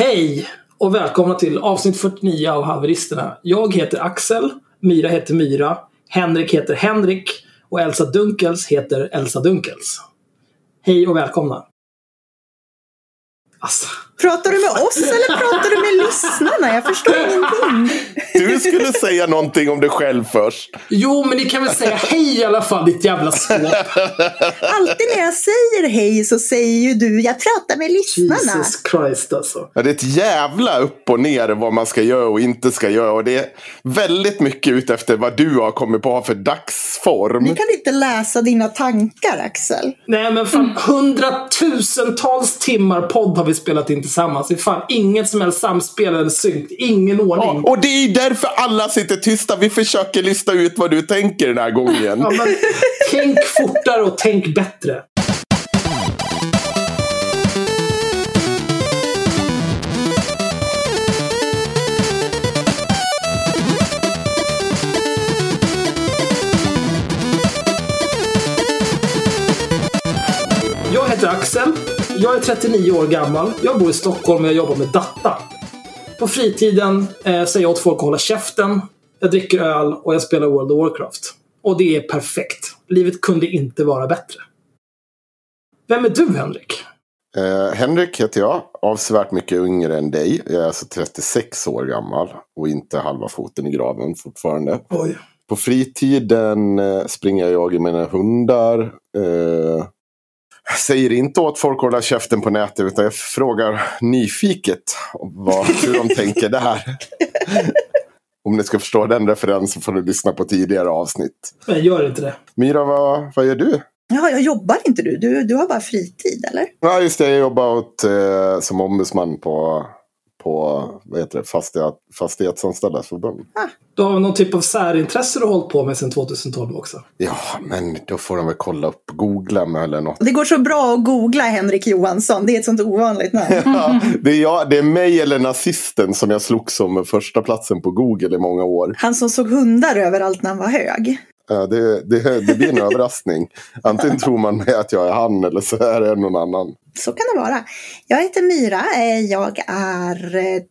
Hej och välkomna till avsnitt 49 av Haveristerna. Jag heter Axel, Myra heter Myra, Henrik heter Henrik och Elsa Dunkels heter Elsa Dunkels. Hej och välkomna. Alltså, Pratar du med oss eller pratar du med lyssnarna? Jag förstår ingenting. Du skulle säga någonting om dig själv först. jo, men ni kan väl säga hej i alla fall, ditt jävla skåp. Alltid när jag säger hej så säger ju du jag pratar med lyssnarna. Jesus Christ alltså. Ja, det är ett jävla upp och ner vad man ska göra och inte ska göra. Och det är väldigt mycket ut efter vad du har kommit på för dagsform. Vi kan inte läsa dina tankar Axel. Nej men fan, hundratusentals timmar podd har vi spelat in tillsammans. Det är fan inget som helst samspel eller synk. Ingen ordning. Ja, och det är därför alla sitter tysta. Vi försöker lista ut vad du tänker den här gången. Ja, men, tänk fortare och tänk bättre. Axel. Jag är 39 år gammal. Jag bor i Stockholm och jag jobbar med data. På fritiden eh, säger jag åt folk att hålla käften. Jag dricker öl och jag spelar World of Warcraft. Och det är perfekt. Livet kunde inte vara bättre. Vem är du, Henrik? Eh, Henrik heter jag. Avsevärt mycket yngre än dig. Jag är alltså 36 år gammal. Och inte halva foten i graven fortfarande. Oj. På fritiden eh, springer jag med mina hundar. Eh, säger inte åt folk att hålla käften på nätet utan jag frågar nyfiket vad, hur de tänker där. Om ni ska förstå den referensen får du lyssna på tidigare avsnitt. Men gör inte det. Myra, vad, vad gör du? Ja, jag jobbar inte du? Du, du har bara fritid eller? Ja, just det. Jag jobbar åt, eh, som ombudsman på, på vad heter det, fastighet, Fastighetsanställdas förbund. Du har någon typ av särintresse du har hållit på med sedan 2012 också. Ja, men då får de väl kolla upp, googla med eller något. Det går så bra att googla Henrik Johansson. Det är ett sånt ovanligt namn. Ja, det, är jag, det är mig eller nazisten som jag slogs om med första platsen på Google i många år. Han som såg hundar överallt när han var hög. Eh, det, det, det blir en överraskning. Antingen tror man mig att jag är han eller så är det någon annan. Så kan det vara. Jag heter Myra. Eh, jag är eh,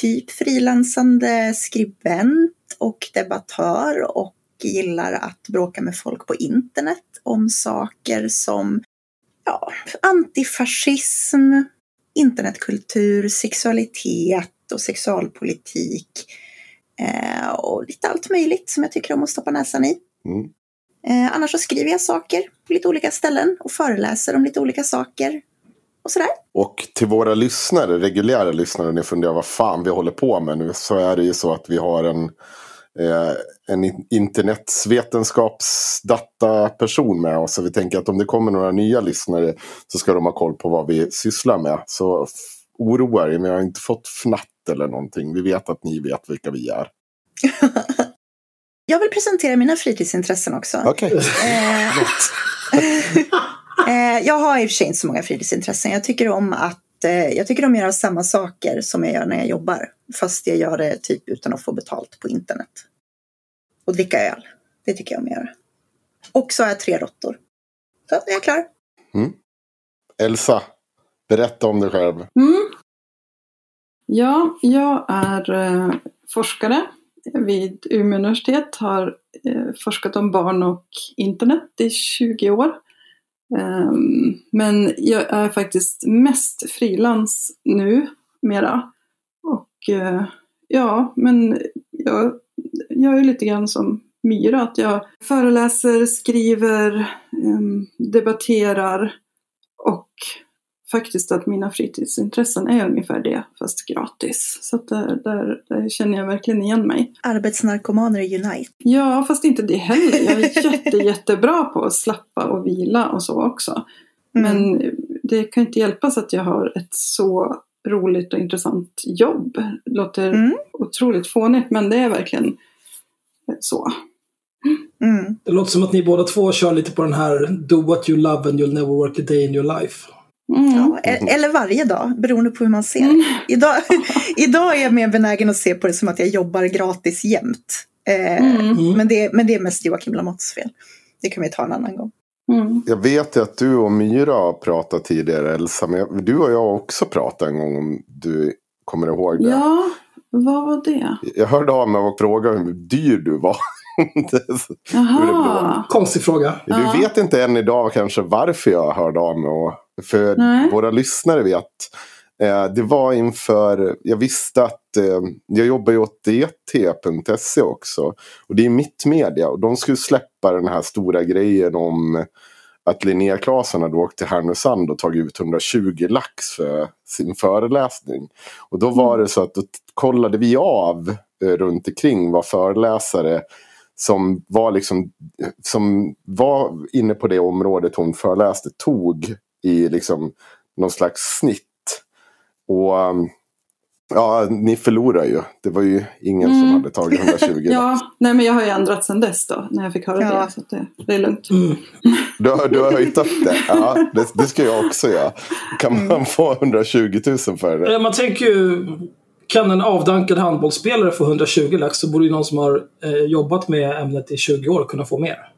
typ frilansande skribent och debattör och gillar att bråka med folk på internet om saker som ja, antifascism, internetkultur, sexualitet och sexualpolitik och lite allt möjligt som jag tycker om att stoppa näsan i. Mm. Eh, annars så skriver jag saker på lite olika ställen och föreläser om lite olika saker och sådär. Och till våra lyssnare, reguljära lyssnare, ni funderar vad fan vi håller på med nu. Så är det ju så att vi har en, eh, en in- internetvetenskapsdataperson med oss. Så vi tänker att om det kommer några nya lyssnare så ska de ha koll på vad vi sysslar med. Så oroa er, jag har inte fått fnatt eller någonting. Vi vet att ni vet vilka vi är. Jag vill presentera mina fritidsintressen också. Okej. Eh, eh, jag har i och för sig inte så många fritidsintressen. Jag tycker om att eh, jag tycker om att göra samma saker som jag gör när jag jobbar. Fast jag gör det typ utan att få betalt på internet. Och dricka öl. Det tycker jag om att göra. Och så har jag tre råttor. Så är jag klar. Elsa, berätta om dig själv. Mm. Ja, jag är eh, forskare vid Umeå universitet. Har eh, forskat om barn och internet i 20 år. Ehm, men jag är faktiskt mest frilans nu, mera. Och eh, ja, men jag, jag är lite grann som Myra, att jag föreläser, skriver, ehm, debatterar och faktiskt att mina fritidsintressen är ungefär det, fast gratis. Så att där, där, där känner jag verkligen igen mig. Arbetsnarkomaner Unite. Ja, fast inte det heller. Jag är jätte, jättebra på att slappa och vila och så också. Mm. Men det kan inte hjälpas att jag har ett så roligt och intressant jobb. Det låter Mm. otroligt fånigt, men det är verkligen så. Mm. Det låter som att ni båda två kör lite på den här Do what you love and you'll never work a day in your life. Mm. Ja, e- eller varje dag, beroende på hur man ser det. Mm. Idag, idag är jag mer benägen att se på det som att jag jobbar gratis jämt. Eh, Mm. Mm. men, det, men det är mest Joakim Lamotts fel. Det kan vi ta en annan gång. Mm. Jag vet ju att du och Myra har pratat tidigare Elsa. Men jag, du och jag har också pratat en gång om du kommer ihåg det. Ja, vad var det? Jag hörde av mig och frågade hur dyr du var. Jaha. Konstig fråga. Du Ja. vet inte än idag kanske varför jag hörde av mig. Och, för Nej. våra lyssnare vet. Eh, det var inför, jag visste att eh, jag jobbar ju åt DT.se också. Och det är Mittmedia. Och de skulle släppa den här stora grejen om att Linnea Claesson hade åkt till Härnösand och tagit ut 120 lax för sin föreläsning. Och då var det så att då kollade vi av eh, runt omkring vad föreläsare som var liksom som var inne på det området hon föreläste tog i liksom någon slags snitt. Och um, ja, ni förlorar ju. Det var ju ingen som Mm. hade tagit 120 lax. Ja, nej men jag har ju ändrat sedan dess då. När jag fick höra Ja. det. Så att det, det är lugnt. Mm. Du, har- du har höjt upp det. Ja, det, det ska jag också göra. Kan man få 120 000 för det? Eh, Man tänker ju, kan en avdankad handbollsspelare få 120 lax så borde ju någon som har eh, jobbat med ämnet i 20 år kunna få mer.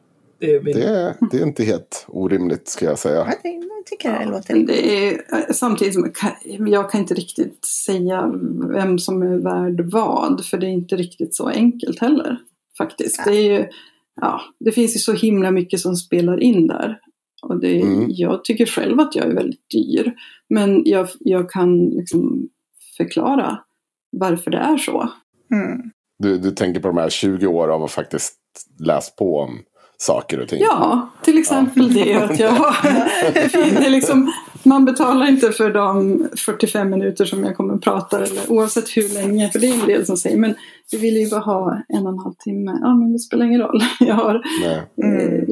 Det är min... Det, det är inte helt orimligt ska jag säga. Jag ty- jag tycker det låter Men det är, eh, samtidigt som jag kan, jag kan inte riktigt säga vem som är värd vad. För det är inte riktigt så enkelt heller. Faktiskt. Det, är ju, ja, det finns ju så himla mycket som spelar in där. Och det, Mm. Jag tycker själv att jag är väldigt dyr. Men jag, jag kan liksom förklara varför det är så. Mm. Du, du tänker på de här 20 år av att faktiskt läst på om saker och ting. Ja, till exempel det att jag är liksom, Man betalar inte för de 45 minuter som jag kommer att prata eller oavsett hur länge. För det är en del som säger men vi vill ju bara ha en och en halv timme. Ja men det spelar ingen roll. Jag har Nej. eh,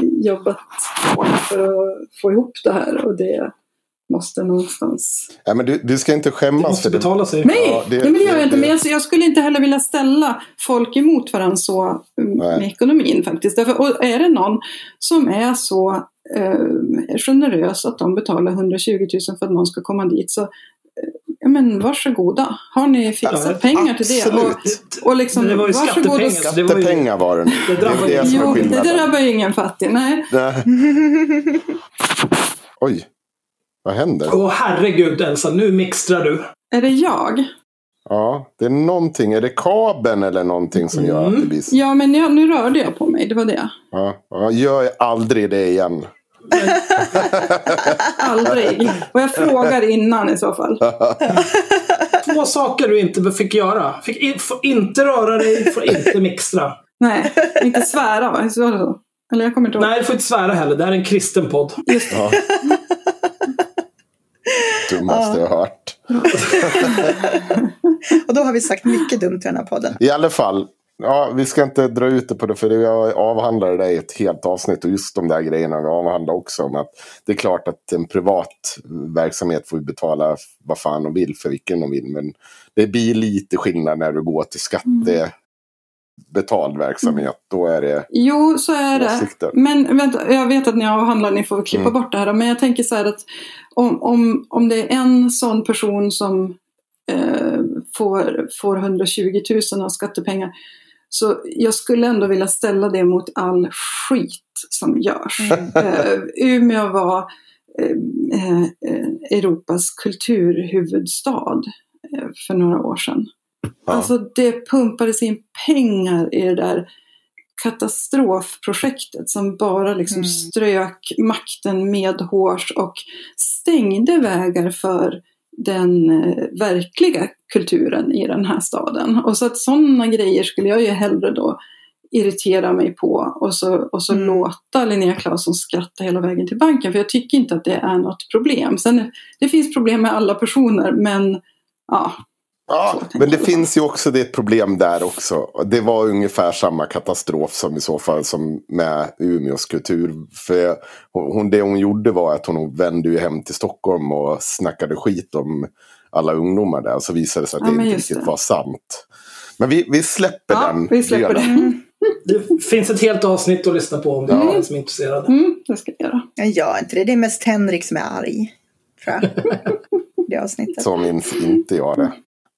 jobbat för att få ihop det här och det måste någonstans Ja, men du, du ska inte Det skämmas måste för det. betala sig. Nej, Ja, det- nej men det gör det- jag inte. det- Men jag, jag skulle inte heller vilja ställa folk emot varandra så mm, Nej. med ekonomin faktiskt. Därför, och är det någon som är så eh, generös att de betalar 120 000 för att någon ska komma dit så eh, ja, men varsågoda. Har ni fixat Ja, pengar till det? Och, absolut. och liksom, det var ju varsågod och- skattepengar. Det var Skattepengar var det nu. Det Det drabbar är ju- det som är Jo, det drabbar ju ingen fattig. Nej. Nej. Oj, vad händer? Åh herregud Elsa, nu mixtrar du. Är det jag? Ja, det är någonting. Är det kabeln eller någonting som gör att det blir så? Ja, men jag, nu rörde jag på mig. Det var det. Ja, ja, gör aldrig det igen. Aldrig. Och jag frågar innan i så fall. Två saker du inte fick göra. Fick in, får inte röra dig, får inte mixtra. Nej, inte svära va? Så var det så? Eller jag kommer inte ihåg. Nej, du får inte svära heller. Det här är en kristen podd. Ja. Dummaste jag har hört. Och då har vi sagt mycket dumt i den här podden. I alla fall, ja, vi ska inte dra ut det på det för jag avhandlade det i ett helt avsnitt och just de där grejerna vi avhandlar också. Om att det är klart att en privat verksamhet får betala vad fan de vill för vilken de vill. Men det blir lite skillnad när du går till skattebetald verksamhet. Då är det Jo, så är det. åsikter. Men vänta, jag vet att ni avhandlar, ni får klippa Mm. bort det här. Men jag tänker så här att om, om, om det är en sån person som eh, får, får 120 000 av skattepengar. Så jag skulle ändå vilja ställa det mot all skit som görs. Eh, Umeå var eh, eh, Europas kulturhuvudstad eh, för några år sedan. Ja. Alltså det pumpades in pengar i det där katastrofprojektet som bara liksom Mm. strök makten medhårs och stängde vägar för den eh, verkliga kulturen i den här staden. Och så att sådana grejer skulle jag ju hellre då irritera mig på och så, och så Mm. låta Linnea Claesson skratta hela vägen till banken. För jag tycker inte att det är något problem. Sen, det finns problem med alla personer men ja, Ja, men det finns ju också det ett problem där också. Det var ungefär samma katastrof som i så fall som med Umeås kultur. För hon, det hon gjorde var att hon vände ju hem till Stockholm och snackade skit om alla ungdomar där. Så visade det sig att Ja, det inte riktigt det. var sant. Men vi, vi släpper ja den. vi släpper delen. det. Det finns ett helt avsnitt att lyssna på om det är någon som är intresserad. Mm, det ska jag göra. Jag gör inte det. Det är mest Henrik som är arg. Tror jag. Det avsnittet. Så minns inte jag det.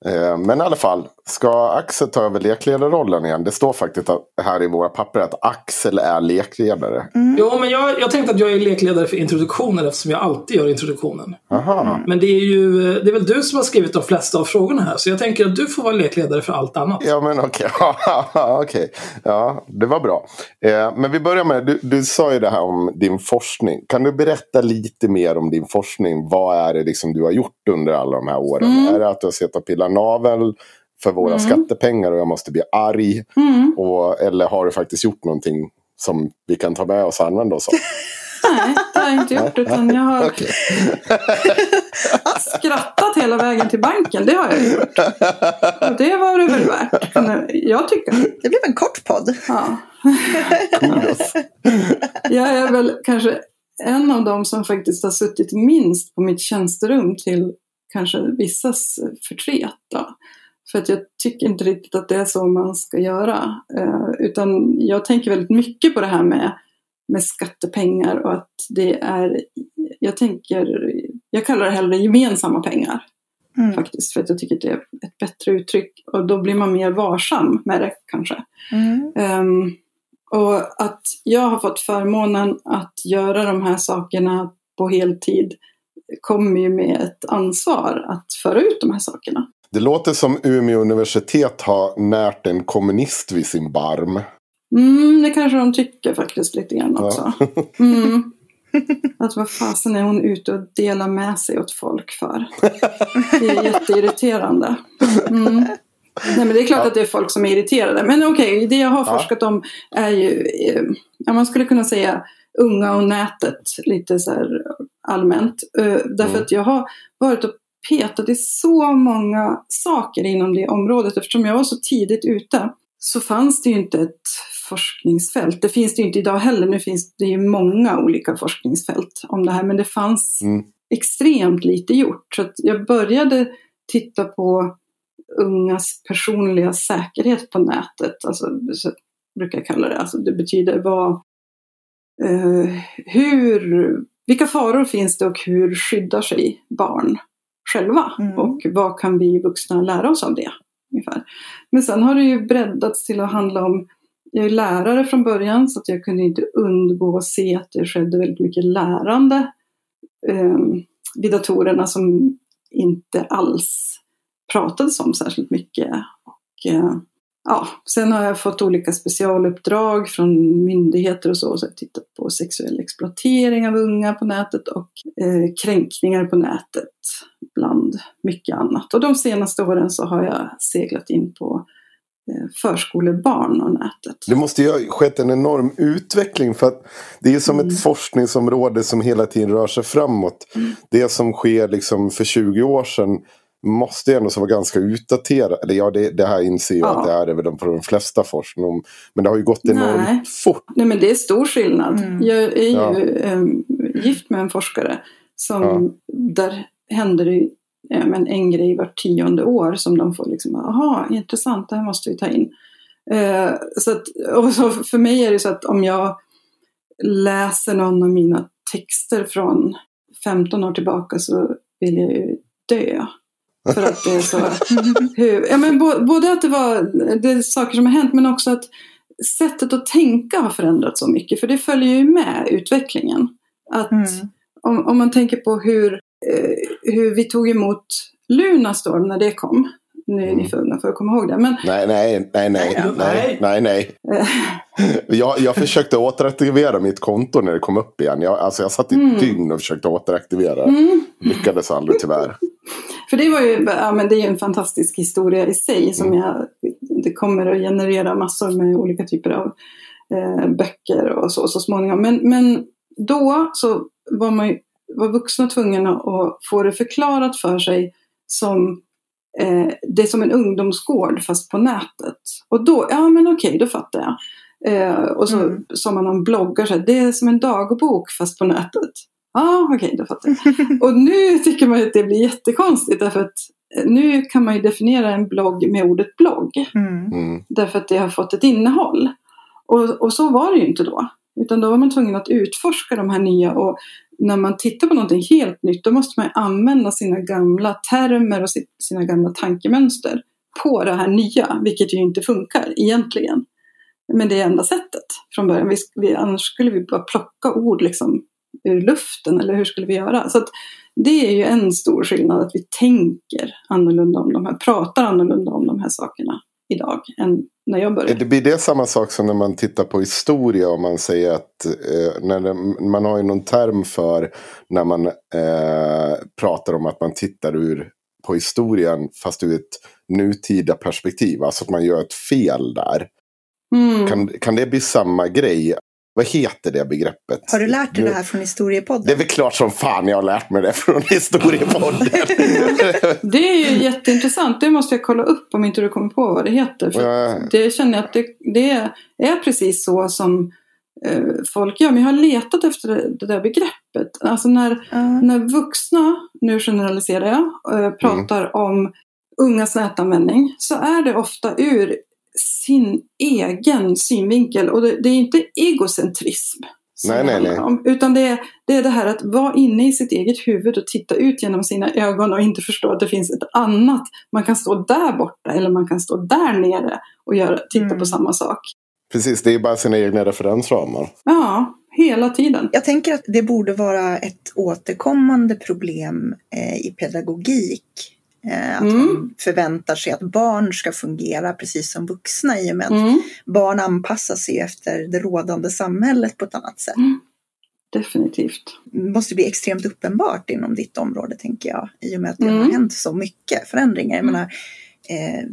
Eh, Men i alla fall, Ska Axel ta över lekledarrollen igen? Det står faktiskt här i våra papper att Axel är lekledare. Jo, men jag, jag tänkte att jag är lekledare för introduktionen eftersom jag alltid gör introduktionen. Aha. Men det är ju det är väl du som har skrivit de flesta av frågorna här. Så jag tänker att du får vara lekledare för allt annat. Ja men okej. okej. Ja, det var bra. Eh, men vi börjar med, du, du sa ju det här om din forskning. Kan du berätta lite mer om din forskning? Vad är det liksom du har gjort under alla de här åren? Mm. Är det att du har suttit och pillat navel för våra skattepengar och jag måste bli arg? Mm. Och, eller har du faktiskt gjort någonting som vi kan ta med oss och använda oss av? Nej, det har jag inte gjort. Utan jag har skrattat hela vägen till banken. Det har jag gjort. Och det var det väl värt. Jag tycker. Det blev en kort podd. Ja. Jag är väl kanske en av dem som faktiskt har suttit minst på mitt tjänsterum till kanske vissas förtret. Då. För att jag tycker inte riktigt att det är så man ska göra. Eh, utan jag tänker väldigt mycket på det här med, med skattepengar och att det är, jag tänker, jag kallar det hellre gemensamma pengar Mm. faktiskt. För att jag tycker det är ett bättre uttryck och då blir man mer varsam med det kanske. Mm. Ehm, och att jag har fått förmånen att göra de här sakerna på heltid kommer ju med ett ansvar att föra ut de här sakerna. Det låter som Umeå universitet har närt en kommunist vid sin barm. Mm, det kanske de tycker faktiskt lite grann också. Ja. Mm. Att vad fasen är hon ute och delar med sig åt folk för? Det är jätteirriterande. Mm. Nej men det är klart att det är folk som är irriterade. Men okej, det jag har Ja. forskat om är ju, eh, ja, man skulle kunna säga unga och nätet lite så här allmänt. Eh, Därför Mm. att jag har varit och petat i så många saker inom det området. Eftersom jag var så tidigt ute så fanns det ju inte ett forskningsfält. Det finns det ju inte idag heller. Nu finns det ju många olika forskningsfält om det här. Men det fanns Mm. extremt lite gjort. Så att jag började titta på ungas personliga säkerhet på nätet. Alltså, så brukar jag kalla det. Alltså, det betyder vad, eh, hur, vilka faror finns det och hur skyddar sig barn själva? Mm. Och vad kan vi vuxna lära oss av det? Ungefär. Men sen har det ju breddats till att handla om jag är lärare från början så att jag kunde inte undgå att se att det skedde väldigt mycket lärande eh, vid datorerna som inte alls pratades om särskilt mycket. Och, eh, ja, sen har jag fått olika specialuppdrag från myndigheter och så. Så jag har tittat på sexuell exploatering av unga på nätet och eh, kränkningar på nätet bland mycket annat. Och de senaste åren så har jag seglat in på eh, förskolebarn och nätet. Det måste ju ha skett en enorm utveckling för att det är som Mm. ett forskningsområde som hela tiden rör sig framåt. Mm. Det som sker liksom för 20 år sedan måste ju ändå vara ganska utdaterat. Eller ja, det, det här inser jag Ja. att det är även på de flesta forskning. Men det har ju gått enormt Nej. fort. Nej men det är stor skillnad. Mm. Jag är ju Ja. eh, gift med en forskare som Ja. där händer det eh, men en grej vart tionde år som de får liksom, aha, intressant, det här måste vi ta in. Eh, så att, och så för mig är det så att om jag läser någon av mina texter från 15 år tillbaka så vill jag ju dö. För att det är så... hur, ja, men bo- både att det var det saker som har hänt men också att sättet att tänka har förändrats så mycket. För det följer ju med utvecklingen. Att Mm. om, om man tänker på hur, eh, hur vi tog emot Lunarstorm när det kom. Nu är ni Mm. för unga för att komma ihåg det. Men Nej, nej, nej, nej, nej, nej, nej. Jag, jag försökte återaktivera mitt konto när det kom upp igen. Jag, alltså jag satt i ett Mm. dygn och försökte återaktivera. mm, Lyckades aldrig tyvärr. För det var ju ja, men det är en fantastisk historia i sig som Mm. jag, det kommer att generera massor med olika typer av eh, böcker och så, så småningom. Men, men då så var man ju, var vuxna tvungna att få det förklarat för sig som eh, det är som en ungdomsgård fast på nätet. Och då, ja men okej, då fattar jag. Eh, och så Mm. sa man om bloggar, så här, det är som en dagbok fast på nätet. Ja, ah, okej, då fattar jag. Och nu tycker man ju att det blir jättekonstigt därför att eh, nu kan man ju definiera en blogg med ordet blogg. Mm. Mm. Därför att det har fått ett innehåll. Och, och så var det ju inte då. Utan då var man tvungen att utforska de här nya och när man tittar på någonting helt nytt då måste man använda sina gamla termer och sina gamla tankemönster på det här nya, vilket ju inte funkar egentligen. Men det är enda sättet från början. Vi, vi, annars skulle vi bara plocka ord liksom ur luften, eller hur skulle vi göra? Så det är ju en stor skillnad, att vi tänker annorlunda om de här, pratar annorlunda om de här sakerna idag än när jag började. Det blir det samma sak som när man tittar på historia och man säger att eh, när det, man har ju någon term för när man eh, pratar om att man tittar ur på historien fast ur ett nutida perspektiv. Alltså att man gör ett fel där. Mm. Kan, kan det bli samma grej? Vad heter det begreppet? Har du lärt dig det här från historiepodden? Det är väl klart som fan jag har lärt mig det från historiepodden. Det är ju jätteintressant. Det måste jag kolla upp om inte du kommer på vad det heter. För. Det känner jag att det, det är precis så som eh, folk gör. Men jag har letat efter det, det där begreppet. Alltså när, Ja. när vuxna, nu generaliserar jag, eh, pratar om ungas nätanvändning så är det ofta ur sin egen synvinkel. Och det, det är inte egocentrism. Nej, nej, nej. Om, utan det är, det är det här att vara inne i sitt eget huvud och titta ut genom sina ögon och inte förstå att det finns ett annat. Man kan stå där borta eller man kan stå där nere och göra, titta Mm. på samma sak. Precis, det är bara sina egna referensramar. Ja, hela tiden. Jag tänker att det borde vara ett återkommande problem eh, i pedagogik. Eh, att Mm. man förväntar sig att barn ska fungera precis som vuxna i och med att Mm, barn anpassar sig efter det rådande samhället på ett annat sätt. definitivt. Det måste bli extremt uppenbart inom ditt område tänker jag. I och med att det Mm. har hänt så mycket förändringar. Jag Mm. menar, eh,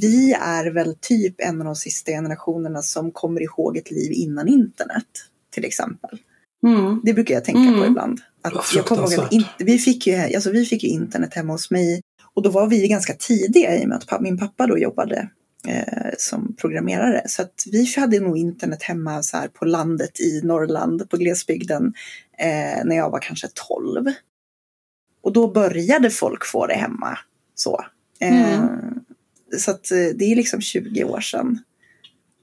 vi är väl typ en av de sista generationerna som kommer ihåg ett liv innan internet. Till exempel. Mm. Det brukar jag tänka på Mm. ibland. Att Ja, jag kommer ihåg att inte, vi, fick ju, alltså vi fick ju internet hemma hos mig. Och då var vi ganska tidiga i och med att min pappa då jobbade eh, som programmerare. Så att vi hade nog internet hemma så här på landet i Norrland, på glesbygden, eh, när jag var kanske 12. Och då började folk få det hemma. Så, eh, Mm. så att eh, det är liksom 20 år sedan.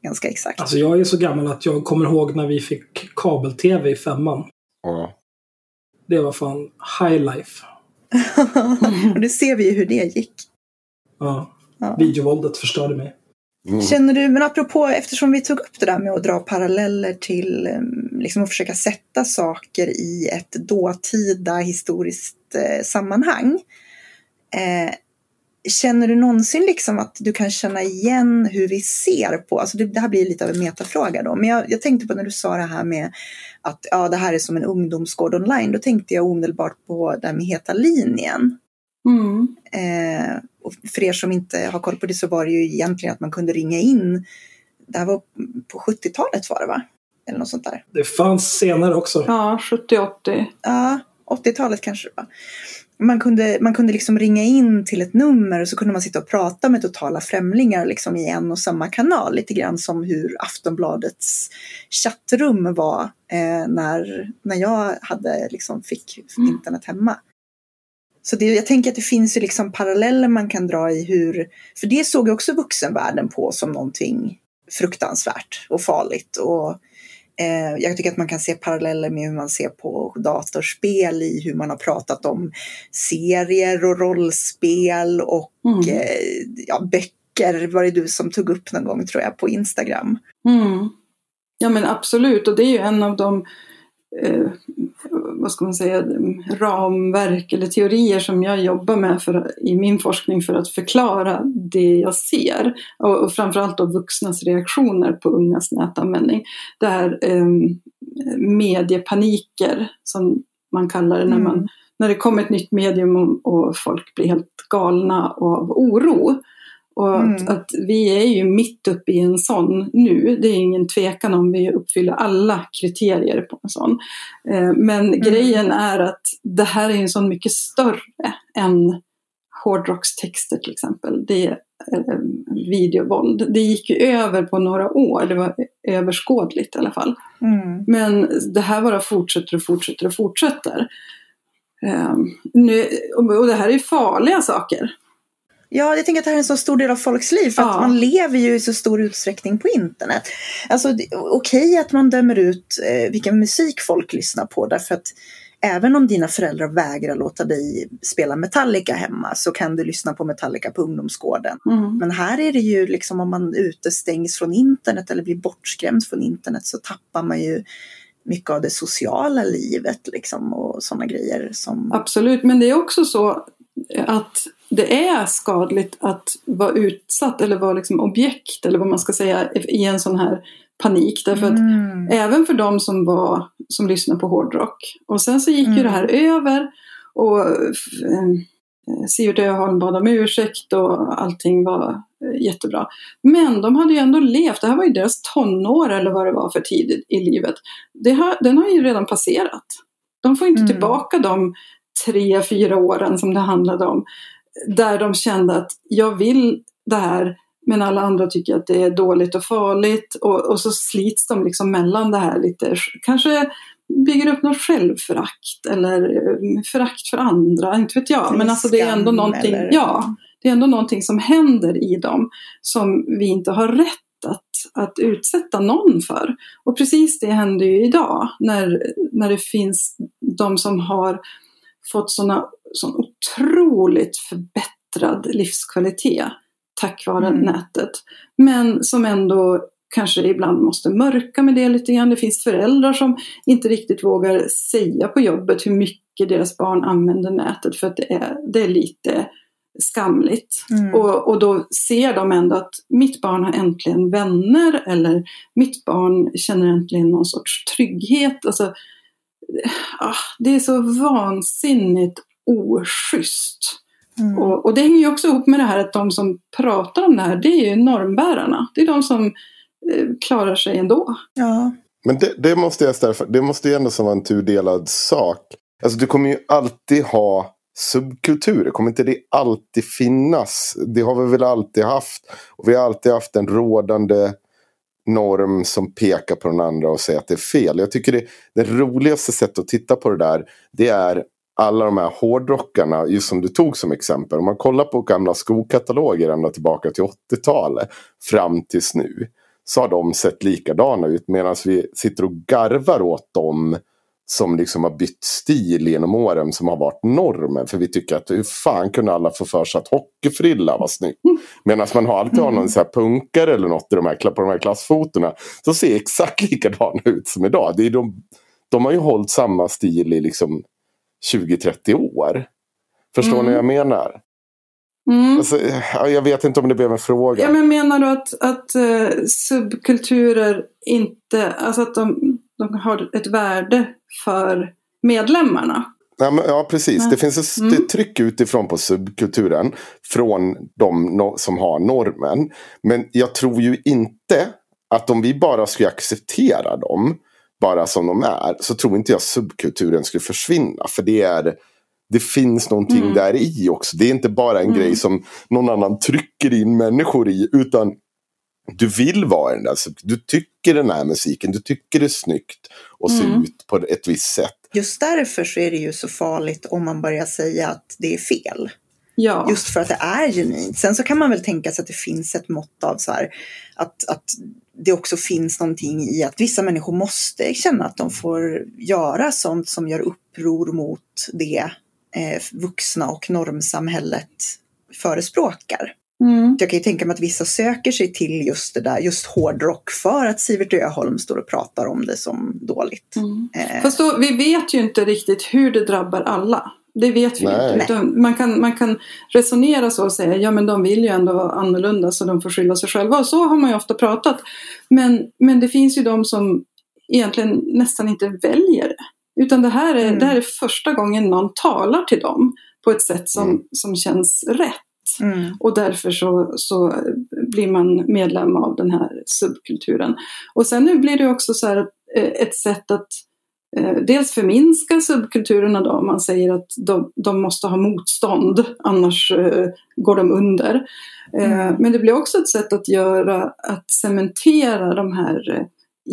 Ganska exakt. Alltså jag är så gammal att jag kommer ihåg när vi fick kabel-tv i femman. Ja. Det var fan high life. och det ser vi ju hur det gick. Ja. Ja. Videovåldet förstörde mig. Mm. Känner du, men apropå, eftersom vi tog upp det där med att dra paralleller till em, liksom att försöka sätta saker i ett dåtida historiskt eh, sammanhang. Eh, känner du någonsin liksom att du kan känna igen hur vi ser på, alltså det, det här blir lite av en metafråga då, men jag, jag tänkte på när du sa det här med att ja, det här är som en ungdomsgård online, då tänkte jag omedelbart på det här med Heta linjen. Mm. Eh, och för er som inte har koll på det så var det ju egentligen att man kunde ringa in. Det här var på 70-talet var det va? Eller något sånt där. Det fanns senare också. Ja, 70-80. Ja, 80-talet kanske det var. Man kunde, man kunde liksom ringa in till ett nummer och så kunde man sitta och prata med totala främlingar liksom i en och samma kanal. Lite grann som hur Aftonbladets chattrum var eh, när, när jag hade, liksom, fick Mm. internet hemma. Så det, jag tänker att det finns ju liksom paralleller man kan dra i hur, för det såg också vuxenvärlden på som någonting fruktansvärt och farligt. Och eh, jag tycker att man kan se paralleller med hur man ser på datorspel i hur man har pratat om serier och rollspel och Mm. eh, ja, böcker var det du som tog upp någon gång tror jag på Instagram. Mm. Ja men absolut, och det är ju en av de eh, vad ska man säga, ramverk eller teorier som jag jobbar med för, i min forskning för att förklara det jag ser. Och, och framförallt då vuxnas reaktioner på ungas nätanvändning. Det här eh, mediepaniker som man kallar det när, Mm. man, när det kommer ett nytt medium och, och folk blir helt galna av oro. Och att, Mm. att vi är ju mitt uppe i en sån nu, det är ingen tvekan om vi uppfyller alla kriterier på en sån. Eh, Men grejen är att det här är en sån mycket större än hårdrockstexter till exempel. Det är eh, videovåld. Det gick ju över på några år, det var överskådligt i alla fall. Mm. Men det här bara fortsätter och fortsätter och fortsätter. Eh, nu, och det här är farliga saker. Ja, jag tänker att det här är en så stor del av folks liv för att Ja. man lever ju i så stor utsträckning på internet. Alltså okej att man dömer ut eh, vilken musik folk lyssnar på därför att även om dina föräldrar vägrar låta dig spela Metallica hemma så kan du lyssna på Metallica på ungdomsgården. Mm. Men här är det ju liksom om man utestängs från internet eller blir bortskrämd från internet så tappar man ju mycket av det sociala livet liksom och sådana grejer som... Absolut, men det är också så att det är skadligt att vara utsatt eller vara liksom objekt eller vad man ska säga i en sån här panik. Därför att Mm. även för de som, var, som lyssnade på hårdrock. Och sen så gick ju Mm. det här över och eh, Sivert Öholm bad om ursäkt och allting var eh, jättebra. Men de hade ju ändå levt, det här var ju deras tonår eller vad det var för tid i, livet. Det har, den har ju redan passerat. De får inte Mm. tillbaka de tre, fyra åren som det handlade om. Där de kände att jag vill det här men alla andra tycker att det är dåligt och farligt och, och så slits de liksom mellan det här lite, kanske bygger upp något självförakt eller eh, förakt för andra, inte vet jag. Men alltså det är ändå någonting, eller- ja, det är ändå någonting som händer i dem som vi inte har rätt att, att utsätta någon för. Och precis det händer ju idag när, när det finns de som har fått såna, sån otroligt förbättrad livskvalitet tack vare Mm. nätet. Men som ändå kanske ibland måste mörka med det lite grann. Det finns föräldrar som inte riktigt vågar säga på jobbet hur mycket deras barn använder nätet för att det är, det är lite skamligt. Mm. Och, och då ser de ändå att mitt barn har äntligen vänner eller mitt barn känner äntligen någon sorts trygghet. Alltså, ah, det är så vansinnigt oschysst. Mm. Och, och det hänger ju också ihop med det här att de som pratar om det här, det är ju normbärarna. Det är de som eh, klarar sig ändå. Ja. Men det, det måste jag ställa för. Det måste ju ändå som vara en tudelad sak. Alltså du kommer ju alltid ha subkulturer. Kommer inte det alltid finnas? Det har vi väl alltid haft. Och vi har alltid haft en rådande norm som pekar på den andra och säger att det är fel. Jag tycker det, det roligaste sättet att titta på det där. Det är alla de här hårdrockarna, just som du tog som exempel. Om man kollar på gamla skokataloger ända tillbaka till 80-talet fram tills nu. Så har de sett likadana ut medan vi sitter och garvar åt dem som liksom har bytt stil genom åren som har varit normen. För vi tycker att hur fan kunde alla få för sig att hockeyfrilla var snyggt. Medan man har alltid har någon så punkare eller något i de här, på de här klassfotorna. Som ser exakt likadana ut som idag. Det är de, de har ju hållit samma stil i liksom 20-30 år. Förstår Mm. ni vad jag menar? Mm. Alltså, ja, jag vet inte om det blev en fråga. Ja, men menar du att, att eh, subkulturer inte, alltså att de, de har ett värde för medlemmarna? Ja, men, ja precis. Nej. Det finns ett Mm. tryck utifrån på subkulturen. Från de no- som har normen. Men jag tror ju inte att om vi bara skulle acceptera dem. Bara som de är. Så tror inte jag subkulturen skulle försvinna. För det är... Det finns någonting Mm. där i också. Det är inte bara en Mm. grej som någon annan trycker in människor i. Utan du vill vara den där. Du tycker den här musiken. Du tycker det är snyggt. Och se Mm. ut på ett visst sätt. Just därför så är det ju så farligt om man börjar säga att det är fel. Ja. Just för att det är genuint. Sen så kan man väl tänka sig att det finns ett mått av så här, att, att det också finns någonting i att vissa människor måste känna att de får göra sånt som gör uppror mot det eh, vuxna och normsamhället förespråkar. Mm. Jag kan ju tänka mig att vissa söker sig till just det där, just hårdrock för att Sivert Öholm står och pratar om det som dåligt. Mm. Eh, Fast då, vi vet ju inte riktigt hur det drabbar alla. Det vet vi Nej. inte. Utan man, kan, man kan resonera så och säga, ja men de vill ju ändå vara annorlunda så de får skylla sig själva. Och så har man ju ofta pratat. Men, men det finns ju de som egentligen nästan inte väljer det. Utan det här är, Mm. det här är första gången någon talar till dem på ett sätt som, Mm. som känns rätt. mm, Och därför så, så blir man medlem av den här subkulturen. Och sen nu blir det också så här eh, ett sätt att eh, dels förminska subkulturerna då, man säger att de, de måste ha motstånd, annars eh, går de under. Eh, Mm. Men det blir också ett sätt att göra, att cementera de här eh,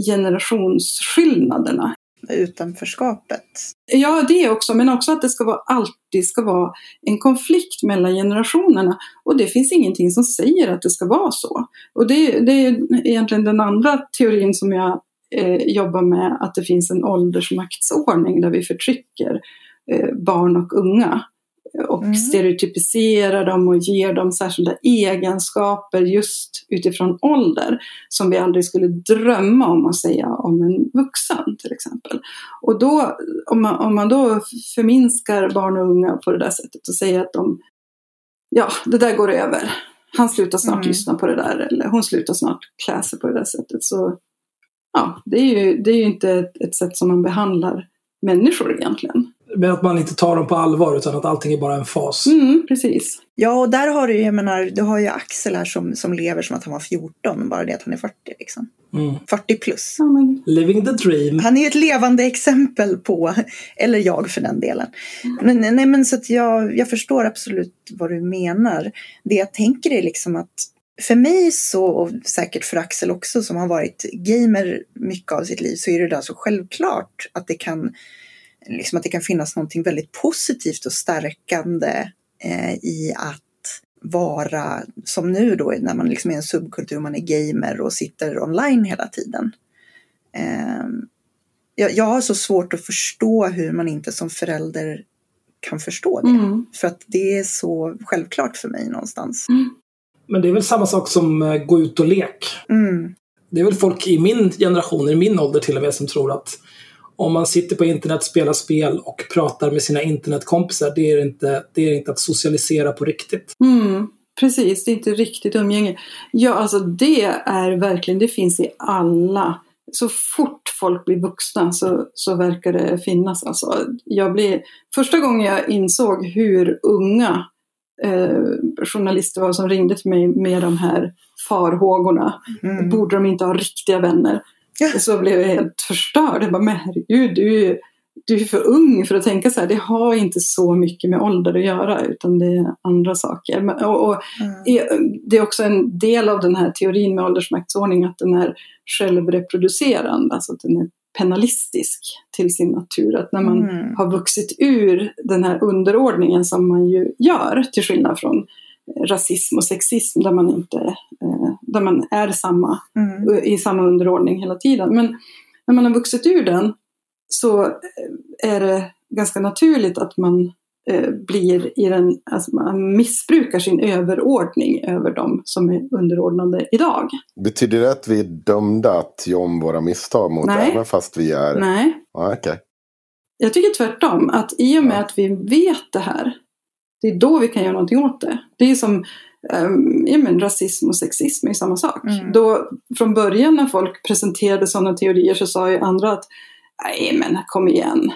generationsskillnaderna utanförskapet. Ja, det också, men också att det ska vara, alltid ska vara en konflikt mellan generationerna. Och det finns ingenting som säger att det ska vara så. Och det, det är egentligen den andra teorin som jag eh, jobba med att det finns en åldersmaktsordning där vi förtrycker eh, barn och unga och Mm. stereotypiserar dem och ger dem särskilda egenskaper just utifrån ålder som vi aldrig skulle drömma om att säga om en vuxen till exempel. Och då, om man, om man då förminskar barn och unga på det där sättet och säger att de, ja, det där går över. Han slutar snart Mm. lyssna på det där eller hon slutar snart klä sig på det där sättet. Så ja, det är ju, det är ju inte ett, ett sätt som man behandlar människor egentligen. Men att man inte tar dem på allvar utan att allting är bara en fas. Mm, precis. Ja, och där har du ju, jag menar, du har ju Axel här som, som lever som att han var 14, bara det att han är 40 liksom. Mm. 40 plus. Ja, men, Living the dream. Han är ju ett levande exempel på, eller jag för den delen. Men, nej, men så att jag, jag förstår absolut vad du menar. Det jag tänker är liksom att för mig så, och säkert för Axel också som har varit gamer mycket av sitt liv, så är det där så självklart att det kan, liksom att det kan finnas någonting väldigt positivt och stärkande eh, i att vara, som nu då när man liksom är en subkultur, man är gamer och sitter online hela tiden. Ehm, jag, jag har så svårt att förstå hur man inte som förälder kan förstå det. mm, För att det är så självklart för mig någonstans. Men det är väl samma sak som eh, gå ut och lek. Mm. Det är väl folk i min generation, i min ålder till och med, som tror att om man sitter på internet, spelar spel och pratar med sina internetkompisar, det är inte, det är inte att socialisera på riktigt. mm, precis, det är inte riktigt umgänge. Ja, alltså det är verkligen, det finns i alla. Så fort folk blir vuxna så, så verkar det finnas. Alltså, jag blir, första gången jag insåg hur unga eh, journalister var som ringde till mig med de här farhågorna. Mm. Borde de inte ha riktiga vänner? Ja. Så blev jag helt förstörd. Jag bara, men herregud, du, är- du är för ung för att tänka så här. Det har inte så mycket med ålder att göra, utan det är andra saker. Men- Och, och Mm. det är också en del av den här teorin med åldersmaktsordning att den är självreproducerande, alltså att den är penalistisk till sin natur. Att när man Mm. har vuxit ur den här underordningen som man ju gör, till skillnad från eh, rasism och sexism där man inte eh, där man är samma, Mm. i samma underordning hela tiden. Men när man har vuxit ur den så eh, är det ganska naturligt att man eh, blir i den, alltså man missbrukar sin överordning över de som är underordnade idag. Betyder det att vi är dömda att göra om våra misstag mot Nej. även fast vi är... Nej, Ja, okej. jag tycker tvärtom. Att i och med Ja. att vi vet det här, det är då vi kan göra någonting åt det. Det är som um, ja, men rasism och sexism är samma sak. Mm. Då, från början när folk presenterade sådana teorier så sa ju andra att nej men kom igen.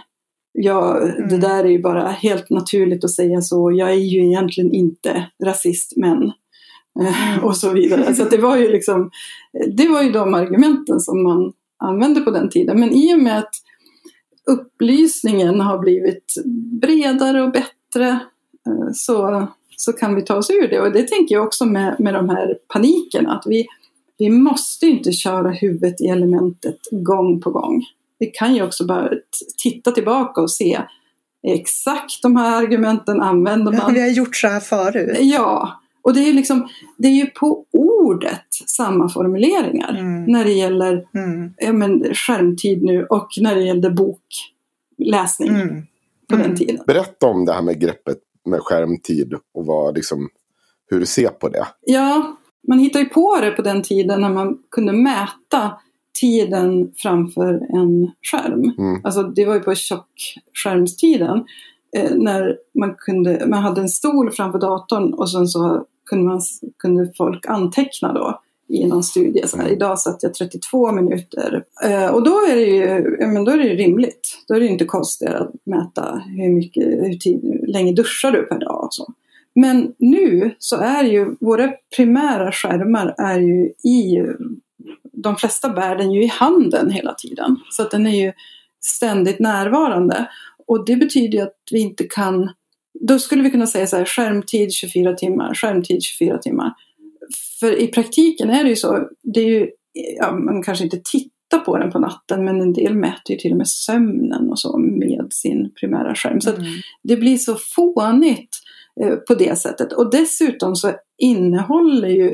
Ja, Det Mm. där är ju bara helt naturligt att säga så. Jag är ju egentligen inte rasist men eh, och så vidare. Så det var ju liksom det var ju de argumenten som man använde på den tiden. Men i och med att upplysningen har blivit bredare och bättre eh, så, så kan vi ta oss ur det. Och det tänker jag också med, med de här panikerna. Att vi, vi måste inte köra huvudet i elementet gång på gång. Vi kan ju också bara titta tillbaka och se exakt de här argumenten använder man. Vi har gjort så här förut. Ja, och det är, liksom, det är ju på ordet samma formuleringar Mm. när det gäller Mm. ja, men, skärmtid nu och när det gällde bokläsning Mm. på den Mm. tiden. Berätta om det här med greppet med skärmtid och vad, liksom, hur du ser på det. Ja, man hittade ju på det på den tiden när man kunde mäta tiden framför en skärm. Mm. Alltså det var ju på tjockskärmstiden. Eh, när man, kunde, man hade en stol framför datorn och sen så kunde, man, kunde folk anteckna då i någon studie. Så här, Mm. idag satt jag 32 minuter. Eh, och då är, det ju, ja, men då är det ju rimligt. Då är det ju inte konstigt att mäta hur, mycket, hur, tid, hur länge duschar du per dag och så. Men nu så är ju våra primära skärmar är ju i de flesta bär den ju i handen hela tiden. Så att den är ju ständigt närvarande. Och det betyder ju att vi inte kan... Då skulle vi kunna säga så här, skärmtid 24 timmar, skärmtid 24 timmar. För i praktiken är det ju så, det är ju, ja, man kanske inte tittar på den på natten, men en del mäter ju till och med sömnen och så med sin primära skärm. Så Mm. det blir så fånigt eh, på det sättet. Och dessutom så innehåller ju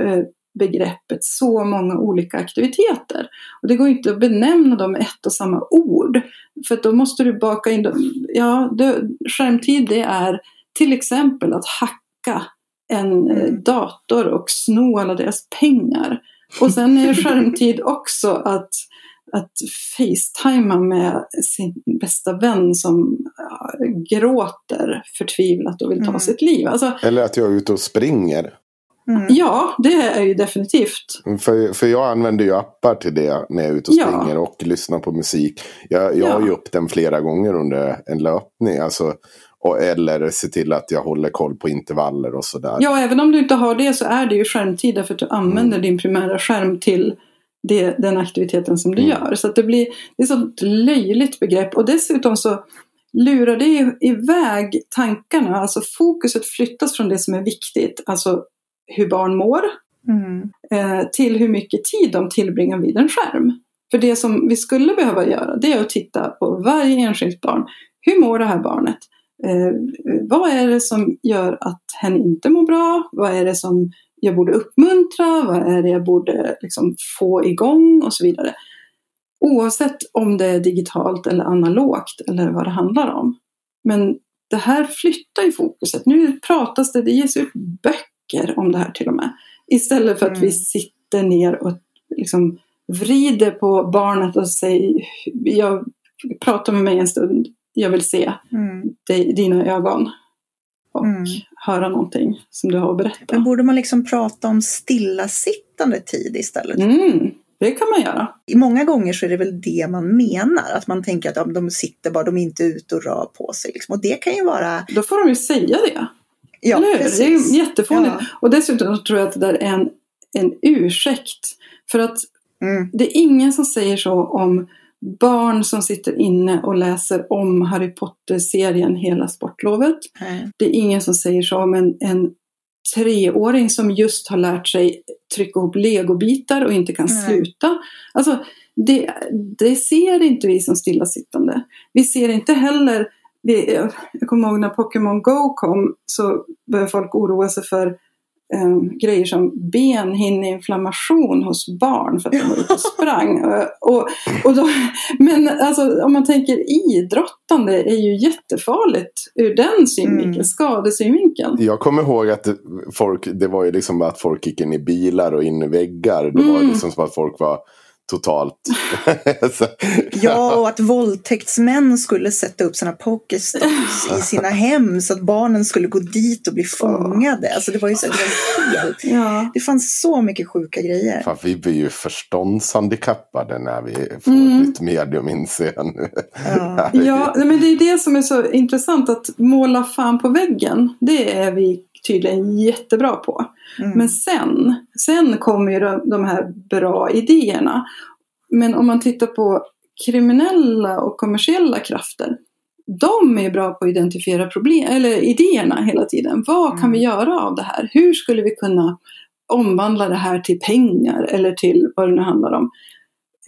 eh, begreppet så många olika aktiviteter. Och det går inte att benämna dem med ett och samma ord. För då måste du baka in dem. Ja, det, skärmtid det är till exempel att hacka en eh, Mm. dator och sno alla deras pengar. Och sen är skärmtid också att, att facetima med sin bästa vän som ja, gråter förtvivlat och vill ta Mm. sitt liv. Alltså, Eller att jag är ute och springer. Mm. ja, det är ju definitivt. För, för jag använder ju appar till det när jag är ute och Ja. springer och lyssnar på musik. Jag, jag har ju Ja. upp den flera gånger under en löpning. Alltså, och, eller se till att jag håller koll på intervaller och sådär. Ja, även om du inte har det så är det ju skärmtid därför att du använder din primära skärm till det, den aktiviteten som du Mm. gör. Så det blir det är ett sånt löjligt begrepp och dessutom så lurar det iväg tankarna. Alltså fokuset flyttas från det som är viktigt, alltså hur barn mår, Mm. eh, till hur mycket tid de tillbringar vid en skärm. För det som vi skulle behöva göra det är att titta på varje enskilt barn. Hur mår det här barnet? Eh, vad är det som gör att hen inte mår bra? Vad är det som jag borde uppmuntra? Vad är det jag borde liksom få igång? Och så vidare. Oavsett om det är digitalt eller analogt eller vad det handlar om. Men det här flyttar ju fokuset. Nu pratas det, det ges ut böcker om det här till och med. Istället för att Mm. vi sitter ner och liksom vrider på barnet och säger jag pratar med mig en stund, jag vill se Mm. dig, dina ögon och Mm. höra någonting som du har att berätta. Men borde man liksom prata om stillasittande tid istället? Mm, det kan man göra. Många gånger så är det väl det man menar, att man tänker att ja, de sitter bara, de är inte ute och rör på sig. Liksom. Och det kan ju vara... Då får de ju säga det. Ja, Eller hur? Det är precis. jättefånigt. Ja. Och dessutom tror jag att det där är en, en ursäkt. För att Mm. det är ingen som säger så om barn som sitter inne och läser om Harry Potter-serien hela sportlovet. Nej. Det är ingen som säger så om en, en treåring som just har lärt sig trycka ihop legobitar och inte kan Nej. sluta. Alltså, det, det ser inte vi som stillasittande. Vi ser inte heller, vi, jag kommer ihåg när Pokémon Go kom så började folk oroa sig för eh, grejer som benhinneinflammation hos barn för att de var ute och sprang. Eh, och, och då, men alltså, om man tänker idrottande är ju jättefarligt ur den synvinkeln, Mm. skadesynvinkeln. Jag kommer ihåg att folk, det var ju liksom att folk gick in i bilar och in i väggar. Det var Mm. liksom som att folk var totalt... Ja, och att våldtäktsmän skulle sätta upp sina pokestops i sina hem så att barnen skulle gå dit och bli fångade. Alltså det var ju så det var helt... Ja. Det fanns så mycket sjuka grejer. Fan, vi blir ju förståndshandikappade när vi får Mm. ett nytt medium inser jag nu. Ja. Ja, men det är det som är så intressant att måla fan på väggen. Det är vi tydligen jättebra på. Mm. Men sen, sen kommer ju de, de här bra idéerna. Men om man tittar på kriminella och kommersiella krafter. De är bra på att identifiera problem, eller idéerna hela tiden. Vad kan Mm. vi göra av det här? Hur skulle vi kunna omvandla det här till pengar eller till vad det nu handlar om?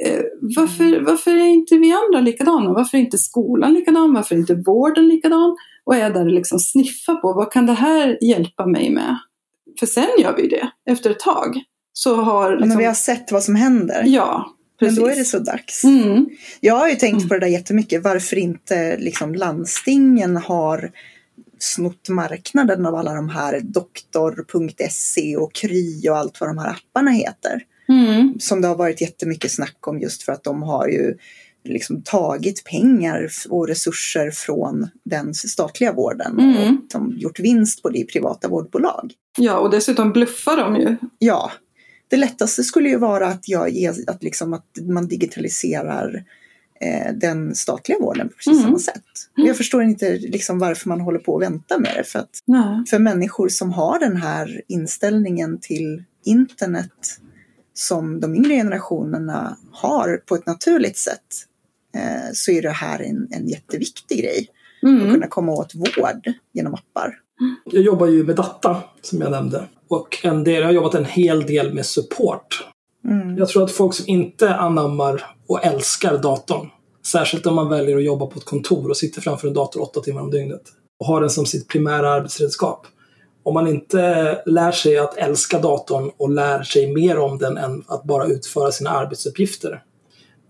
Eh, varför, varför är inte vi andra likadana? Varför är inte skolan likadan? Varför är inte vården likadan? Och är där och liksom sniffa på vad kan det här hjälpa mig med? För sen gör vi det efter ett tag. Så har Men liksom, vi har sett vad som händer. Ja, Men precis. då är det så dags. Mm. Jag har ju tänkt Mm. på det där jättemycket. Varför inte liksom landstingen har snott marknaden av alla de här doktor.se och Kry och allt vad de här apparna heter. Mm. Som det har varit jättemycket snack om just för att de har ju liksom tagit pengar och resurser från den statliga vården Mm. och som gjort vinst på det i privata vårdbolag. Ja, och dessutom bluffar de ju. Ja, det lättaste skulle ju vara att, jag ge, att, liksom, att man digitaliserar eh, den statliga vården på precis Mm. samma sätt. Och Jag förstår inte liksom, varför man håller på att vänta med det. För, att, Nej. för människor som har den här inställningen till internet som de yngre generationerna har på ett naturligt sätt eh, så är det här en, en jätteviktig grej. Att Mm. kunna komma åt vård genom appar. Jag jobbar ju med data, som jag nämnde. Och en del, jag har jobbat en hel del med support. Mm. Jag tror att folk som inte anammar och älskar datorn, särskilt om man väljer att jobba på ett kontor och sitter framför en dator åtta timmar om dygnet och har den som sitt primära arbetsredskap. om man inte lär sig att älska datorn och lär sig mer om den än att bara utföra sina arbetsuppgifter,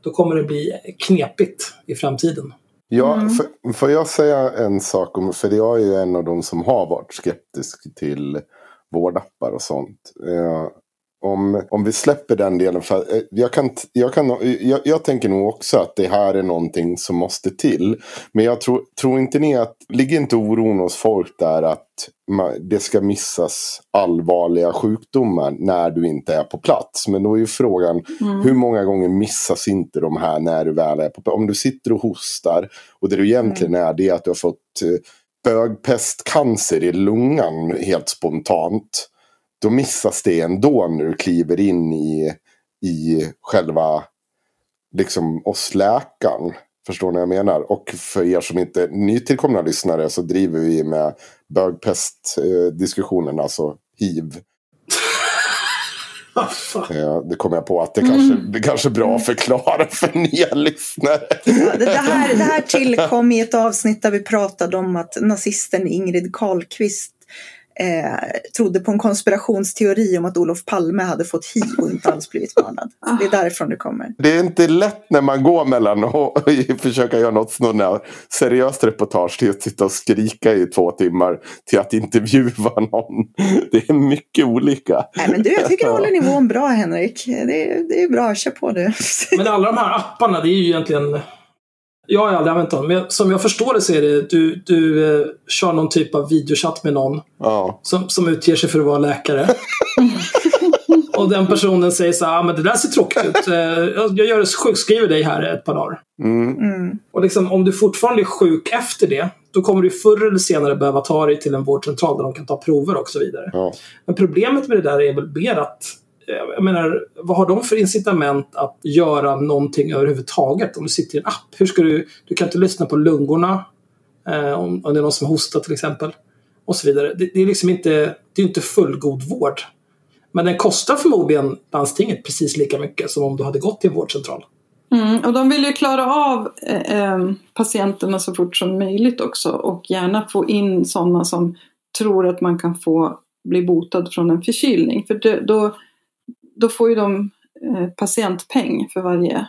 då kommer det bli knepigt i framtiden. Ja, mm. för, får jag säga en sak om, för jag är ju en av de som har varit skeptisk till vårdappar och sånt. Eh, om, om vi släpper den delen. För eh, jag, kan, jag, kan, jag, jag, tänker nog också att det här är någonting som måste till. Men jag tror, tror inte ni att, ligger inte oron hos folk där att det ska missas allvarliga sjukdomar när du inte är på plats. Men då är ju frågan, mm. hur många gånger missas inte de här när du väl är på plats? Om du sitter och hostar och det du egentligen mm. är det är att du har fått eh, bögpestcancer i lungan helt spontant då missas det ändå när du kliver in i, i själva liksom oss läkaren. Förstår ni vad jag menar? Och för er som inte är nytillkomna lyssnare så driver vi med bögpestdiskussionen, alltså hiv. Ja, det kommer jag på att det kanske, mm. det kanske är bra att förklara för nya lyssnare. Ja, det, här, det här tillkom i ett avsnitt där vi pratade om att nazisten Ingrid Carlqvist eh, trodde på en konspirationsteori om att Olof Palme hade fått hiv och inte alls blivit mördad. Det är därifrån det kommer. Det är inte lätt när man går mellan och försöka göra något seriöst reportage till att sitta och skrika i två timmar till att intervjua någon. Det är mycket olika. Nej, men du, jag tycker du håller nivån bra Henrik. Det är, det är bra, kör på du. Men alla de här apparna, det är ju egentligen jag har aldrig använt dem, men som jag förstår det så är det du, du eh, kör någon typ av videochatt med någon ja. som, som utger sig för att vara läkare. och den personen säger så här, ah, men det där ser tråkigt ut. Eh, jag, jag gör, sjukskriver dig här ett par dagar. Mm. Mm. Och liksom, om du fortfarande är sjuk efter det, då kommer du förr eller senare behöva ta dig till en vårdcentral där de kan ta prover och så vidare. Ja. Men problemet med det där är väl mer att Eh, jag menar, vad har de för incitament att göra någonting överhuvudtaget? Om du sitter i en app, hur ska du... Du kan inte lyssna på lungorna eh, om, om det är någon som hostar till exempel. Och så vidare. Det, det, är liksom inte, det är inte fullgod vård. Men den kostar förmodligen landstinget precis lika mycket som om du hade gått till en vårdcentral. Mm, och de vill ju klara av eh, eh patienterna så fort som möjligt också och gärna få in sådana som tror att man kan få bli botad från en förkylning. För det, då då får ju de eh, patientpeng för varje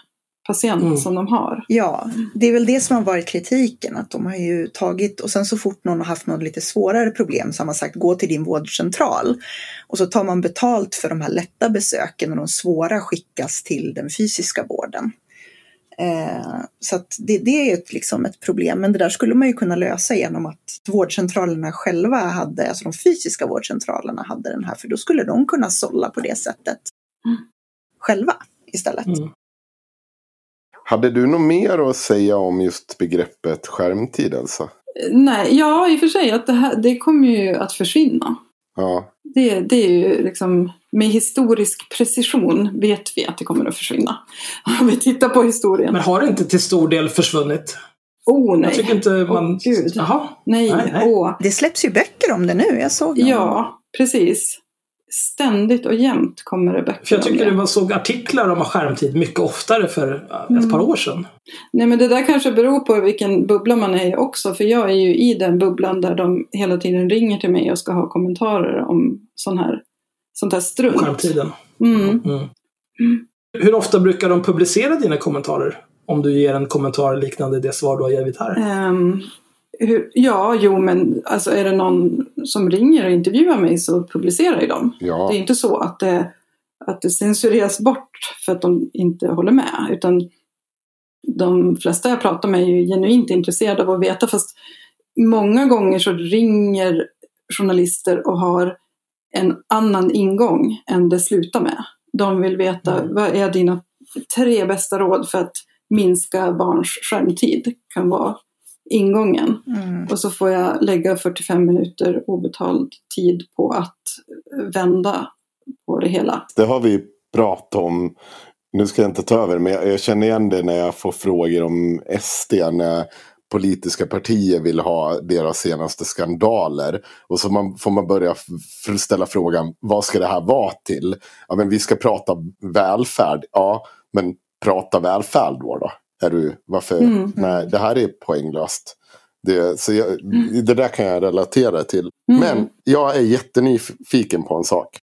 patient mm. som de har. Ja, det är väl det som har varit kritiken. Att de har ju tagit, och sen så fort någon har haft något lite svårare problem så har man sagt gå till din vårdcentral. Och så tar man betalt för de här lätta besöken och de svåra skickas till den fysiska vården. Eh, så det, det, är ett, liksom ett problem, men det där skulle man ju kunna lösa genom att vårdcentralerna själva hade, alltså de fysiska vårdcentralerna hade den här, för då skulle de kunna sålla på det sättet. Själva istället. Mm. Hade du något mer att säga om just begreppet skärmtid Elsa? Nej, ja i och för sig att det, här, det kommer ju att försvinna. Ja. Det, det är ju liksom med historisk precision vet vi att det kommer att försvinna. Om vi tittar på historien. Men har det inte till stor del försvunnit? Oh nej. Jag tycker inte man... Oh, Gud. Jaha. Nej. nej, nej. Oh. Det släpps ju böcker om det nu, jag såg dem. Ja, precis ständigt och jämt kommer det böcker för Jag tycker man såg artiklar om skärmtid mycket oftare för ett mm. par år sedan. Nej men det där kanske beror på vilken bubbla man är i också. För jag är ju i den bubblan där de hela tiden ringer till mig och ska ha kommentarer om sån här, sånt här strunt. Skärmtiden. Mm. mm. Hur ofta brukar de publicera dina kommentarer? Om du ger en kommentar liknande det svar du har givit här. Um, hur, ja, jo men alltså är det någon som ringer och intervjuar mig så publicerar ju de. Ja. Det är inte så att det, att det censureras bort för att de inte håller med. Utan de flesta jag pratar med är ju genuint intresserade av att veta. Fast många gånger så ringer journalister och har en annan ingång än det slutar med. De vill veta mm. vad är dina tre bästa råd för att minska barns skärmtid. kan vara ingången. Mm. Och så får jag lägga 45 minuter obetald tid på att vända på det hela. Det har vi pratat om. Nu ska jag inte ta över men jag känner igen det när jag får frågor om SD. När politiska partier vill ha deras senaste skandaler. Och så man, får man börja ställa frågan, vad ska det här vara till? Ja, men vi ska prata välfärd. Ja, men prata välfärd då. då. Är du, varför? Mm. Nej, det här är poänglöst. Det, så jag, det där kan jag relatera till. Mm. Men jag är jättenyfiken på en sak.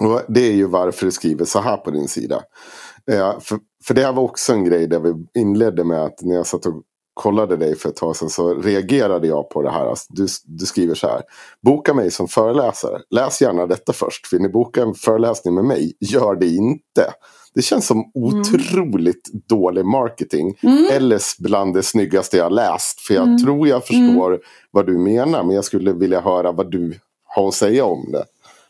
Och det är ju varför du skriver så här på din sida. Eh, för, för det här var också en grej där vi inledde med att när jag satt och kollade dig för ett tag sedan så reagerade jag på det här. Alltså, du, du skriver så här. Boka mig som föreläsare. Läs gärna detta först. Vill ni boka en föreläsning med mig? Gör det inte. Det känns som otroligt dålig marketing. Mm. Eller bland det snyggaste jag läst. För jag Mm. tror jag förstår vad du menar. Men jag skulle vilja höra vad du har att säga om det.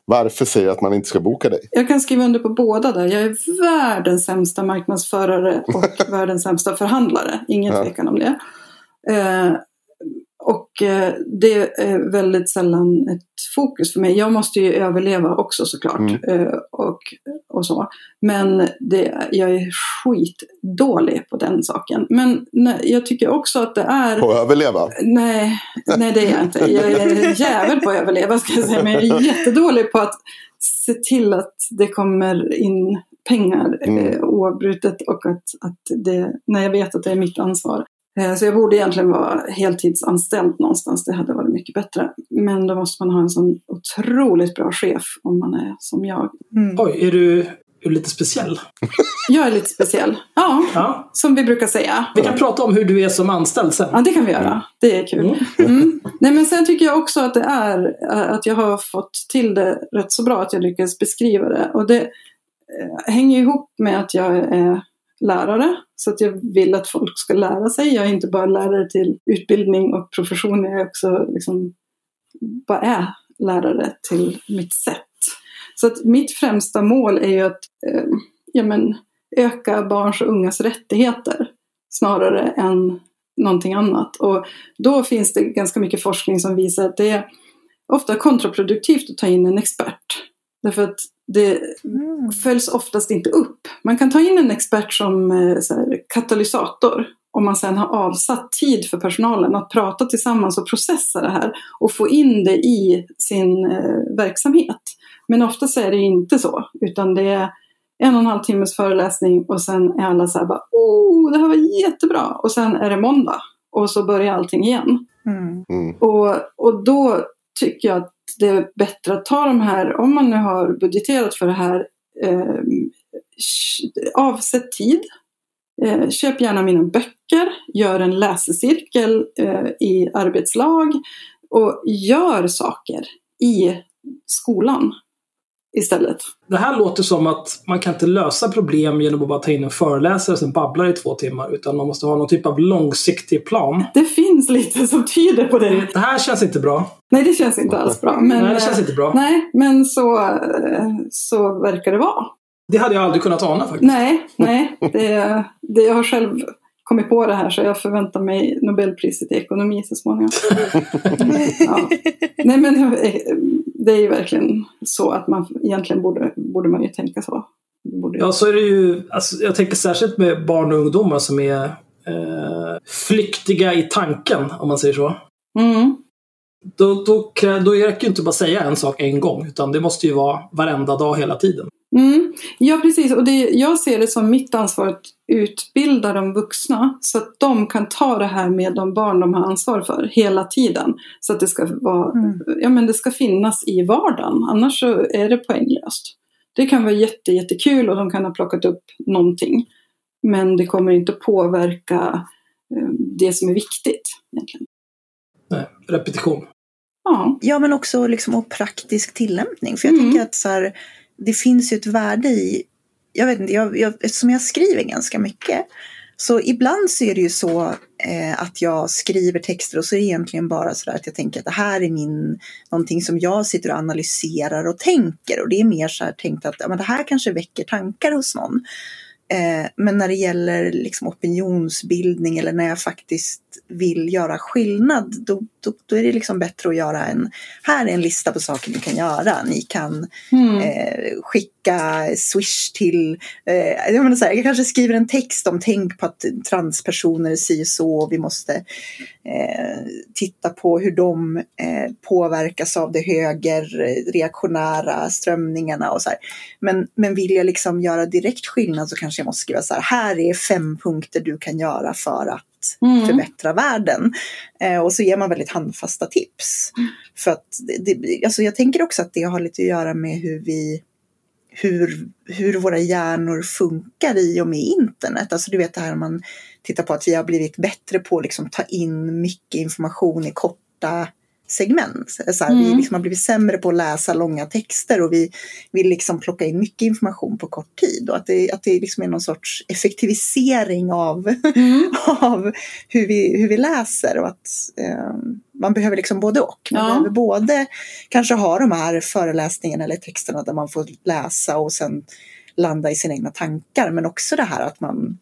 Varför säger du att man inte ska boka dig? Jag kan skriva under på båda där. Jag är världens sämsta marknadsförare och världens sämsta förhandlare. Ingen Ja. tvekan om det. Eh, och eh, det är väldigt sällan ett fokus för mig. Jag måste ju överleva också såklart. Mm. Eh, och, och så. Men det, jag är skitdålig på den saken. Men nej, jag tycker också att det är... På att överleva? Nej, nej det är jag inte. Jag är jävel på att överleva ska jag säga. Men jag är jättedålig på att se till att det kommer in pengar Mm. eh, oavbrutet och att, att det, när jag vet att det är mitt ansvar. Eh, så jag borde egentligen vara heltidsanställd någonstans. Det hade varit mycket bättre. Men då måste man ha en sån otroligt bra chef om man är som jag. Mm. Oj, är du, är du lite speciell? Jag är lite speciell. Ja, Ja. som vi brukar säga. Vi kan prata om hur du är som anställd sen. Ja, det kan vi göra. Det är kul. Mm. Mm. Nej, men sen tycker jag också att det är eh, att jag har fått till det rätt så bra att jag lyckas beskriva det. Och det eh, hänger ihop med att jag är lärare. Så att jag vill att folk ska lära sig. Jag är inte bara lärare till utbildning och profession. Jag är också liksom, bara är lärare till mitt sätt. Så att mitt främsta mål är ju att eh, ja, men, öka barns och ungas rättigheter snarare än någonting annat. Och då finns det ganska mycket forskning som visar att det är ofta kontraproduktivt att ta in en expert. Därför att det Mm. följs oftast inte upp. Man kan ta in en expert som eh, så här, katalysator om man sedan har avsatt tid för personalen att prata tillsammans och processa det här och få in det i sin eh, verksamhet. Men oftast är det inte så, utan det är en och en halv timmes föreläsning och sen är alla så här bara oh, det här var jättebra och sen är det måndag och så börjar allting igen. Mm. Mm. Och, och då tycker jag att det är bättre att ta de här, om man nu har budgeterat för det här, ehm, eh, avsätt tid. Eh, köp gärna mina böcker, gör en läsecirkel eh, i arbetslag och gör saker i skolan istället. Det här låter som att man kan inte lösa problem genom att bara ta in en föreläsare som babblar i två timmar. Utan man måste ha någon typ av långsiktig plan. Det finns lite som tyder på det. Det här känns inte bra. Nej, det känns inte alls bra. Men, Nej, det känns eh, inte bra. Nej, men så, eh, så verkar det vara. Det hade jag aldrig kunnat ana faktiskt. Nej, nej. Det, det, jag har själv kommit på det här så jag förväntar mig Nobelpriset i ekonomi så småningom. Ja. Nej men eh, det är ju verkligen så att man egentligen borde, borde man ju tänka så. Borde, Ja, så är det ju. Alltså, jag tänker särskilt med barn och ungdomar som är eh, flyktiga i tanken, om man säger så. Mm. Då, då, då räcker ju inte bara säga en sak en gång, utan det måste ju vara varenda dag hela tiden. Mm. Ja, precis. Och det, jag ser det som mitt ansvar att utbilda de vuxna så att de kan ta det här med de barn de har ansvar för hela tiden. Så att det ska, vara, Mm. ja, men det ska finnas i vardagen, annars så är det poänglöst. Det kan vara jätte, jättekul och de kan ha plockat upp någonting. Men det kommer inte påverka eh, det som är viktigt egentligen. Nej, repetition. Ja, Ja, men också liksom och praktisk tillämpning. För jag Mm. tänker att så här, det finns ju ett värde i, jag vet inte, jag, jag, eftersom jag skriver ganska mycket, så ibland så är det ju så eh, att jag skriver texter och så är det egentligen bara så där att jag tänker att det här är min, någonting som jag sitter och analyserar och tänker. Och det är mer så här tänkt att ja, men det här kanske väcker tankar hos någon. Eh, men när det gäller liksom opinionsbildning eller när jag faktiskt vill göra skillnad, då, då, då är det liksom bättre att göra en, här är en lista på saker ni kan göra. Ni kan mm. eh, skicka swish till, eh, jag, menar så här, jag kanske skriver en text om tänk på att transpersoner säger så och vi måste eh, titta på hur de eh, påverkas av de högerreaktionära strömningarna och så här. Men, men vill jag liksom göra direkt skillnad så kanske jag måste skriva så här, här är fem punkter du kan göra för att Mm. förbättra världen. Eh, och så ger man väldigt handfasta tips. För att det, alltså jag tänker också att det har lite att göra med hur vi hur, hur våra hjärnor funkar i och med internet. Alltså du vet det här man tittar på att vi har blivit bättre på att liksom ta in mycket information i korta segment. Så här, Vi Mm. liksom har blivit sämre på att läsa långa texter och vi vill liksom plocka in mycket information på kort tid. Och att det, att det liksom är någon sorts effektivisering av, Mm. av hur, vi, hur vi läser. Och att eh, man behöver liksom både och. Man Ja. behöver både kanske ha de här föreläsningarna eller texterna där man får läsa och sen landa i sina egna tankar. Men också det här att man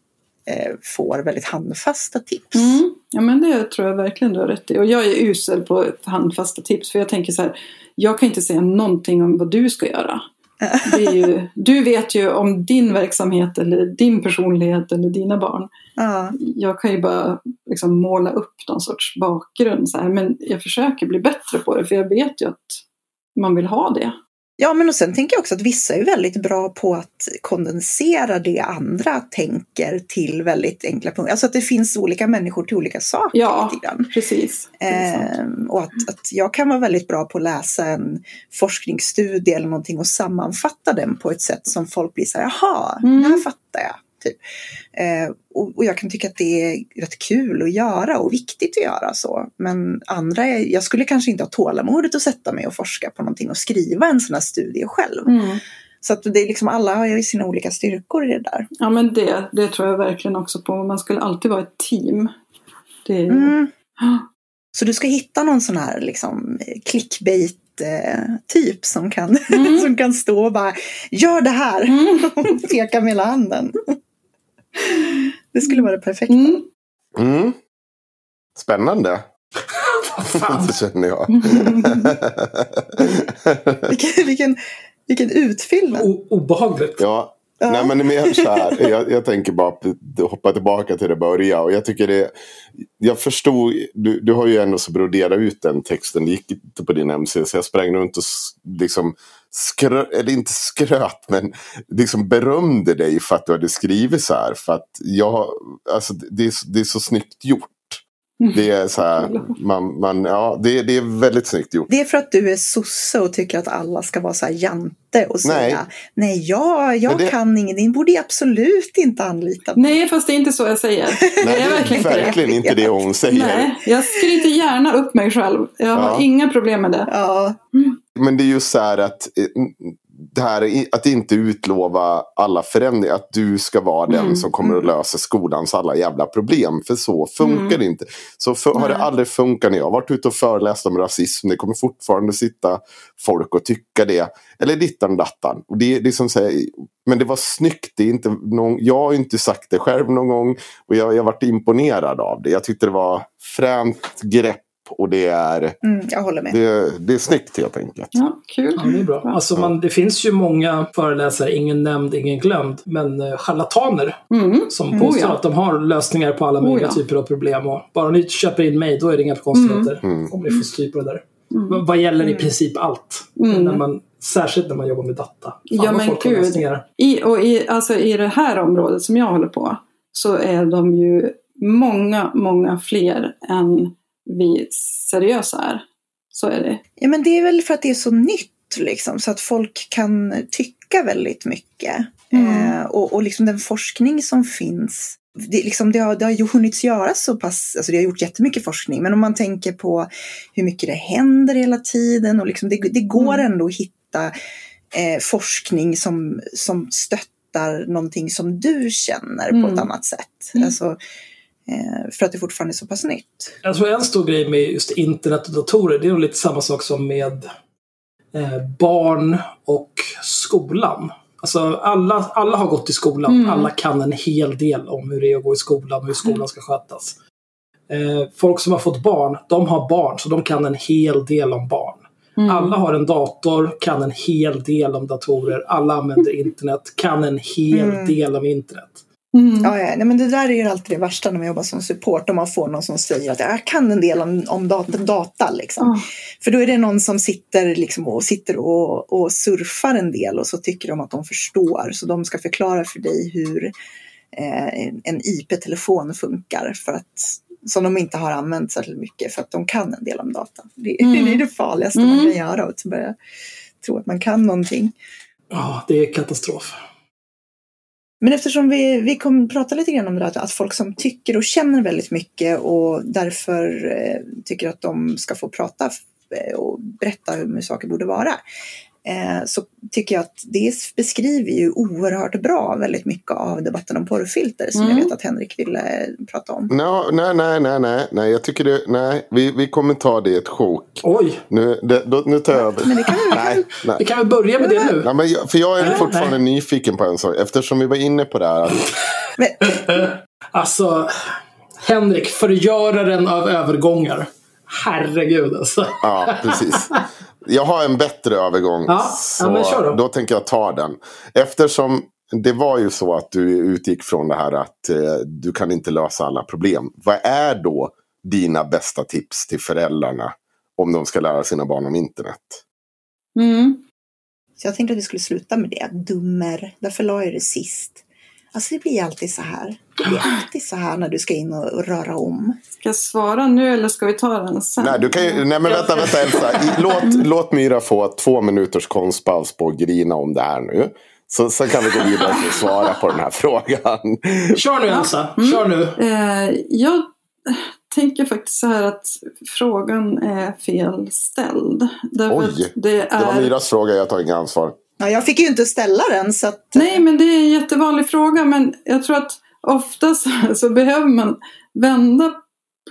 får väldigt handfasta tips. Mm. Ja men det tror jag verkligen du har rätt i. Och jag är usel på handfasta tips. För jag tänker så här. Jag kan inte säga någonting om vad du ska göra. Ju, du vet ju om din verksamhet eller din personlighet eller dina barn. Ja. Jag kan ju bara liksom måla upp någon sorts bakgrund. Så här. Men jag försöker bli bättre på det. För jag vet ju att man vill ha det. Ja, men och sen tänker jag också att vissa är väldigt bra på att kondensera det andra tänker till väldigt enkla punkter. Alltså att det finns olika människor till olika saker. Ja. Precis. Ehm, och att, att jag kan vara väldigt bra på att läsa en forskningsstudie eller någonting och sammanfatta den på ett sätt som folk blir så här, jaha, Mm. det här fattar jag. Typ. Eh, och, och jag kan tycka att det är rätt kul att göra och viktigt att göra så. Men andra, är, jag skulle kanske inte ha tålamodet att sätta mig och forska på någonting och skriva en sån här studie själv. Mm. Så att det är liksom, alla har ju sina olika styrkor i det där. Ja men det, det tror jag verkligen också på. Man skulle alltid vara ett team. Det Mm. Så du ska hitta någon sån här liksom clickbait eh, typ som kan, Mm. som kan stå och bara gör det här Mm. och peka med hela handen. Det skulle vara det perfekta. Mm. Mm. Spännande. Vad känner jag. Vilken, vilken, vilken utfyllnad. O- obehagligt. ja. Ja. Nej men det är mer så här. Jag, jag tänker bara att hoppa tillbaka till det börja. Och jag tycker det. Jag förstod. Du, du har ju ändå så broderat ut den texten. Det gick inte på din hemsida. Så jag sprang runt och liksom. Skrö, eller inte skröt men liksom berömde dig för att du hade skrivit så här. För att jag, alltså det, är, det är så snyggt gjort. Det är så här, man, man, ja, det, det är väldigt snyggt gjort. Det är för att du är sosse och tycker att alla ska vara så här jante och säga Nej. nej, jag, jag det- kan ingenting, borde jag absolut inte anlita. Nej, fast det är inte så jag säger. Nej, det är verkligen inte det. verkligen inte det hon säger. Nej, jag skryter gärna upp mig själv. Jag har Ja. inga problem med det. Ja, Men det är ju så här att eh, det här är att inte utlova alla förändringar. Att du ska vara den Mm, som kommer att lösa skolans alla jävla problem. För så funkar Mm. det inte. Så för, har det aldrig funkat när jag har varit ute och föreläst om rasism. Det kommer fortfarande sitta folk och tycka det. Eller dittan dattan. Och det, det är som säger, men det var snyggt. Det är inte någon, jag har inte sagt det själv någon gång. Och jag, jag varit imponerad av det. Jag tyckte det var fränt grepp. Och det är, mm, jag håller med. det, det är snyggt helt enkelt. Ja, kul. Ja, det är bra. Alltså man, det finns ju många föreläsare, ingen nämnd, ingen glömd, men eh, charlataner Mm. som Mm. påstår Oh ja. att de har lösningar på alla Oh möjliga ja. typer av problem. Och bara ni köper in mig, då är det inga konstigheter. Mm. Om ni får styr på det där. Mm. Vad- gäller i Mm. princip allt. Mm. När man, särskilt när man jobbar med data. Fan Ja, men gud. I, och i, alltså, I det här området som jag håller på så är de ju många, många fler än vi seriösa är. Så är det. Ja, men det är väl för att det är så nytt, liksom, så att folk kan tycka väldigt mycket. Mm. Eh, och och liksom den forskning som finns, det, liksom, det, har, det har ju hunnits göras så pass, alltså det har gjort jättemycket forskning, men om man tänker på hur mycket det händer hela tiden och liksom, det, det går Mm. ändå att hitta eh, forskning som, som stöttar någonting som du känner på Mm. ett annat sätt. Mm. Alltså, för att det fortfarande är så pass nytt. Jag tror en stor grej med just internet och datorer, det är nog lite samma sak som med eh, barn och skolan. Alltså alla, alla har gått i skolan. Mm. Alla kan en hel del om hur det är att gå i skolan och hur skolan ska skötas. Eh, folk som har fått barn, de har barn, så de kan en hel del om barn. Mm. Alla har en dator, kan en hel del om datorer. Alla använder internet, kan en hel Mm. del om internet. Mm. Ja, ja. Nej, men det där är ju alltid det värsta när man jobbar som support. Om man får någon som säger att jag kan en del om, om data. data liksom. Ah. För då är det någon som sitter, liksom, och, sitter och, och surfar en del och så tycker de att de förstår. Så de ska förklara för dig hur eh, en IP-telefon funkar för att som de inte har använt särskilt mycket för att de kan en del om data. Det, Mm. det är det farligaste Mm. man kan göra, att börja tro att man kan någonting. Ja, det är katastrof. Men eftersom vi, vi kommer prata lite grann om det där, att folk som tycker och känner väldigt mycket och därför eh, tycker att de ska få prata eh, och berätta hur saker borde vara. Eh, så tycker jag att det beskriver ju oerhört bra väldigt mycket av debatten om porrfilter som Mm. jag vet att Henrik ville prata om. No, nej, nej, nej, nej, nej. Jag tycker det, nej. Vi, vi kommer ta det i ett sjok. Oj, Nu, det, då, nu tar jag över. Men det kan vi- nej, nej. vi kan väl börja med det nu? Ja, men jag, för jag är Nej, fortfarande nej. nyfiken på en sak. Eftersom vi var inne på det här. Att, Men, Alltså, Henrik, förgöraren av övergångar. Herregud alltså. ja, precis. Jag har en bättre övergång. Ja, så ja, men kör då. då tänker jag ta den. Eftersom det var ju så att du utgick från det här att eh, du kan inte lösa alla problem. Vad är då dina bästa tips till föräldrarna om de ska lära sina barn om internet? Mm. så jag tänkte att vi skulle sluta med det. Dummer, därför la jag det sist. Alltså det blir alltid så här. Det blir alltid så här när du ska in och, och röra om. Ska jag svara nu eller ska vi ta den sen? Nej, du kan ju, nej men vänta, vänta Elsa. Låt, låt Myra få två minuters konstpaus på att grina om det här nu. Så, så kan vi gå vidare att svara på den här frågan. Kör nu Elsa, Mm. kör nu. Eh, jag tänker faktiskt så här att frågan är fel ställd. Därför Oj, det Det var är... Myras fråga, jag tar inget ansvar. Ja, jag fick ju inte ställa den så att... Nej, men det är en jättevanlig fråga. Men jag tror att oftast så behöver man vända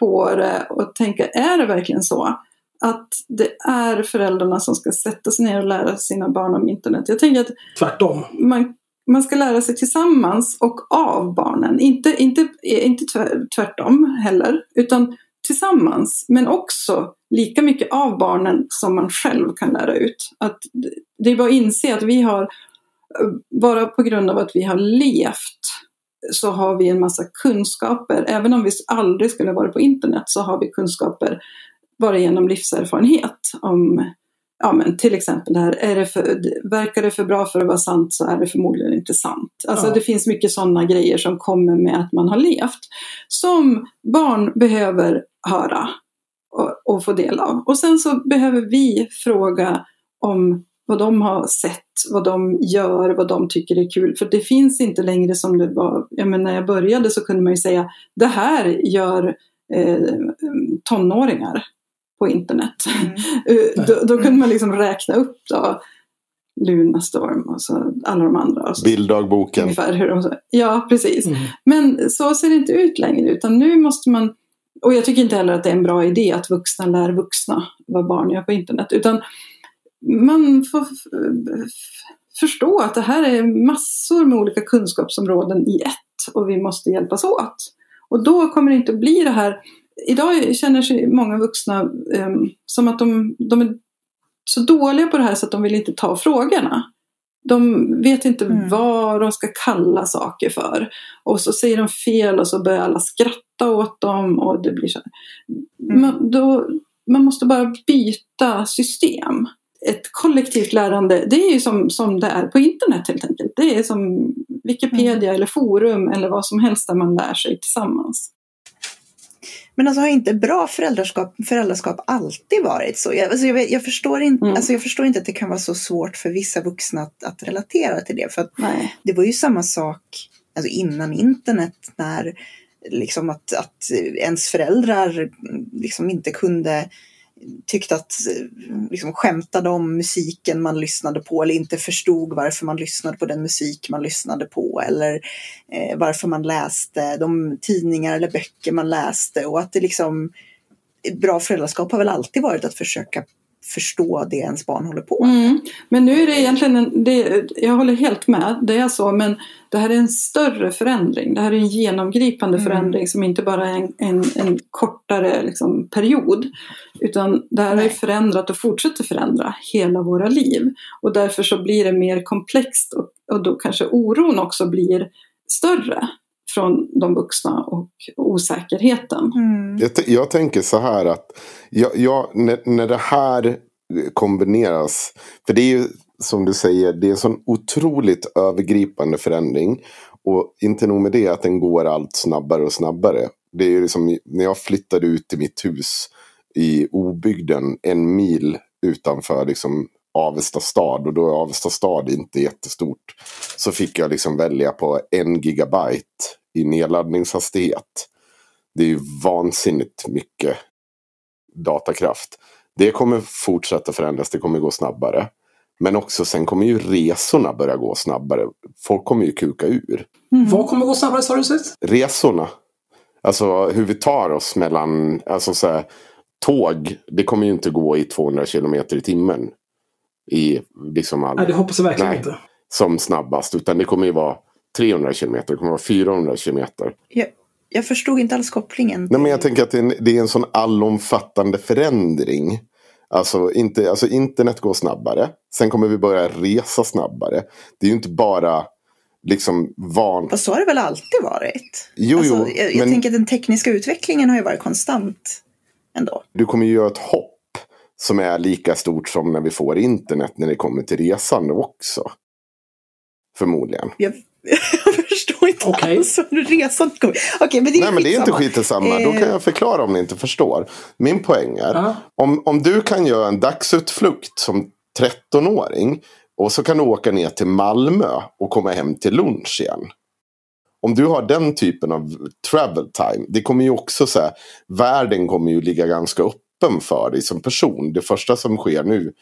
på det och tänka, är det verkligen så? Att det är föräldrarna som ska sätta sig ner och lära sina barn om internet. Jag tänker att Tvärtom. man, man ska lära sig tillsammans och av barnen. Inte, inte, inte tvär- tvärtom heller, utan tillsammans. Men också lika mycket av barnen som man själv kan lära ut. Att det är bara att inse att vi har, bara på grund av att vi har levt, så har vi en massa kunskaper. Även om vi aldrig skulle vara på internet så har vi kunskaper bara genom livserfarenhet om ja, men till exempel det här, är det för, verkar det för bra för att vara sant så är det förmodligen inte sant. Alltså Ja. det finns mycket sådana grejer som kommer med att man har levt. Som barn behöver höra och, och få del av. Och sen så behöver vi fråga om vad de har sett, vad de gör, vad de tycker är kul. För det finns inte längre som det var, ja, men när jag började så kunde man ju säga det här gör eh, tonåringar på internet. Eh, Då, då kunde man liksom räkna upp då Lunarstorm och så alla de andra. Och så Bilddagboken. ungefär hur de, ja, precis. Mm. Men så ser det inte ut längre utan nu måste man och jag tycker inte heller att det är en bra idé att vuxna lär vuxna vad barn gör på internet. Utan man får förstå att det här är massor med olika kunskapsområden i ett och vi måste hjälpas åt. Och då kommer det inte att bli det här. Idag känner sig många vuxna em, som att de, de är så dåliga på det här så att de vill inte ta frågorna. De vet inte Mm. vad de ska kalla saker för. Och så säger de fel och så börjar alla skratta åt dem och det blir så. Mm. Man, då, man måste bara byta system. Ett kollektivt lärande, det är ju som, som det är på internet helt enkelt. Det är som Wikipedia eller forum eller vad som helst där man lär sig tillsammans. Men alltså har inte bra föräldraskap, föräldraskap alltid varit så? Jag, alltså jag, jag, förstår inte, Mm. alltså jag förstår inte att det kan vara så svårt för vissa vuxna att, att relatera till det. För att Nej. det var ju samma sak alltså innan internet när liksom att, att ens föräldrar liksom inte kunde tyckte att liksom skämtade om musiken man lyssnade på eller inte förstod varför man lyssnade på den musik man lyssnade på eller eh, varför man läste de tidningar eller böcker man läste. Och att det liksom bra föräldraskap har väl alltid varit att försöka förstå det ens barn håller på med. Mm. Men nu är det egentligen, en, det, jag håller helt med, det är så, men det här är en större förändring. Det här är en genomgripande Mm. förändring som inte bara är en, en, en kortare liksom, period. Utan det här har ju förändrat och fortsätter förändra hela våra liv. Och därför så blir det mer komplext och, och då kanske oron också blir större från de vuxna och osäkerheten. Mm. Jag, jag tänker så här att jag, jag, när, när det här kombineras. För det är ju som du säger, det är en sån otroligt övergripande förändring. Och inte nog med det att den går allt snabbare och snabbare. Det är ju liksom när jag flyttade ut till mitt hus i obygden en mil utanför liksom Avesta stad och då är Avesta stad inte jättestort. Så fick jag liksom välja på en gigabyte i nedladdningshastighet. Det är ju vansinnigt mycket datakraft. Det kommer fortsätta förändras, det kommer gå snabbare. Men också sen kommer ju resorna börja gå snabbare. Folk kommer ju kuka ur. Mm. Vad kommer gå snabbare sa du sist? Resorna. Alltså hur vi tar oss mellan, alltså så här, tåg, det kommer ju inte gå i 200 kilometer i timmen. I liksom all... Nej, det hoppas jag verkligen Nej, inte. Som snabbast, utan det kommer ju vara 300 kilometer, det kommer vara 400 kilometer. Jag, jag förstod inte alls kopplingen. Nej, men jag tänker att det är en, det är en sån allomfattande förändring. Alltså, inte, alltså internet går snabbare. Sen kommer vi börja resa snabbare. Det är ju inte bara liksom van... Fast så har det väl alltid varit? Jo, alltså, jo. Jag, jag men... tänker att den tekniska utvecklingen har ju varit konstant ändå. Du kommer ju göra ett hopp som är lika stort som när vi får internet när det kommer till resande också. Förmodligen. Jag, jag förstår inte okay. alls hur resan kommer. Okay, men det är Nej men det är inte skit samma. Eh... Då kan jag förklara om ni inte förstår. Min poäng är. Uh om, om du kan göra en dagsutflykt som 13-åring. Och så kan du åka ner till Malmö och komma hem till lunch igen. Om du har den typen av travel time. Det kommer ju också så här. Världen kommer ju ligga ganska öppen för dig som person. Det första som sker nu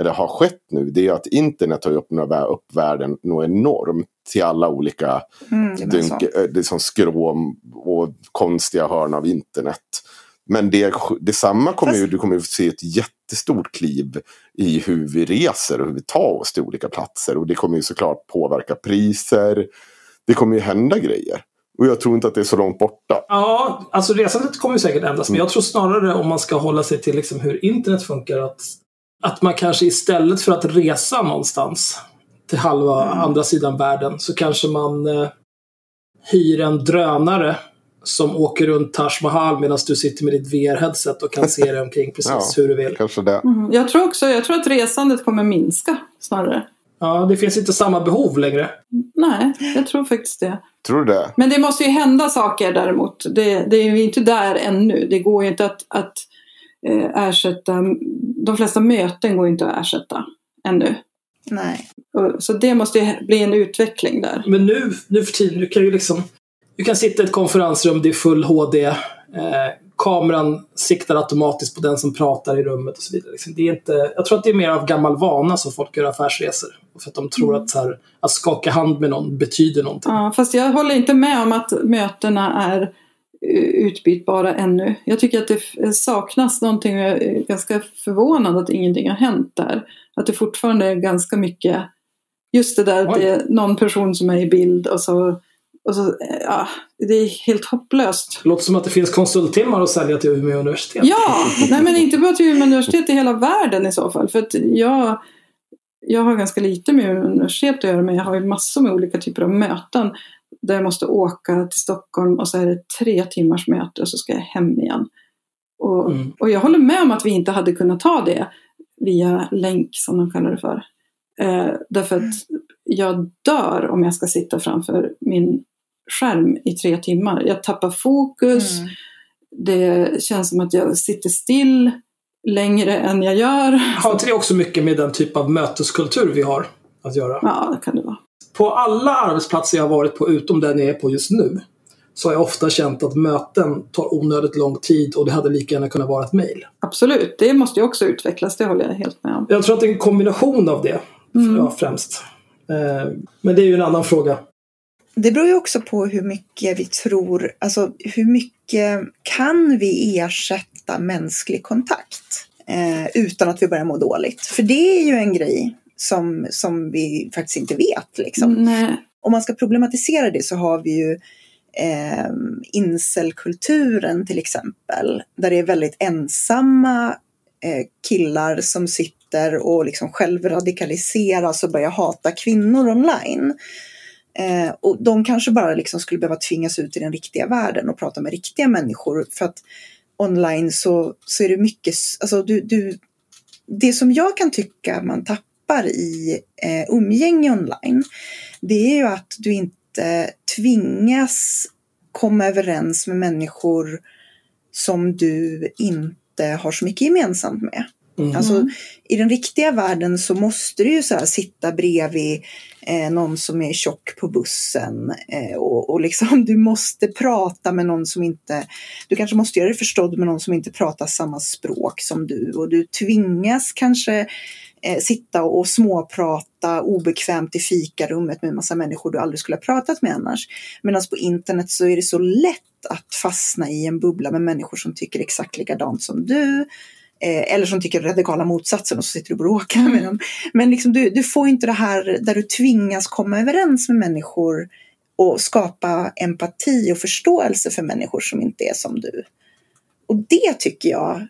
eller har skett nu, det är att internet har öppnat upp världen något enormt till alla olika mm, dunk, liksom skråm och konstiga hörn av internet. Men det, detsamma kommer Fast... ju, du kommer ju se ett jättestort kliv i hur vi reser och hur vi tar oss till olika platser. Och det kommer ju såklart påverka priser. Det kommer ju hända grejer. Och jag tror inte att det är så långt borta. Ja, alltså resandet kommer ju säkert ändras. Men jag tror snarare om man ska hålla sig till liksom hur internet funkar. Att, att man kanske istället för att resa någonstans till halva mm. andra sidan världen så kanske man eh, hyr en drönare som åker runt Taj Mahal medan du sitter med ditt VR-headset och kan se dig omkring precis ja, hur du vill. Kanske det. Mm, jag tror också jag tror att resandet kommer minska snarare. Ja, det finns inte samma behov längre. Nej, jag tror faktiskt det. Tror du det? Men det måste ju hända saker däremot. Det, det är ju inte där ännu. Det går ju inte att, att ersätta. De flesta möten går inte att ersätta ännu. Nej. Så det måste bli en utveckling där. Men nu, nu för tiden, du kan ju liksom du kan sitta i ett konferensrum, det är full HD. Eh, kameran siktar automatiskt på den som pratar i rummet och så vidare. Liksom. Det är inte, jag tror att det är mer av gammal vana som folk gör affärsresor. För att de tror mm. att, så här, att skaka hand med någon betyder någonting. Ja, fast jag håller inte med om att mötena är eh, utbytbara ännu. Jag tycker att det saknas någonting. Jag är ganska förvånad att ingenting har hänt där. Att det fortfarande är ganska mycket just det där att det är någon person som är i bild och så och så, ja, det är helt hopplöst. Det låter som att det finns konsulttimmar att sälja till Umeå universitet. Ja, nej men inte bara till Umeå universitet i hela världen i så fall. För att jag, jag har ganska lite med universitet att göra men jag har ju massor med olika typer av möten. Där jag måste åka till Stockholm och så är det tre timmars möte och så ska jag hem igen. Och, mm. och jag håller med om att vi inte hade kunnat ta det via länk som de kallar det för. Eh, därför att jag dör om jag ska sitta framför min skärm i tre timmar. Jag tappar fokus. Mm. Det känns som att jag sitter still längre än jag gör. Har inte det också mycket med den typ av möteskultur vi har att göra? Ja, det kan det vara. På alla arbetsplatser jag har varit på, utom den jag är på just nu, så har jag ofta känt att möten tar onödigt lång tid och det hade lika gärna kunnat vara ett mejl. Absolut, det måste ju också utvecklas, det håller jag helt med om. Jag tror att det är en kombination av det, mm. främst. Eh, men det är ju en annan fråga. Det beror ju också på hur mycket vi tror, alltså hur mycket kan vi ersätta mänsklig kontakt eh, utan att vi börjar må dåligt? För det är ju en grej som, som vi faktiskt inte vet. Liksom. Nej. Om man ska problematisera det så har vi ju eh, incelkulturen till exempel, där det är väldigt ensamma eh, killar som sitter och liksom självradikaliseras och börjar hata kvinnor online. Eh, och de kanske bara liksom skulle behöva tvingas ut i den riktiga världen och prata med riktiga människor. För att online så, så är det mycket, alltså du, du, det som jag kan tycka man tappar i eh, umgänge online, det är ju att du inte tvingas komma överens med människor som du inte har så mycket gemensamt med. Mm. Alltså, I den riktiga världen så måste du ju så här sitta bredvid eh, någon som är tjock på bussen eh, och, och liksom, du måste prata med någon som inte, du kanske måste göra dig förstådd med någon som inte pratar samma språk som du och du tvingas kanske eh, sitta och småprata obekvämt i fikarummet med en massa människor du aldrig skulle ha pratat med annars. Medan på internet så är det så lätt att fastna i en bubbla med människor som tycker exakt likadant som du. Eh, eller som tycker radikala motsatsen och så sitter du och bråkar med dem. Men liksom du, du får inte det här där du tvingas komma överens med människor och skapa empati och förståelse för människor som inte är som du. Och det tycker jag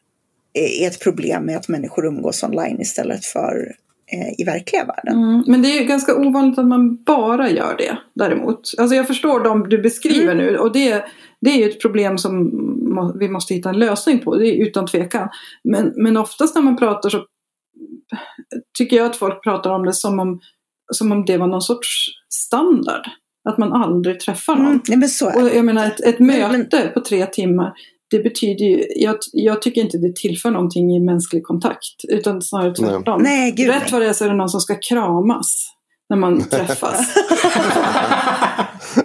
är ett problem med att människor umgås online istället för eh, i verkliga världen. Mm, men det är ganska ovanligt att man bara gör det däremot. Alltså jag förstår de du beskriver Mm. nu och det, det är ju ett problem som må, vi måste hitta en lösning på, det är utan tvekan. Men, men oftast när man pratar så tycker jag att folk pratar om det som om, som om det var någon sorts standard. Att man aldrig träffar någon. Mm, nej, men så är Och det. jag menar ett, ett Men- möte på tre timmar det betyder ju, jag, jag tycker inte det tillför någonting i mänsklig kontakt utan snarare tvärtom. Nej, gud Rätt nej. vad det är så är det någon som ska kramas när man träffas.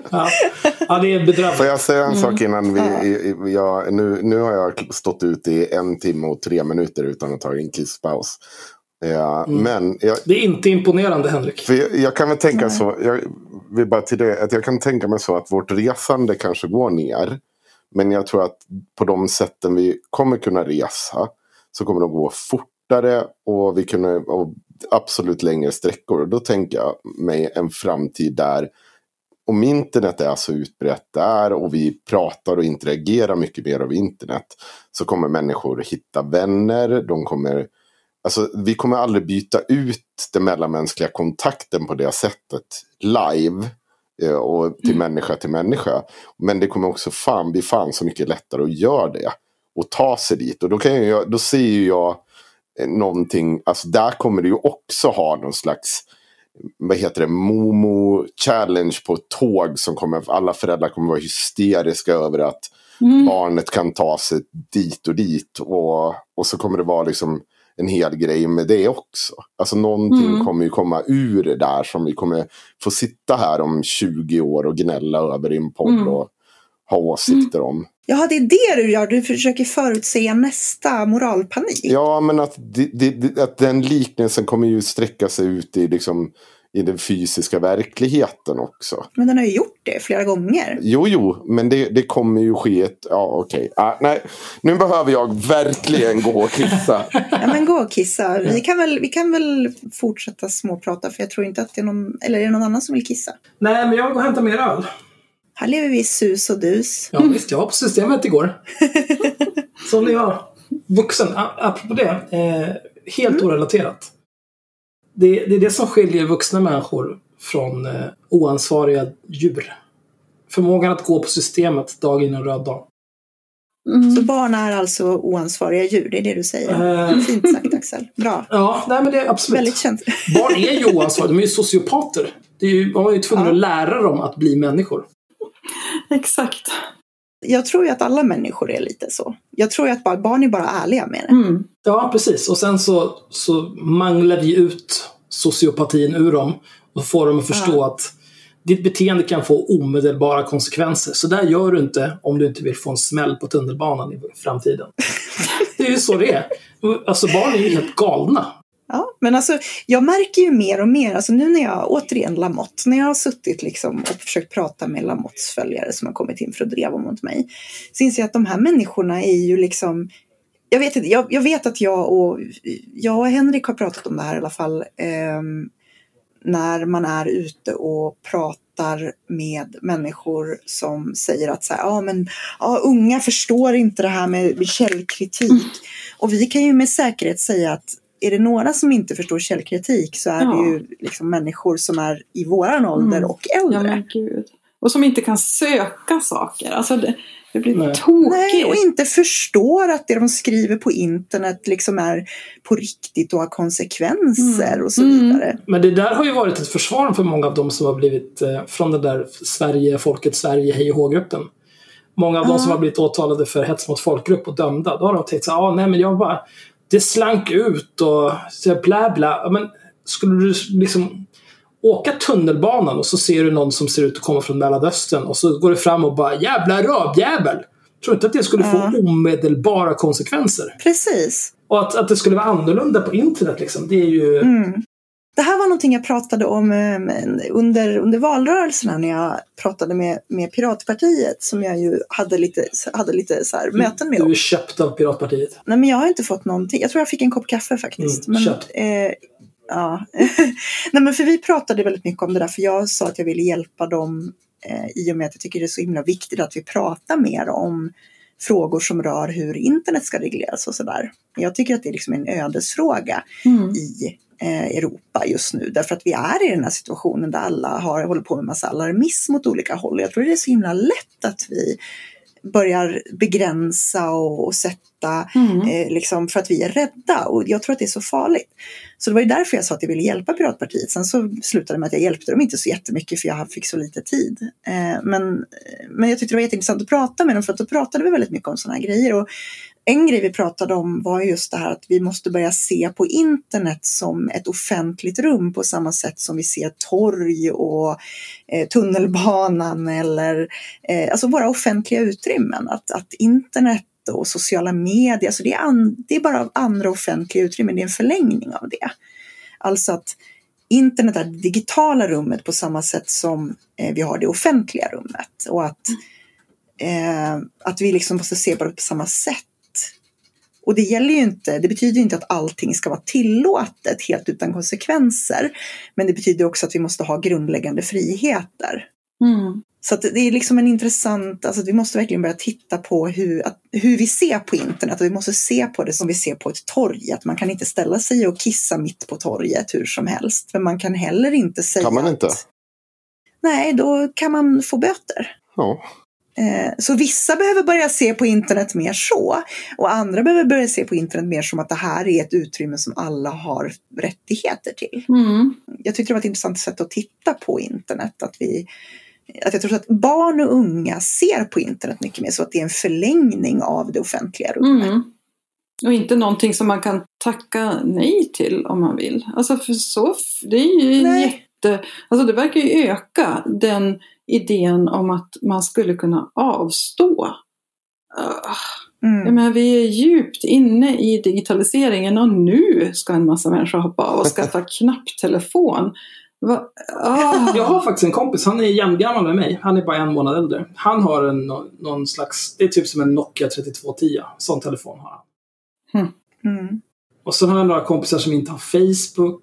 ja. ja, det är bedrövligt. Får jag säga en Mm. sak innan vi... Ja. Jag, nu, nu har jag stått ute i en timme och tre minuter utan att ta en kisspaus. Ja, Mm. Men jag, Det är inte imponerande, Henrik. för jag, jag kan väl tänka Nej. så. Jag bara till det, att jag kan tänka mig så att vårt resande kanske går ner. Men jag tror att på de sätten vi kommer kunna resa så kommer det att gå fortare och vi kunde och absolut längre sträckor. Och då tänker jag mig en framtid där om internet är så utbrett där och vi pratar och interagerar mycket mer av internet så kommer människor hitta vänner. De kommer, alltså, vi kommer aldrig byta ut den mellanmänskliga kontakten på det sättet live och till människa till människa. Men det kommer också fan bli fan så mycket lättare att göra det och ta sig dit. Och då, kan jag, då ser ju jag eh, någonting, alltså där kommer du ju också ha någon slags vad heter det, Momo challenge på ett tåg som kommer, alla föräldrar kommer vara hysteriska över att Mm. barnet kan ta sig dit och dit. Och, och så kommer det vara liksom en hel grej med det också. Alltså någonting Mm. kommer ju komma ur det där som vi kommer få sitta här om 20 år och gnälla över i en podd Mm. och ha åsikter om. Jaha, det är det du gör. Du försöker förutse nästa moralpanik. Ja, men att, det, det, att den liknelsen kommer ju sträcka sig ut i, liksom, i den fysiska verkligheten också. Men den har ju gjort det flera gånger. Jo, jo, men det, det kommer ju ske ett... Ja, okej. Ah, nej, nu behöver jag verkligen gå och kissa. Ja, men gå och kissa. Vi kan väl, vi kan väl fortsätta småprata för jag tror inte att det är någon, eller är det någon annan som vill kissa? Nej, men jag går och hämtar mer öl. Här lever vi i sus och dus. Ja, visst. Jag var på systemet igår. Så när jag vuxen, apropå det, eh, helt orelaterat. Det, det är det som skiljer vuxna människor från eh, oansvariga djur. Förmågan att gå på systemet dag in och röd dag. Mm. Så barn är alltså oansvariga djur, det är det du säger. Eh, Fint sagt Axel. Bra. ja, nej men det är absolut. Väldigt känt. Barn är ju oansvariga, de är ju sociopater. Det är ju, man är ju tvungen Ja. att lära dem att bli människor. Exakt. Jag tror ju att alla människor är lite så. Jag tror ju att barn är bara ärliga med det. Mm. Ja, precis. Och sen så, så manglar vi ut sociopatin ur dem och får dem att förstå att ditt beteende kan få omedelbara konsekvenser. Så där gör du inte om du inte vill få en smäll på tunnelbanan i framtiden. Det är ju så det är. Alltså barn är ju helt galna. Ja, men alltså jag märker ju mer och mer, alltså nu när jag, återigen Lamotte, när jag har suttit liksom och försökt prata med Lamotts följare som har kommit in för att dreva mot mig, så inser jag att de här människorna är ju liksom jag vet, inte, jag, jag vet att jag och, jag och Henrik har pratat om det här i alla fall. ehm, när man är ute och pratar med människor som säger att så här, ja, men, ja, unga förstår inte det här med, med källkritik. Och vi kan ju med säkerhet säga att är det några som inte förstår källkritik så är Ja. det ju liksom människor som är i våran ålder Mm. och Ja äldre. men gud. Och som inte kan söka saker. Alltså det, det blir Nej. tokigt. Nej, och inte förstår att det de skriver på internet liksom är på riktigt och har konsekvenser Mm. och så Mm. vidare. Men det där har ju varit ett försvar för många av dem som har blivit eh, från den där Sverige, Folket Sverige, Hej och Hå-gruppen. Många av Ja. de som har blivit åtalade för hets mot folkgrupp och dömda, då har de tänkt så ah, nej men jag bara, det slank ut och så bla bla. Men skulle du liksom åka tunnelbanan och så ser du någon som ser ut att komma från Mellanöstern och så går du fram och bara jävla arabjävel. Tror inte att det skulle få omedelbara konsekvenser? Precis. Och att, att det skulle vara annorlunda på internet liksom, det är ju... Mm. Det här var någonting jag pratade om eh, under, under valrörelserna när jag pratade med, med Piratpartiet som jag ju hade lite, hade lite så här möten med. Du är köpt av Piratpartiet. Nej men jag har inte fått någonting. Jag tror jag fick en kopp kaffe faktiskt. Mm, men, köpt. eh, ja. Nej men för vi pratade väldigt mycket om det där för jag sa att jag ville hjälpa dem eh, i och med att jag tycker det är så himla viktigt att vi pratar mer om frågor som rör hur internet ska regleras och sådär. Jag tycker att det är liksom en ödesfråga Mm. i Europa just nu. Därför att vi är i den här situationen där alla har, håller på med massa alarmism åt olika håll. Jag tror det är så himla lätt att vi börjar begränsa och, och sätta Mm. eh, liksom för att vi är rädda och jag tror att det är så farligt. Så det var ju därför jag sa att jag ville hjälpa Piratpartiet. Sen så slutade det med att jag hjälpte dem inte så jättemycket för jag fick så lite tid. Eh, men, men jag tyckte det var jätteintressant att prata med dem för att då pratade vi väldigt mycket om sådana här grejer. Och en grej vi pratade om var just det här att vi måste börja se på internet som ett offentligt rum på samma sätt som vi ser torg och eh, tunnelbanan eller eh, alltså våra offentliga utrymmen. Att, att internet och sociala medier, alltså det, är an, det är bara andra offentliga utrymmen, det är en förlängning av det. Alltså att internet är det digitala rummet på samma sätt som eh, vi har det offentliga rummet. Och att, eh, att vi liksom måste se på det på samma sätt. Och det gäller ju inte, det betyder ju inte att allting ska vara tillåtet helt utan konsekvenser. Men det betyder också att vi måste ha grundläggande friheter. Mm. Så att det är liksom en intressant, alltså att vi måste verkligen börja titta på hur, att, hur vi ser på internet och vi måste se på det som vi ser på ett torg. Att man kan inte ställa sig och kissa mitt på torget hur som helst. Men man kan heller inte säga Kan man inte? Att, nej, då kan man få böter. Ja. Eh, Så vissa behöver börja se på internet mer så och andra behöver börja se på internet mer som att det här är ett utrymme som alla har rättigheter till. Mm. Jag tyckte det var ett intressant sätt att titta på internet. Att, vi, att jag tror att barn och unga ser på internet mycket mer så att det är en förlängning av det offentliga rummet. Mm. Och inte någonting som man kan tacka nej till om man vill. Alltså för så, det är ju Nej. jätte... Alltså det verkar ju öka den idén om att man skulle kunna avstå. Mm. Jag menar, vi är djupt inne i digitaliseringen och nu ska en massa människor hoppa av och skaffa knapptelefon. Va? Ah. Jag har faktiskt en kompis, han är jämngammal med mig. Han är bara en månad äldre. Han har en, nå- någon slags, det är typ som en Nokia 3210. Sån telefon har han. Mm. Och så har jag några kompisar som inte har Facebook.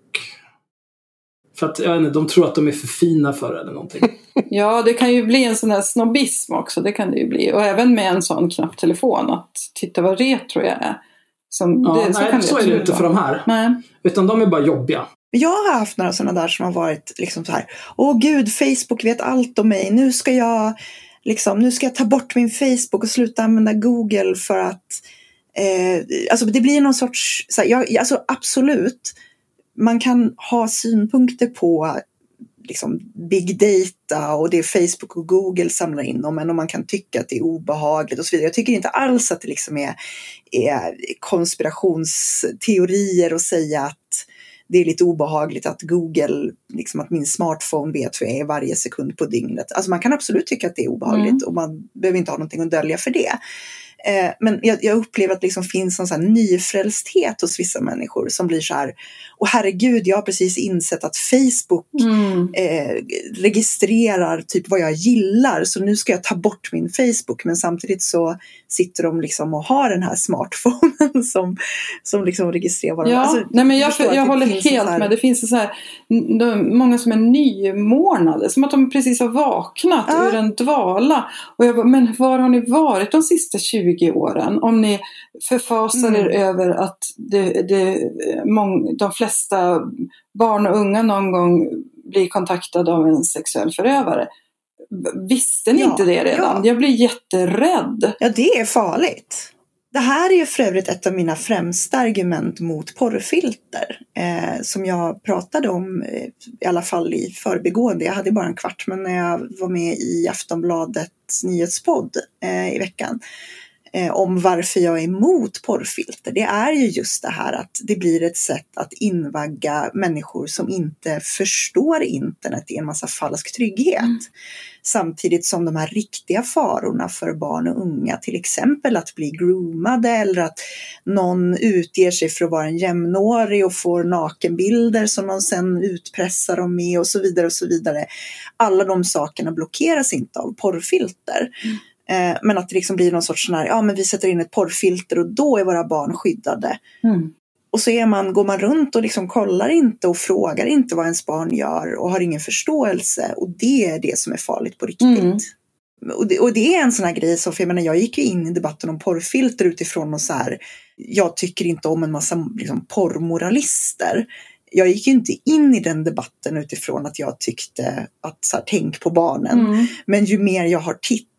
För att, jag vet inte, de tror att de är för fina för det eller någonting. Ja, det kan ju bli en sån här snobbism också. Det kan det ju bli. Och även med en sån knapptelefon. Att titta vad retro jag är. Som, Ja, det, så nej, kan så är det inte för de här. Nej. Utan de är bara jobbiga. Jag har haft några sådana där som har varit liksom så här. Åh gud, Facebook vet allt om mig. Nu ska jag liksom, nu ska jag ta bort min Facebook och sluta använda Google för att eh, alltså det blir någon sorts, så här, jag, alltså absolut, man kan ha synpunkter på liksom big data och det Facebook och Google samlar in om en och man kan tycka att det är obehagligt och så vidare. Jag tycker inte alls att det liksom är, är konspirationsteorier att säga att det är lite obehagligt att Google, liksom att min smartphone vet vad jag är varje sekund på dygnet. Alltså man kan absolut tycka att det är obehagligt Mm. och man behöver inte ha någonting att dölja för det. Eh, men jag, jag upplever att det liksom finns en sån här nyfrälsthet hos vissa människor som blir så här, och herregud, jag har precis insett att Facebook Mm. eh, registrerar typ vad jag gillar så nu ska jag ta bort min Facebook men samtidigt så sitter de liksom och har den här smartphonen som, som liksom registrerar vad de Ja, alltså, nej men jag, jag det håller helt här- med. Det finns så här, många som är nymornade. Som att de precis har vaknat Ja. ur en dvala. Och jag bara, men var har ni varit de sista 20 åren? Om ni förfasar Mm. er över att det, det, mång, de flesta barn och unga någon gång blir kontaktade av en sexuell förövare. Visste ni Ja, inte det redan? ja. Jag blir jätterädd. Ja, det är farligt. Det här är ju för övrigt ett av mina främsta argument mot porrfilter. Eh, som jag pratade om, eh, i alla fall i förbigående. Jag hade bara en kvart, men när jag var med i Aftonbladets nyhetspodd eh, i veckan. Eh, om varför jag är emot porrfilter. Det är ju just det här att det blir ett sätt att invagga människor som inte förstår internet i en massa falsk trygghet. Samtidigt som de här riktiga farorna för barn och unga, till exempel att bli groomade eller att någon utger sig för att vara en jämnårig och får nakenbilder som någon sen utpressar dem med och så vidare och så vidare. Alla de sakerna blockeras inte av porrfilter. Eh, Men att det liksom blir någon sorts sån här, ja men vi sätter in ett porrfilter och då är våra barn skyddade. Mm. Och så är man, går man runt och liksom kollar inte och frågar inte vad ens barn gör och har ingen förståelse. Och det är det som är farligt på riktigt. Mm. Och, det, och det är en sån här grej som, för jag menar jag gick ju in i debatten om porrfilter utifrån och så här, jag tycker inte om en massa liksom, porrmoralister. Jag gick ju inte in i den debatten utifrån att jag tyckte att så här, tänk på barnen. Mm. Men ju mer jag har tittat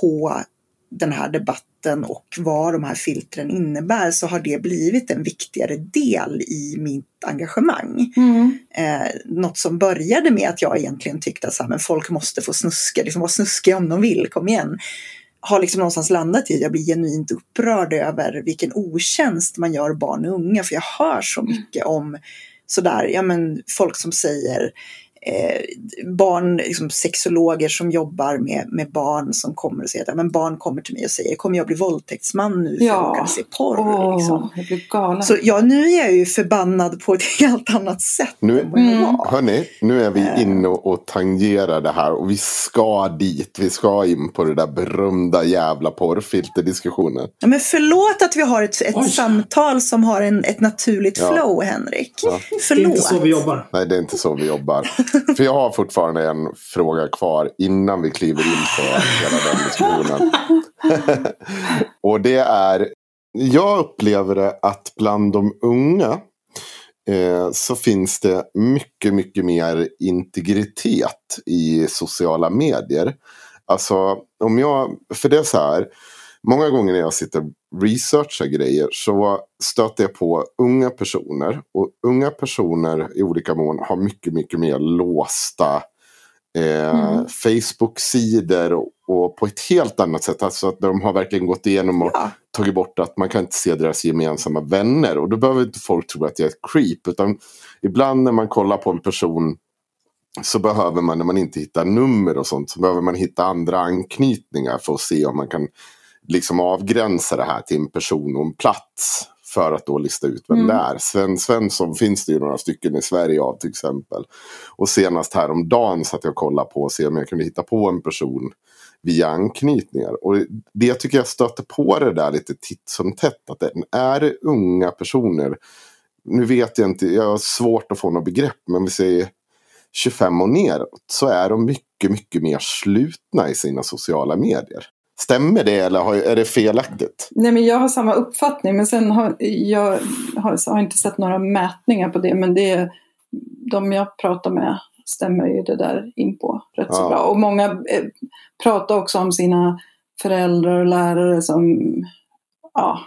på den här debatten och vad de här filtren innebär så har det blivit en viktigare del i mitt engagemang. Mm. Eh, något som började med att jag egentligen tyckte att så här, men folk måste få snuska, liksom vara snuskiga om de vill, kom igen. Har liksom någonstans landat i att jag blir genuint upprörd över vilken otjänst man gör barn och unga. För jag hör så mycket om sådär, ja men folk som säger eh, barn, liksom sexologer som jobbar med, med barn som kommer och säger att men barn kommer till mig och säger kommer jag bli våldtäktsman nu för Ja. jag råkade se porr? Åh, Liksom. jag blir galen. Så ja, nu är jag ju förbannad på ett helt annat sätt Nu- än vad jag Mm. var. Hörni, nu är vi Eh. inne och, och tangerar det här och vi ska dit. Vi ska in på det där berömda jävla porrfilterdiskussionen. Ja, men förlåt att vi har ett, ett Oj. samtal som har en, ett naturligt Ja. flow, Henrik. Ja. Det är Förlåt. inte så vi jobbar. Nej, det är inte så vi jobbar. För jag har fortfarande en fråga kvar innan vi kliver in på hela den diskussionen. och det är, jag upplever det att bland de unga eh, så finns det mycket, mycket mer integritet i sociala medier. Alltså, om jag, för det är så här, många gånger när jag sitter och researchar grejer så stöter jag på unga personer. Och unga personer i olika mån har mycket, mycket mer låsta eh, Mm. Facebook-sidor och, och på ett helt annat sätt. Alltså att de har verkligen gått igenom och Ja. tagit bort att man kan inte se deras gemensamma vänner. Och då behöver inte folk tro att jag är ett creep. Utan ibland när man kollar på en person så behöver man, när man inte hittar nummer och sånt, så behöver man hitta andra anknytningar för att se om man kan liksom avgränsa det här till en person och en plats. För att då lista ut vem Mm. det är. Sven Svensson finns det ju några stycken i Sverige av till exempel. Och senast häromdagen satt jag och kollade på och se om jag kunde hitta på en person via anknytningar. Och det tycker jag stöter på det där lite titt som tätt. Att det är det unga personer. Nu vet jag inte, jag har svårt att få något begrepp. Men vi säger 25 och neråt. Så är de mycket, mycket mer slutna i sina sociala medier. Stämmer det eller är det felaktigt? Nej, men jag har samma uppfattning, men sen har jag har, har inte sett några mätningar på det. Men det de jag pratar med stämmer ju det där in på rätt så Ja. bra. Och många eh, pratar också om sina föräldrar och lärare som ja,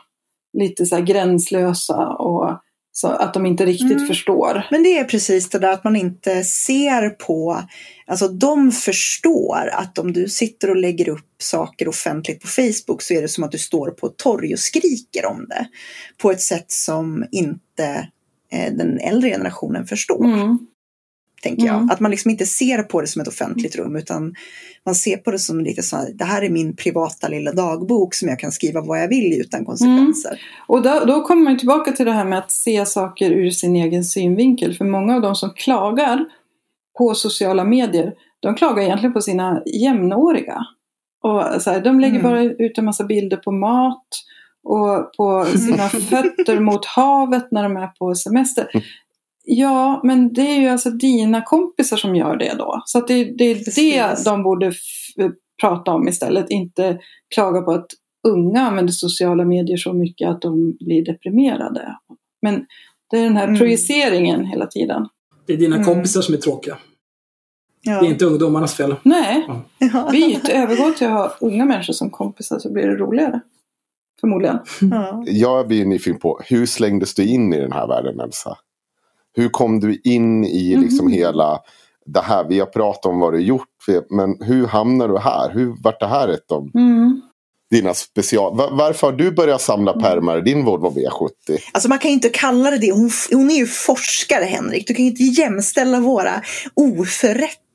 lite så gränslösa och så att de inte riktigt Mm. förstår. Men det är precis det där att man inte ser på, alltså de förstår att om du sitter och lägger upp saker offentligt på Facebook så är det som att du står på ett torg och skriker om det. På ett sätt som inte eh, den äldre generationen förstår, Mm. Tänker jag. Mm. Att man liksom inte ser på det som ett offentligt rum utan man ser på det som lite så här, det här är min privata lilla dagbok som jag kan skriva vad jag vill utan konsekvenser. Och då, då kommer man tillbaka till det här med att se saker ur sin egen synvinkel. För många av de som klagar på sociala medier, de klagar egentligen på sina jämnåriga. Och så här, de lägger Mm. bara ut en massa bilder på mat och på sina fötter mot havet när de är på semester. Ja, men det är ju alltså dina kompisar som gör det då. Så att det, det är Precis. det de borde f- prata om istället. Inte klaga på att unga använder sociala medier så mycket att de blir deprimerade. Men det är den här Mm. projiceringen hela tiden. Det är dina Mm. kompisar som är tråkiga. Ja. Det är inte ungdomarnas fel. Nej, Ja. byt. Övergå till att ha unga människor som kompisar så blir det roligare. Förmodligen. Ja. Jag blir nyfiken på, hur slängdes du in i den här världen Elsa? Hur kom du in i liksom Mhm. hela det här? Vi har pratat om vad du gjort, men hur hamnade du här? Hur vart det här ett av Mm. dina special... Va- Varför har du börjat samla pärmar i din Volvo V70? Alltså man kan ju inte kalla det det. Hon, hon är ju forskare Henrik. Du kan ju inte jämställa våra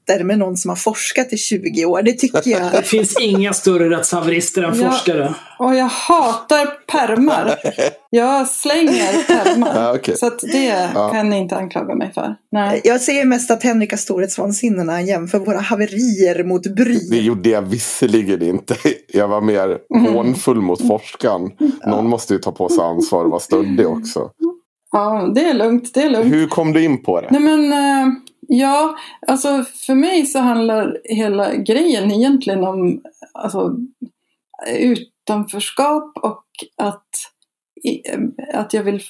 oförrätter med någon som har forskat i 20 år. Det tycker jag. Det finns inga större rättshaverister än Ja. forskare. Och jag hatar pärmar. Jag slänger pärmar. Ja, okej. Så att det Ja. kan ni inte anklaga mig för. Nej. Jag ser mest att Henrik har storhetsvansinne när han jämför våra haverier mot Det bry. gjorde jag visserligen inte. Jag var mer Mm. hånfull mot forskaren. Någon måste ju ta på sig ansvar och vara stöddig också. Ja, det är lugnt. Det är lugnt. Hur kom du in på det? Nej men, eh, ja, alltså för mig så handlar hela grejen egentligen om alltså, utanförskap och att, att jag vill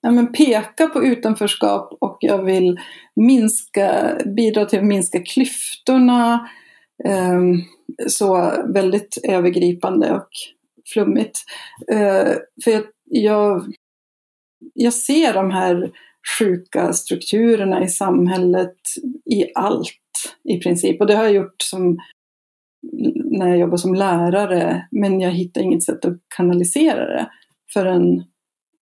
ja, men peka på utanförskap och jag vill minska, bidra till att minska klyftorna. eh, så väldigt övergripande och flummigt. Eh, för jag, jag, jag ser de här sjuka strukturerna i samhället i allt i princip. Och det har jag gjort som när jag jobbar som lärare. Men jag hittar inget sätt att kanalisera det förrän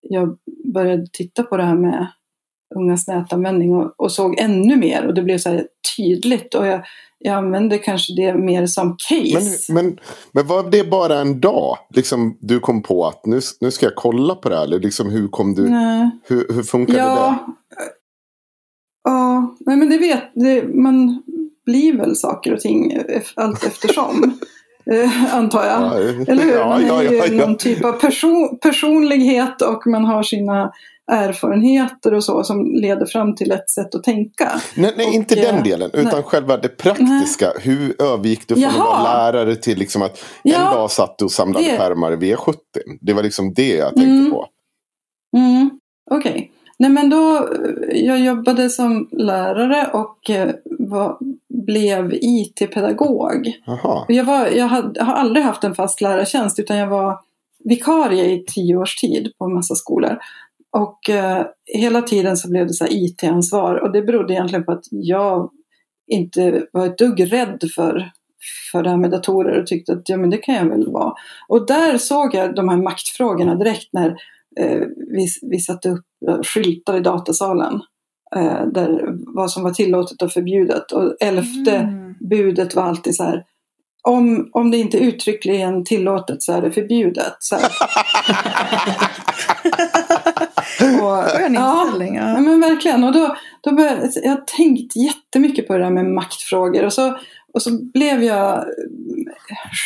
jag började titta på det här med ungas nätanvändning och, och såg ännu mer och det blev så här tydligt och jag, jag använde kanske det mer som case. Men, men, men var det bara en dag? Liksom, du kom på att nu, nu ska jag kolla på det här. Eller liksom, hur, kom du, Nej. hur, hur funkade det? Ja, ja nej, men det vet det, man blir väl saker och ting ef- allt eftersom. Eh, antar jag. Ja, Eller hur? ja, Man är ja, ju ja, ja. någon typ av person, personlighet och man har sina erfarenheter och så som leder fram till ett sätt att tänka. Nej, nej Och, inte den eh, delen. Utan nej. själva det praktiska. Hur övergick du från att vara lärare till liksom att Ja, en dag satt du och samlade det- pärmar i V70? Det var liksom det jag tänkte Mm. på. Mm, Okej. Nej men då, eh, jag jobbade som lärare och eh, var, blev IT-pedagog. Jag, var, jag hade, har aldrig haft en fast lärartjänst utan jag var vikarie i tio års tid på en massa skolor. Och eh, hela tiden så blev det så IT-ansvar och det berodde egentligen på att jag inte var ett dugg rädd för, för det här med datorer och tyckte att ja, men det kan jag väl vara. Och där såg jag de här maktfrågorna direkt när vi, vi satte upp eh, skyltar i datasalen. Eh, där vad som var tillåtet och förbjudet. Och elfte Mm. budet var alltid så här. Om, om det inte är uttryckligen tillåtet så är det förbjudet. Så och, Skön ja, inställning. Ja, Ja. men verkligen. Och då, då började, jag har tänkt jättemycket på det där med maktfrågor. Och så, och så blev jag eh,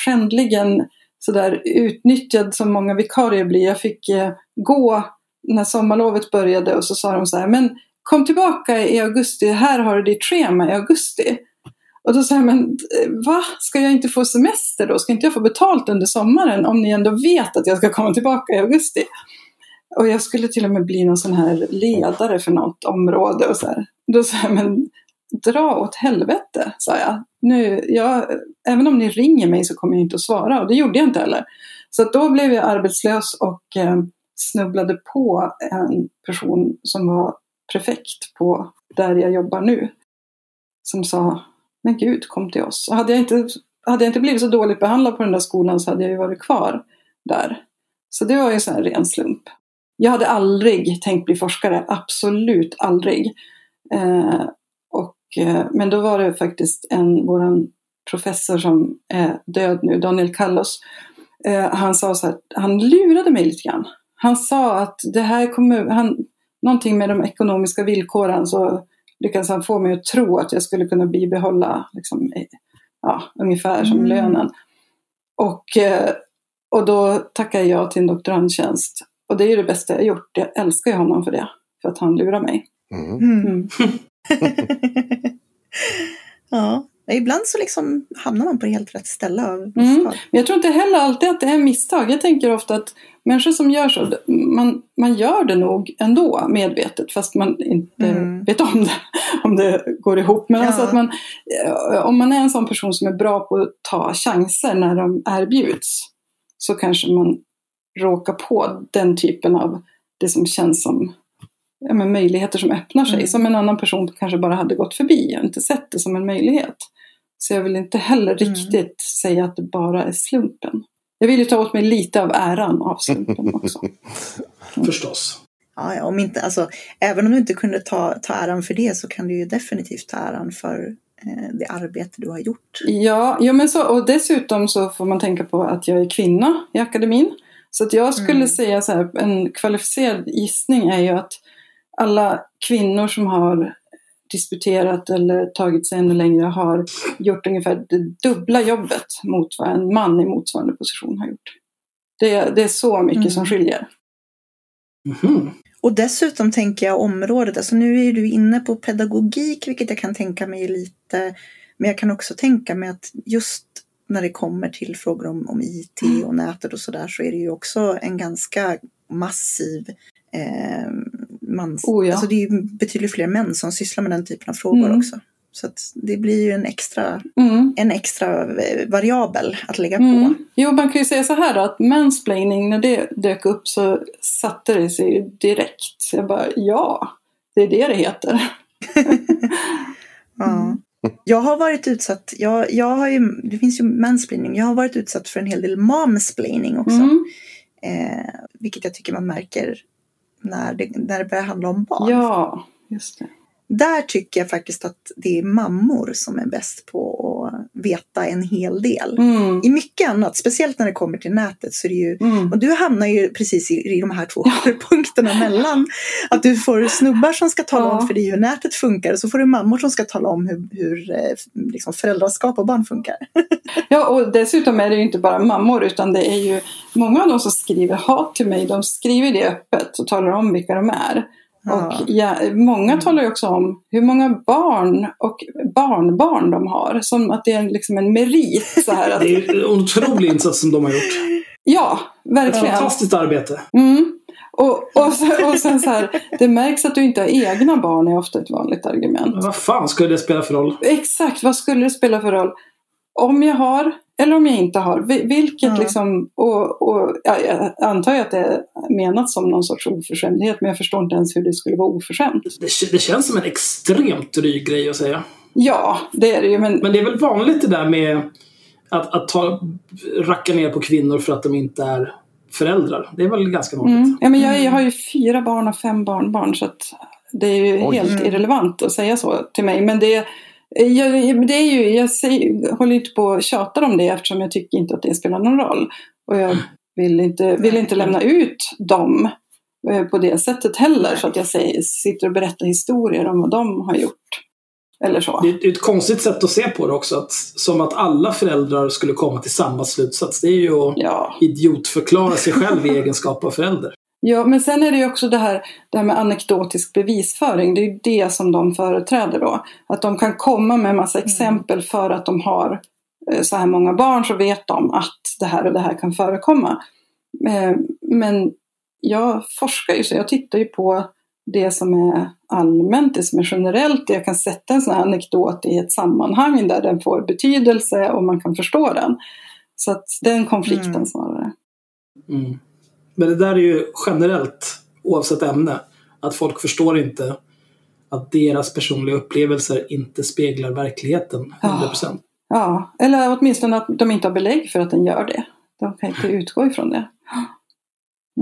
skändligen sådär utnyttjad som många vikarier blir. Jag fick eh, gå när sommarlovet började och så sa de så här, men kom tillbaka i augusti, här har du ditt schema i augusti. Och då sa jag, men eh, va? Ska jag inte få semester då? Ska inte jag få betalt under sommaren om ni ändå vet att jag ska komma tillbaka i augusti? Och jag skulle till och med bli någon sån här ledare för något område och så här. Då sa jag, men dra åt helvete, sa jag. Nu, jag. Även om ni ringer mig så kommer jag inte att svara och det gjorde jag inte heller. Så att då blev jag arbetslös och eh, snubblade på en person som var prefekt på där jag jobbar nu. Som sa, men gud, kom till oss. Och hade jag inte, hade jag inte blivit så dåligt behandlad på den där skolan så hade jag ju varit kvar där. Så det var ju så här ren slump. Jag hade aldrig tänkt bli forskare, absolut aldrig. Eh, men då var det faktiskt en, våran professor som är död nu, Daniel Kallos. Eh, han sa så här, han lurade mig lite grann. Han sa att det här kommer, han, någonting med de ekonomiska villkoren så lyckades han få mig att tro att jag skulle kunna bibehålla liksom, eh, ja, ungefär som Mm. lönen. Och, eh, och då tackade jag till en doktorandtjänst. Och det är ju det bästa jag gjort. Jag älskar ju honom för det. För att han lurar mig. Mm. Mm. Mm. ja. Ibland så liksom hamnar man på helt rätt ställe av Mm. misstag. Men jag tror inte heller alltid att det är misstag. Jag tänker ofta att människor som gör så, man, man gör det nog ändå medvetet fast man inte Mm. vet om det, om det går ihop. Men Ja. alltså att man, eh, om man är en sån person som är bra på att ta chanser när de erbjuds så kanske man råkar på den typen av det som känns som ja, men möjligheter som öppnar sig. Mm. Som en annan person kanske bara hade gått förbi och inte sett det som en möjlighet. Så jag vill inte heller Mm. riktigt säga att det bara är slumpen. Jag vill ju ta åt mig lite av äran av slumpen också. Förstås. Ja, ja, om inte, alltså, även om du inte kunde ta, ta äran för det så kan du ju definitivt ta äran för eh, det arbete du har gjort. Ja, ja men så, och dessutom så får man tänka på att jag är kvinna i akademin. Så att jag skulle Mm. säga så här, en kvalificerad gissning är ju att alla kvinnor som har disputerat eller tagit sig ännu längre har gjort ungefär det dubbla jobbet mot vad en man i motsvarande position har gjort. Det, det är så mycket Mm. som skiljer. Mhm. Och dessutom tänker jag området, alltså nu är du inne på pedagogik vilket jag kan tänka mig lite, men jag kan också tänka mig att just när det kommer till frågor om, om IT och nätet och sådär så är det ju också en ganska massiv eh, mans... Oh ja. Alltså det är ju betydligt fler män som sysslar med den typen av frågor Mm. också. Så det blir ju en extra, Mm. en extra eh, variabel att lägga på. Mm. Jo, man kan ju säga så här då, att mansplaining, när det dök upp så satte det sig direkt. Jag bara, ja, det är det det heter. Ja. Jag har varit utsatt, jag, jag har ju, det finns ju mansplaining, jag har varit utsatt för en hel del momsplaining också. Mm. Eh, vilket jag tycker man märker när det, när det börjar handla om barn. Ja, just det. Där tycker jag faktiskt att det är mammor som är bäst på att veta en hel del. Mm. I mycket annat, speciellt när det kommer till nätet så är det ju Mm. och du hamnar ju precis i, i de här två punkterna mellan. Att du får snubbar som ska tala Ja. om för dig hur nätet funkar och så får du mammor som ska tala om hur, hur eh, liksom föräldraskap och barn funkar. Ja, och dessutom är det ju inte bara mammor utan det är ju många av de som skriver hat till mig, de skriver det öppet och talar om vilka de är. Ja. Och ja, många talar ju också om hur många barn och barnbarn de har. Som att det är liksom en merit. Så här att, Det är en otrolig insats som de har gjort. ja, Ett verkligen. fantastiskt arbete. Mm. Och, och, så, och sen så här, det märks att du inte har egna barn är ofta ett vanligt argument. Men vad fan skulle det spela för roll? Exakt, vad skulle det spela för roll? Om jag har eller om jag inte har. Vi- Vilket Ja. liksom, och, och ja, jag antar ju att det är menat som någon sorts oförskämdhet men jag förstår inte ens hur det skulle vara oförskämt. Det, det känns som en extremt dryg grej att säga. Ja, det är det ju men Men det är väl vanligt det där med att, att ta, racka ner på kvinnor för att de inte är föräldrar. Det är väl ganska vanligt. Mm. Ja, men jag, jag har ju fyra barn och fem barnbarn så att det är ju Oj. helt Mm. irrelevant att säga så till mig. Men det, jag, det är ju, jag säger, håller inte på och tjatar om det eftersom jag tycker inte att det spelar någon roll. Och jag vill inte, vill inte lämna ut dem eh, på det sättet heller. Så att jag säger, sitter och berättar historier om vad de har gjort. Eller så. Det är ett konstigt sätt att se på det också. Att, som att alla föräldrar skulle komma till samma slutsats. Det är ju att Ja. idiotförklara sig själv i egenskap av förälder. Ja, men sen är det ju också det här, det här med anekdotisk bevisföring. Det är ju det som de företräder då. Att de kan komma med en massa exempel för att de har eh, så här många barn så vet de att det här och det här kan förekomma. Eh, Men jag forskar ju så jag tittar ju på det som är allmänt, det som är generellt. Jag kan sätta en sån här anekdot i ett sammanhang där den får betydelse och man kan förstå den. Så att den konflikten Mm. snarare. Mm. Men det där är ju generellt, oavsett ämne, att folk förstår inte att deras personliga upplevelser inte speglar verkligheten 100%. Ja, eller åtminstone att de inte har belägg för att den gör det. De kan inte utgå ifrån det.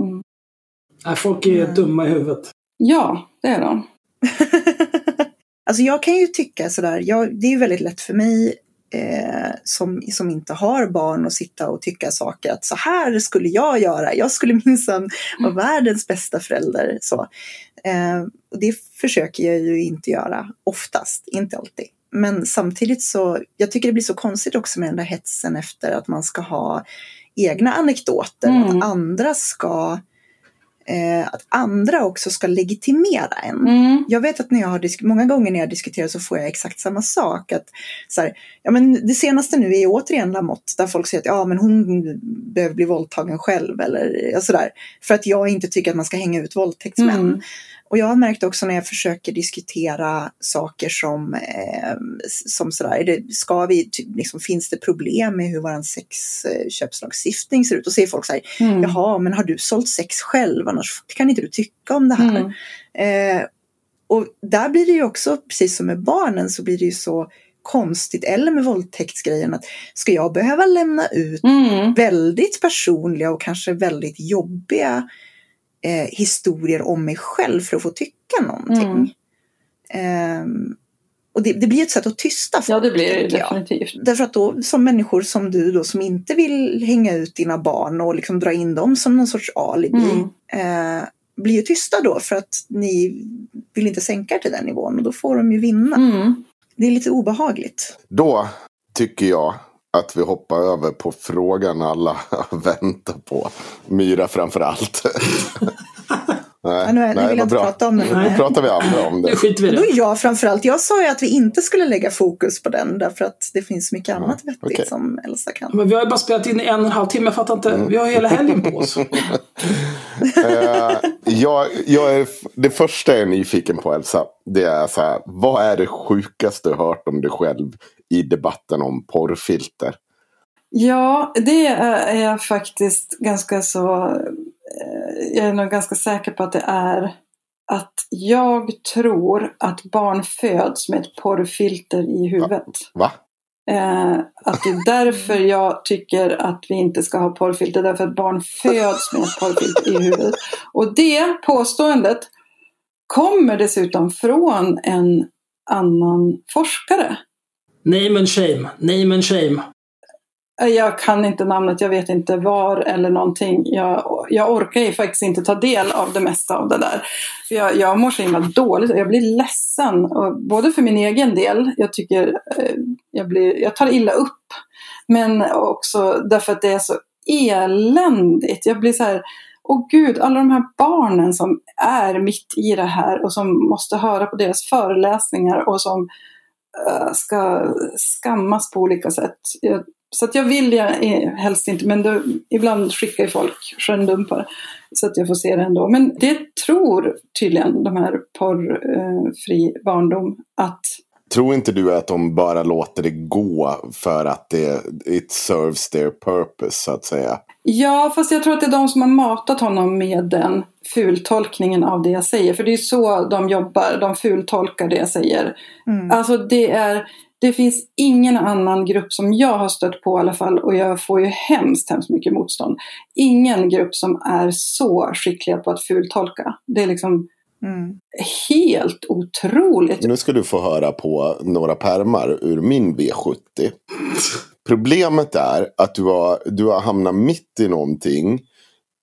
Mm. Nej, folk är Mm. dumma i huvudet. Ja, det är de. Alltså jag kan ju tycka sådär, jag, det är ju väldigt lätt för mig eh, som, som inte har barn att sitta och tycka saker att så här skulle jag göra. Jag skulle minsann vara världens bästa förälder. Så. Eh, och det försöker jag ju inte göra oftast, inte alltid. Men samtidigt så, jag tycker det blir så konstigt också med den där hetsen efter att man ska ha egna anekdoter. Mm. Att andra ska eh, att andra också ska legitimera en. Mm. Jag vet att när jag har många gånger när jag diskuterar så får jag exakt samma sak. Att, så här, ja, men det senaste nu är återigen Lamotte där folk säger att ja, men hon behöver bli våldtagen själv eller ja, sådär. För att jag inte tycker att man ska hänga ut våldtäktsmän. Mm. Och jag har märkt också när jag försöker diskutera saker som, eh, som sådär, är det, ska vi, liksom, finns det problem med hur vår sexköpslagstiftning ser ut? Och säger folk så här, Mm. jaha, men har du sålt sex själv? Annars kan inte du tycka om det här. Mm. Eh, och där blir det ju också, precis som med barnen, så blir det ju så konstigt, eller med våldtäktsgrejen, att ska jag behöva lämna ut Mm. väldigt personliga och kanske väldigt jobbiga eh, historier om mig själv för att få tycka någonting. Mm. Ehm, och det, det blir ett sätt att tysta folk. Ja, det blir det tänker jag. definitivt. Därför att då som människor som du då som inte vill hänga ut dina barn och liksom dra in dem som någon sorts alibi Mm. eh, blir ju tysta då för att ni vill inte sänka er till den nivån och då får de ju vinna. Mm. Det är lite obehagligt. Då tycker jag att vi hoppar över på frågan alla väntar på. Myra framför allt. nej, Ja, nu, nu nej, vill jag inte bra. prata om det. Nu pratar vi andra om Nu det. skiter vi då det. är jag framförallt, jag sa ju att vi inte skulle lägga fokus på den därför att det finns mycket annat vettigt okej. som Elsa kan. Men vi har ju bara spelat in i en och en halv timme. Jag fattar inte. Vi har hela helgen på oss. Eh, jag, jag är, det första jag är nyfiken på Elsa. Det är så här. Vad är det sjukaste du hört om dig själv i debatten om porrfilter? Ja, det är jag faktiskt ganska så... eh, Jag är nog ganska säker på att det är att jag tror att barn föds med ett porrfilter i huvudet. Va? Eh, att det är därför jag tycker att vi inte ska ha porrfilter. Därför att barn föds med ett porrfilter i huvudet. Och det påståendet kommer dessutom från en annan forskare. Name and shame. Name and shame. Eh, jag kan inte namnet, jag vet inte var eller någonting. Jag, jag orkar ju faktiskt inte ta del av det mesta av det där. För jag, jag mår så himla dåligt och jag blir ledsen. Och både för min egen del, jag tycker eh, jag, blir, jag tar illa upp. Men också därför att det är så eländigt. Jag blir så här, åh gud, alla de här barnen som är mitt i det här och som måste höra på deras föreläsningar och som Eh, ska skammas på olika sätt. Jag, så att jag vill jag helst inte, men då, ibland skickar ju folk skärmdumpar så att jag får se det ändå. Men det tror tydligen de här porrfri barndom att Tror inte du att de bara låter det gå för att det it serves their purpose så att säga? Ja, fast jag tror att det är de som har matat honom med den fultolkningen av det jag säger. För det är så de jobbar, de fultolkar det jag säger. Mm. Alltså det är, det finns ingen annan grupp som jag har stött på i alla fall och jag får ju hemskt, hemskt mycket motstånd. Ingen grupp som är så skickliga på att fultolka. Det är liksom Mm. helt otroligt. Nu ska du få höra på några permar ur min V70. Problemet är att du har, du har hamnat mitt i någonting.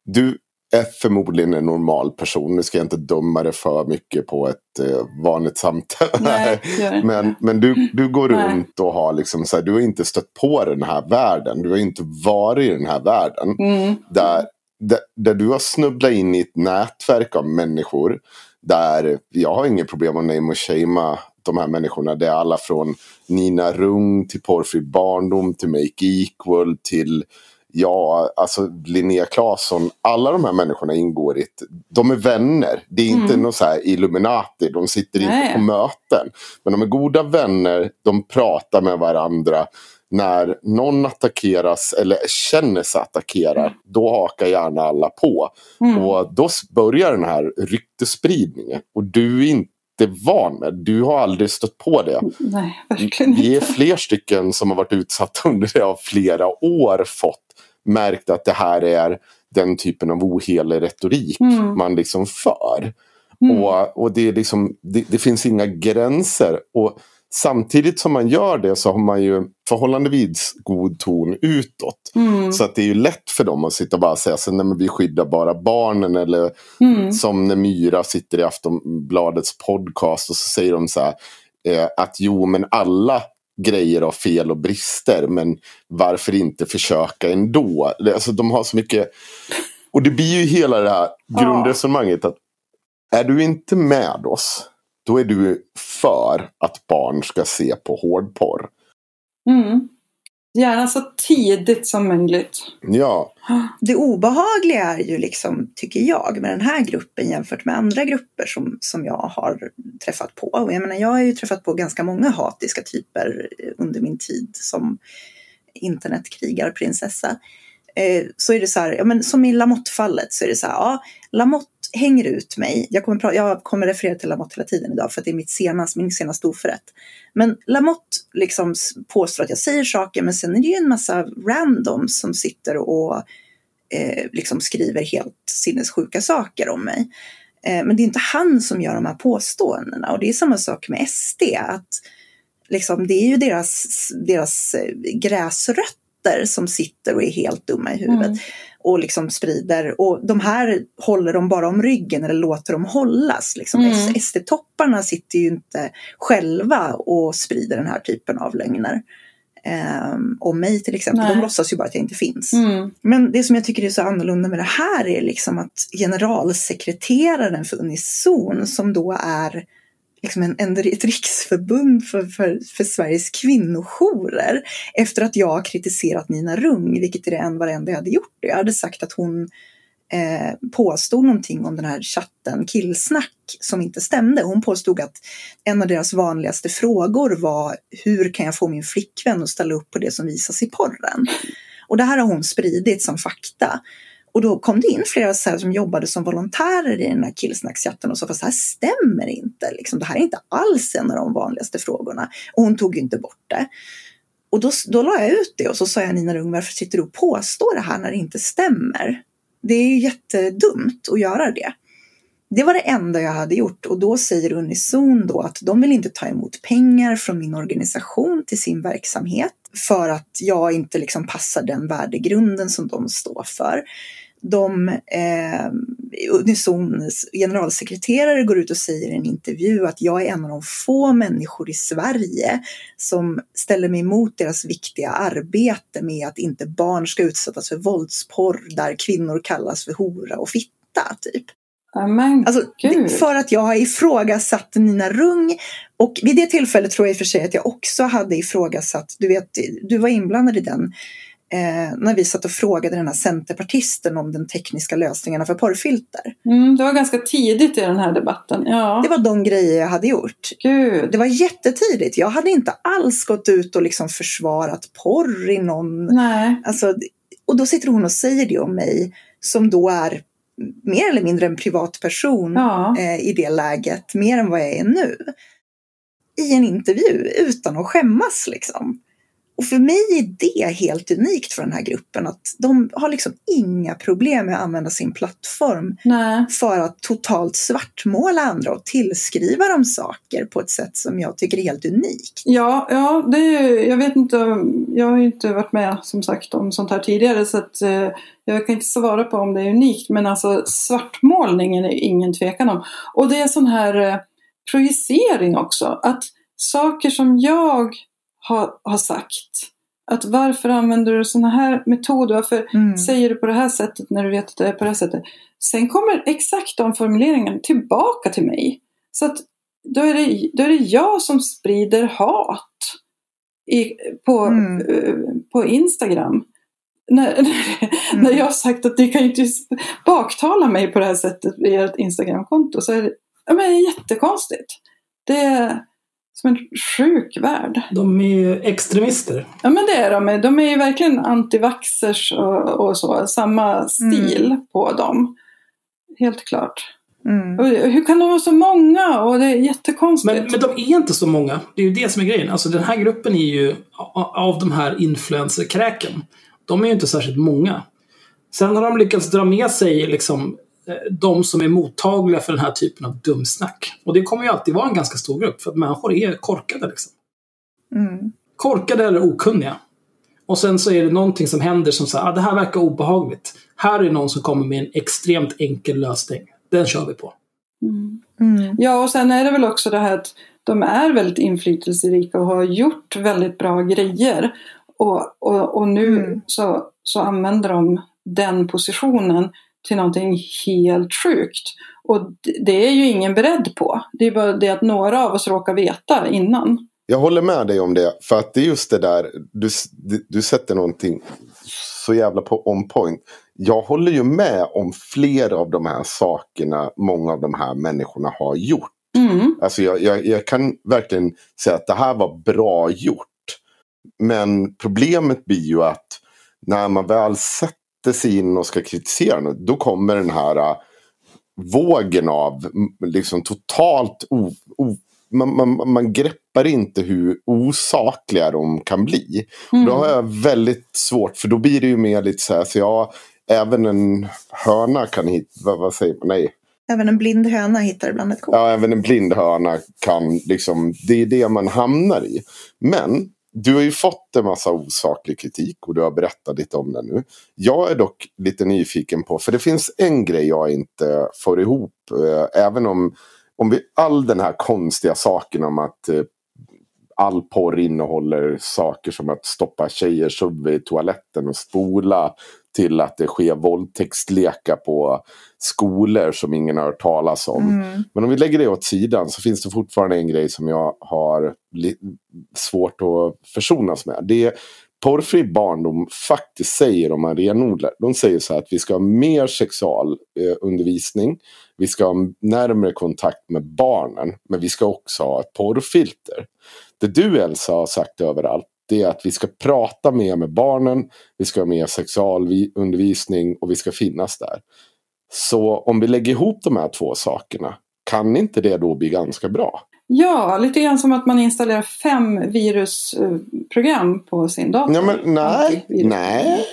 Du är förmodligen en normal person. Nu ska jag inte döma det för mycket på ett eh, vanligt samtal. Nej, men men du, du går runt och har liksom så här, du har inte stött på den här världen. Du har inte varit i den här världen. Mm. Där, där, där du har snubblat in i ett nätverk av människor. Där jag har inget problem att name och shamea de här människorna. Det är alla från Nina Rung till Porrfri Barndom till Make Equal till Ja, alltså Linnea Claesson. Alla de här människorna ingår i ett... De är vänner. Det är inte Mm. något så här Illuminati. De sitter inte Nej. på möten. Men de är goda vänner. De pratar med varandra. När någon attackeras eller känner sig attackerad. Då hakar gärna alla på. Mm. Och då börjar den här ryktespridningen. Och du är inte van med. Du har aldrig stött på det. Nej, verkligen Vi är inte. fler stycken som har varit utsatta under det av flera år fått märkt att det här är den typen av ohelig retorik Mm. man liksom för. Mm. Och, och det, är liksom, det, det finns inga gränser. Och samtidigt som man gör det så har man ju förhållandevis god ton utåt. Mm. Så att det är ju lätt för dem att sitta och bara säga så, nej men vi skyddar bara barnen. Eller Mm. som när Myra sitter i Aftonbladets podcast och så säger de så här. Eh, att jo men alla grejer har fel och brister. Men varför inte försöka ändå? Alltså de har så mycket Och det blir ju hela det här grundresonemanget att är du inte med oss, då är du för att barn ska se på hårdporr. Mm. Gärna så tidigt som möjligt. Ja, Det obehagliga är ju liksom, tycker jag, med den här gruppen jämfört med andra grupper som, som jag har träffat på. Och jag menar, jag har ju träffat på ganska många hatiska typer under min tid som internetkrigarprinsessa. Eh, så är det så här, ja, men som i Lamotte-fallet så är det så här, ja, Lamotte hänger ut mig. Jag kommer, pra- jag kommer referera till Lamotte hela tiden idag för att det är mitt senast, min senaste oförrätt. Men Lamotte liksom påstår att jag säger saker men sen är det ju en massa randoms som sitter och eh, liksom skriver helt sinnessjuka saker om mig. Eh, men det är inte han som gör de här påståendena och det är samma sak med SD. Att liksom, det är ju deras, deras eh, gräsrötter gräsrötter som sitter och är helt dumma i huvudet Mm. och liksom sprider. Och de här håller de bara om ryggen eller låter dem hållas. Liksom. Mm. SD-topparna sitter ju inte själva och sprider den här typen av lögner. Um, om mig till exempel. Nej. De låtsas ju bara att jag inte finns. Mm. Men det som jag tycker är så annorlunda med det här är liksom att generalsekreteraren för Unison som då är liksom en, en, ett riksförbund för, för, för Sveriges kvinnojourer efter att jag har kritiserat Nina Rung, vilket är det enda varenda jag hade gjort. Jag hade sagt att hon eh, påstod någonting om den här chatten killsnack som inte stämde. Hon påstod att en av deras vanligaste frågor var hur kan jag få min flickvän att ställa upp på det som visas i porren? Och det här har hon spridit som fakta. Och då kom det in flera så här som jobbade som volontärer i den här killsnackschatten och sa fast det här stämmer inte. Liksom, det här är inte alls en av de vanligaste frågorna. Och hon tog ju inte bort det. Och då, då la jag ut det och så sa jag Nina Rung, varför sitter du och påstår det här när det inte stämmer? Det är ju jättedumt att göra det. Det var det enda jag hade gjort och då säger Unison då att de vill inte ta emot pengar från min organisation till sin verksamhet för att jag inte liksom passar den värdegrunden som de står för. De, eh, Unisons generalsekreterare går ut och säger i en intervju att jag är en av de få människor i Sverige som ställer mig emot deras viktiga arbete med att inte barn ska utsättas för våldsporr där kvinnor kallas för hora och fitta. Typ. Ja, men Alltså, för att jag har ifrågasatt Nina Rung och vid det tillfället tror jag i och för sig att jag också hade ifrågasatt, du vet, du var inblandad i den, eh, när vi satt och frågade den här centerpartisten om den tekniska lösningarna för porrfilter. Mm, det var ganska tidigt i den här debatten. Ja, Det var de grejer jag hade gjort. gud. Det var jättetidigt. Jag hade inte alls gått ut och liksom försvarat porr i någon... Nej. Alltså, och då sitter hon och säger det om mig som då är mer eller mindre en privatperson Ja. eh, i det läget, mer än vad jag är nu. I en intervju utan att skämmas liksom. Och för mig är det helt unikt för den här gruppen att de har liksom inga problem med att använda sin plattform Nej. för att totalt svartmåla andra och tillskriva dem saker på ett sätt som jag tycker är helt unikt. Ja, ja det är, jag vet inte. Jag har ju inte varit med som sagt om sånt här tidigare så att eh, jag kan inte svara på om det är unikt. Men alltså svartmålningen är ingen tvekan om. Och det är sån här eh, projicering också. Att saker som jag har, har sagt. Att varför använder du såna här metoder? Varför Mm. säger du på det här sättet när du vet att det är på det här sättet? Sen kommer exakt de formuleringarna tillbaka till mig. Så att då är det, då är det jag som sprider hat i, på, Mm. eh, på Instagram. När, Mm. när jag har sagt att ni kan ju inte baktala mig på det här sättet via ett Instagramkonto så är det, ja, men jättekonstigt. Det är som en sjuk värld. De är ju extremister. Ja men det är de. De är ju verkligen antivaxxers och, och så. Samma stil på dem. Helt klart. Mm. Och hur kan de vara så många? Och det är jättekonstigt. Men, men de är inte så många. Det är ju det som är grejen. Alltså den här gruppen är ju, av de här influencerkräken, de är ju inte särskilt många. Sen har de lyckats dra med sig liksom, de som är mottagliga för den här typen av dumsnack. Och det kommer ju alltid vara en ganska stor grupp, för att människor är korkade. Liksom. Mm. Korkade eller okunniga. Och sen så är det någonting som händer som säger ah, det här verkar obehagligt. Här är någon som kommer med en extremt enkel lösning. Den kör vi på. Mm. Mm. Ja, och sen är det väl också det här att de är väldigt inflytelserika och har gjort väldigt bra grejer. Och, och, och nu Mm. så, så använder de den positionen till någonting helt sjukt. Och det är ju ingen beredd på. Det är bara det att några av oss råkar veta innan. Jag håller med dig om det. För att det är just det där. Du, du sätter någonting så jävla på on point. Jag håller ju med om flera av de här sakerna många av de här människorna har gjort. Mm. Alltså jag, jag, jag kan verkligen säga att det här var bra gjort. Men problemet blir ju att när man väl sätter sig in och ska kritisera något, då kommer den här uh, vågen av liksom totalt o, o, man, man, man greppar inte hur osakliga de kan bli. Mm. Då har jag väldigt svårt, för då blir det ju mer lite så här, så ja, även en höna kan hitta, vad, vad säger man, nej. Även en blind höna hittar ibland ett korn. Ja, även en blind höna kan liksom, det är det man hamnar i. Men du har ju fått en massa osaklig kritik och du har berättat lite om det nu. Jag är dock lite nyfiken på, för det finns en grej jag inte får ihop. Eh, även om, om vi, all den här konstiga saken om att eh, all porr innehåller saker som att stoppa tjejers huvud i toaletten och spola till att det sker våldtäktslekar på skolor som ingen har hört talas om. Mm. Men om vi lägger det åt sidan så finns det fortfarande en grej som jag har svårt att försonas med. Det är porrfri barndom faktiskt säger om man renodlar. De säger så här att vi ska ha mer sexualundervisning. vi ska ha närmare kontakt med barnen. Men vi ska också ha ett porrfilter. Det du Elsa har sagt överallt det är att vi ska prata mer med barnen. Vi ska ha mer sexualundervisning och vi ska finnas där. Så om vi lägger ihop de här två sakerna, kan inte det då bli ganska bra? Ja, lite grann som att man installerar fem virusprogram på sin dator. Ja, men, nej, nej.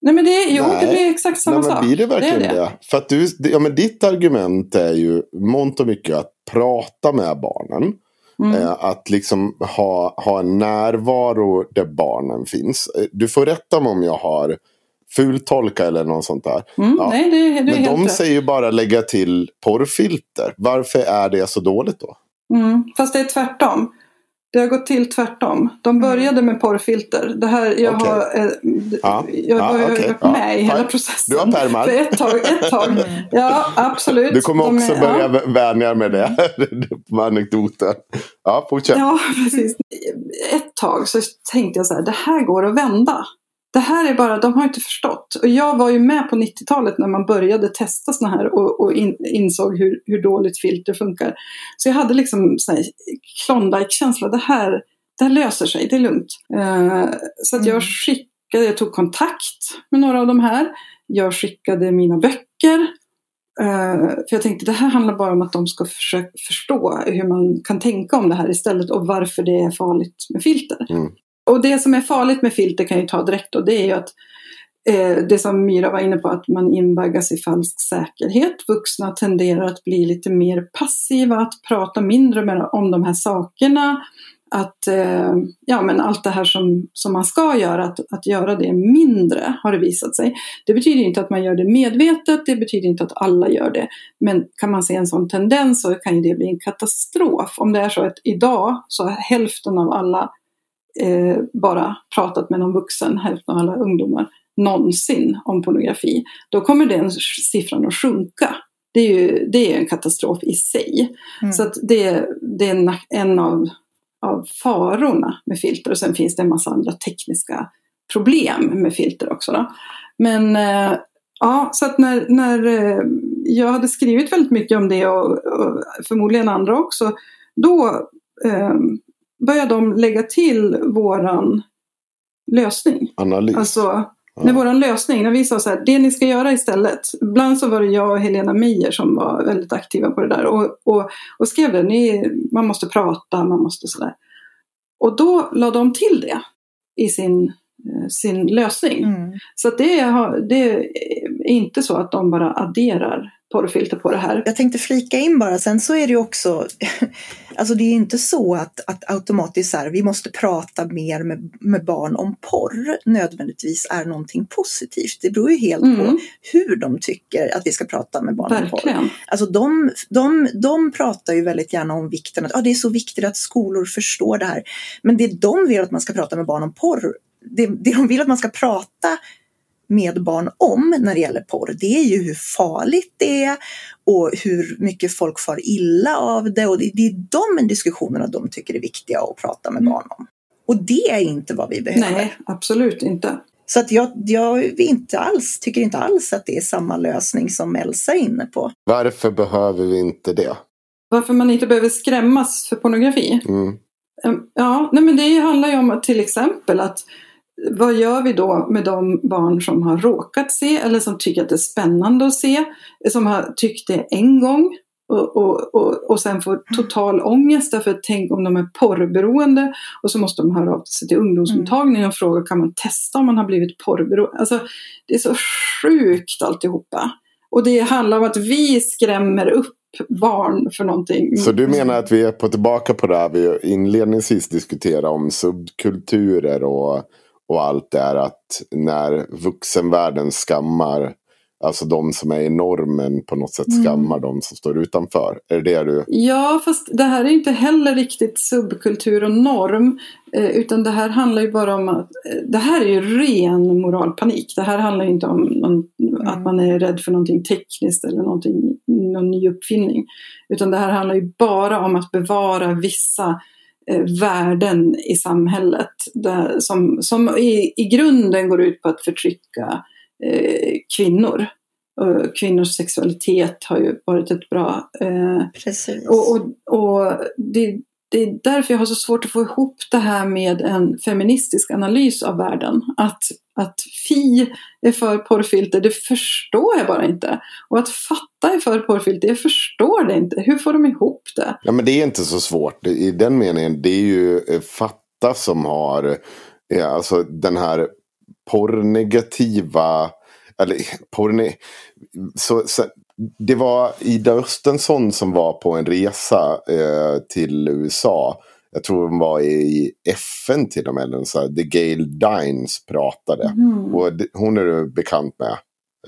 Nej men det, jo, Nej. det blir exakt samma nej, men sak. Blir det verkligen det? är det. För att du, ja, men ditt argument är ju mångt och mycket att prata med barnen. Mm. Eh, att liksom ha, ha en närvaro där barnen finns. Eh, Du får rätta mig om jag har fultolka eller något sånt där. Mm, Ja. Nej, det, det Men de rätt. säger ju bara lägga till porrfilter. Varför är det så dåligt då? Mm, fast det är tvärtom. Det har gått till tvärtom. De började med porrfilter. Det här, jag Mm. Okej. har, eh, Ja, jag ja, ju okej, varit ja, med i hela processen. Du har pärmar. För ett tag. Ett tag. Ja, absolut. Du kommer De också är- börja Ja. vänja med det. med anekdoten. Ja, fortsätt. Ja, precis. Ett tag så tänkte jag så här, det här går att vända. Det här är bara, de har inte förstått. Och jag var ju med på 90-talet när man började testa såna här och, och in, insåg hur, hur dåligt filter funkar. Så jag hade liksom Klondike-känsla, det här, det här löser sig, det är lugnt. Eh, så att Mm. jag skickade, jag tog kontakt med några av de här. Jag skickade mina böcker. Eh, för jag tänkte det här handlar bara om att de ska försöka förstå hur man kan tänka om det här istället och varför det är farligt med filter. Mm. Och det som är farligt med filter kan jag ju ta direkt då, det är ju att eh, det som Myra var inne på att man invaggas i falsk säkerhet. Vuxna tenderar att bli lite mer passiva, att prata mindre med, om de här sakerna. Att, eh, ja men allt det här som, som man ska göra, att, att göra det mindre har det visat sig. Det betyder inte att man gör det medvetet, det betyder inte att alla gör det. Men kan man se en sån tendens så kan ju det bli en katastrof. Om det är så att idag så har hälften av alla eh, bara pratat med någon vuxen, hälften av alla ungdomar någonsin om pornografi. Då kommer den siffran att sjunka. Det är ju det är en katastrof i sig. Mm. Så att det, det är en, en av, av farorna med filter. Och sen finns det en massa andra tekniska problem med filter också. Då. Men eh, ja, så att när, när eh, jag hade skrivit väldigt mycket om det och, och förmodligen andra också, då eh, började de lägga till våran lösning. Analys. Alltså, när våran lösning, när vi sa så här, det ni ska göra istället. Ibland så var det jag och Helena Meijer som var väldigt aktiva på det där och, och, och skrev det, ni, man måste prata, man måste sådär. Och då la de till det i sin, eh, sin lösning. Mm. Så att det, det är inte så att de bara adderar porrfilter på det här. Jag tänkte flika in bara, sen så är det ju också, alltså det är inte så att, att automatiskt så här, vi måste prata mer med, med barn om porr nödvändigtvis är någonting positivt. Det beror ju helt på Mm, hur de tycker att vi ska prata med barn om porr. verkligen. Alltså de, de, de pratar ju väldigt gärna om vikten att ah, det är så viktigt att skolor förstår det här. Men det de vill att man ska prata med barn om porr, det, det de vill att man ska prata med barn om när det gäller porr, det är ju hur farligt det är och hur mycket folk far illa av det. Och det, det är de diskussionerna de tycker är viktiga att prata med Mm. barn om. Och det är inte vad vi behöver. Nej, absolut inte. Så att jag, jag inte alls, tycker inte alls att det är samma lösning som Elsa är inne på. Varför behöver vi inte det? Varför man inte behöver skrämmas för pornografi? Mm. Ehm, Ja, nej men det handlar ju om till exempel att vad gör vi då med de barn som har råkat se eller som tycker att det är spännande att se, som har tyckt det en gång och, och, och, och sen får total ångest därför att tänk om de är porrberoende och så måste de höra av sig till ungdomsmottagningen och fråga kan man testa om man har blivit porrberoende. Alltså, det är så sjukt alltihopa. Och det handlar om att vi skrämmer upp barn för någonting. Så du menar att vi är på tillbaka på det här vi inledningsvis diskuterade om subkulturer och, och allt det här. Att när vuxenvärlden skammar, alltså de som är i normen på något sätt Mm. skammar de som står utanför. Är det det du... Ja, fast det här är inte heller riktigt subkultur och norm. Eh, utan det här handlar ju bara om att eh, det här är ju ren moralpanik. Det här handlar inte om någon, att man är rädd för någonting tekniskt eller någonting, någon ny uppfinning. Utan det här handlar ju bara om att bevara vissa eh, värden i samhället. Där, som som i, i grunden går ut på att förtrycka eh, kvinnor. Och kvinnors sexualitet har ju varit ett bra eh, Precis. och, och, och det, det är därför jag har så svårt att få ihop det här med en feministisk analys av världen. Att, att Fi är för porrfilter, det förstår jag bara inte. Och att Fatta är för porrfilter, jag förstår det inte. Hur får de ihop det? Ja, men det är inte så svårt. I den meningen, det är ju eh, Fatta som har ja, alltså den här porrnegativa, eller porrne, så, så, det var Ida Östensson som var på en resa eh, till USA. Jag tror hon var i FN till och med. Så här, The Gail Dines pratade. Och det, hon är du bekant med.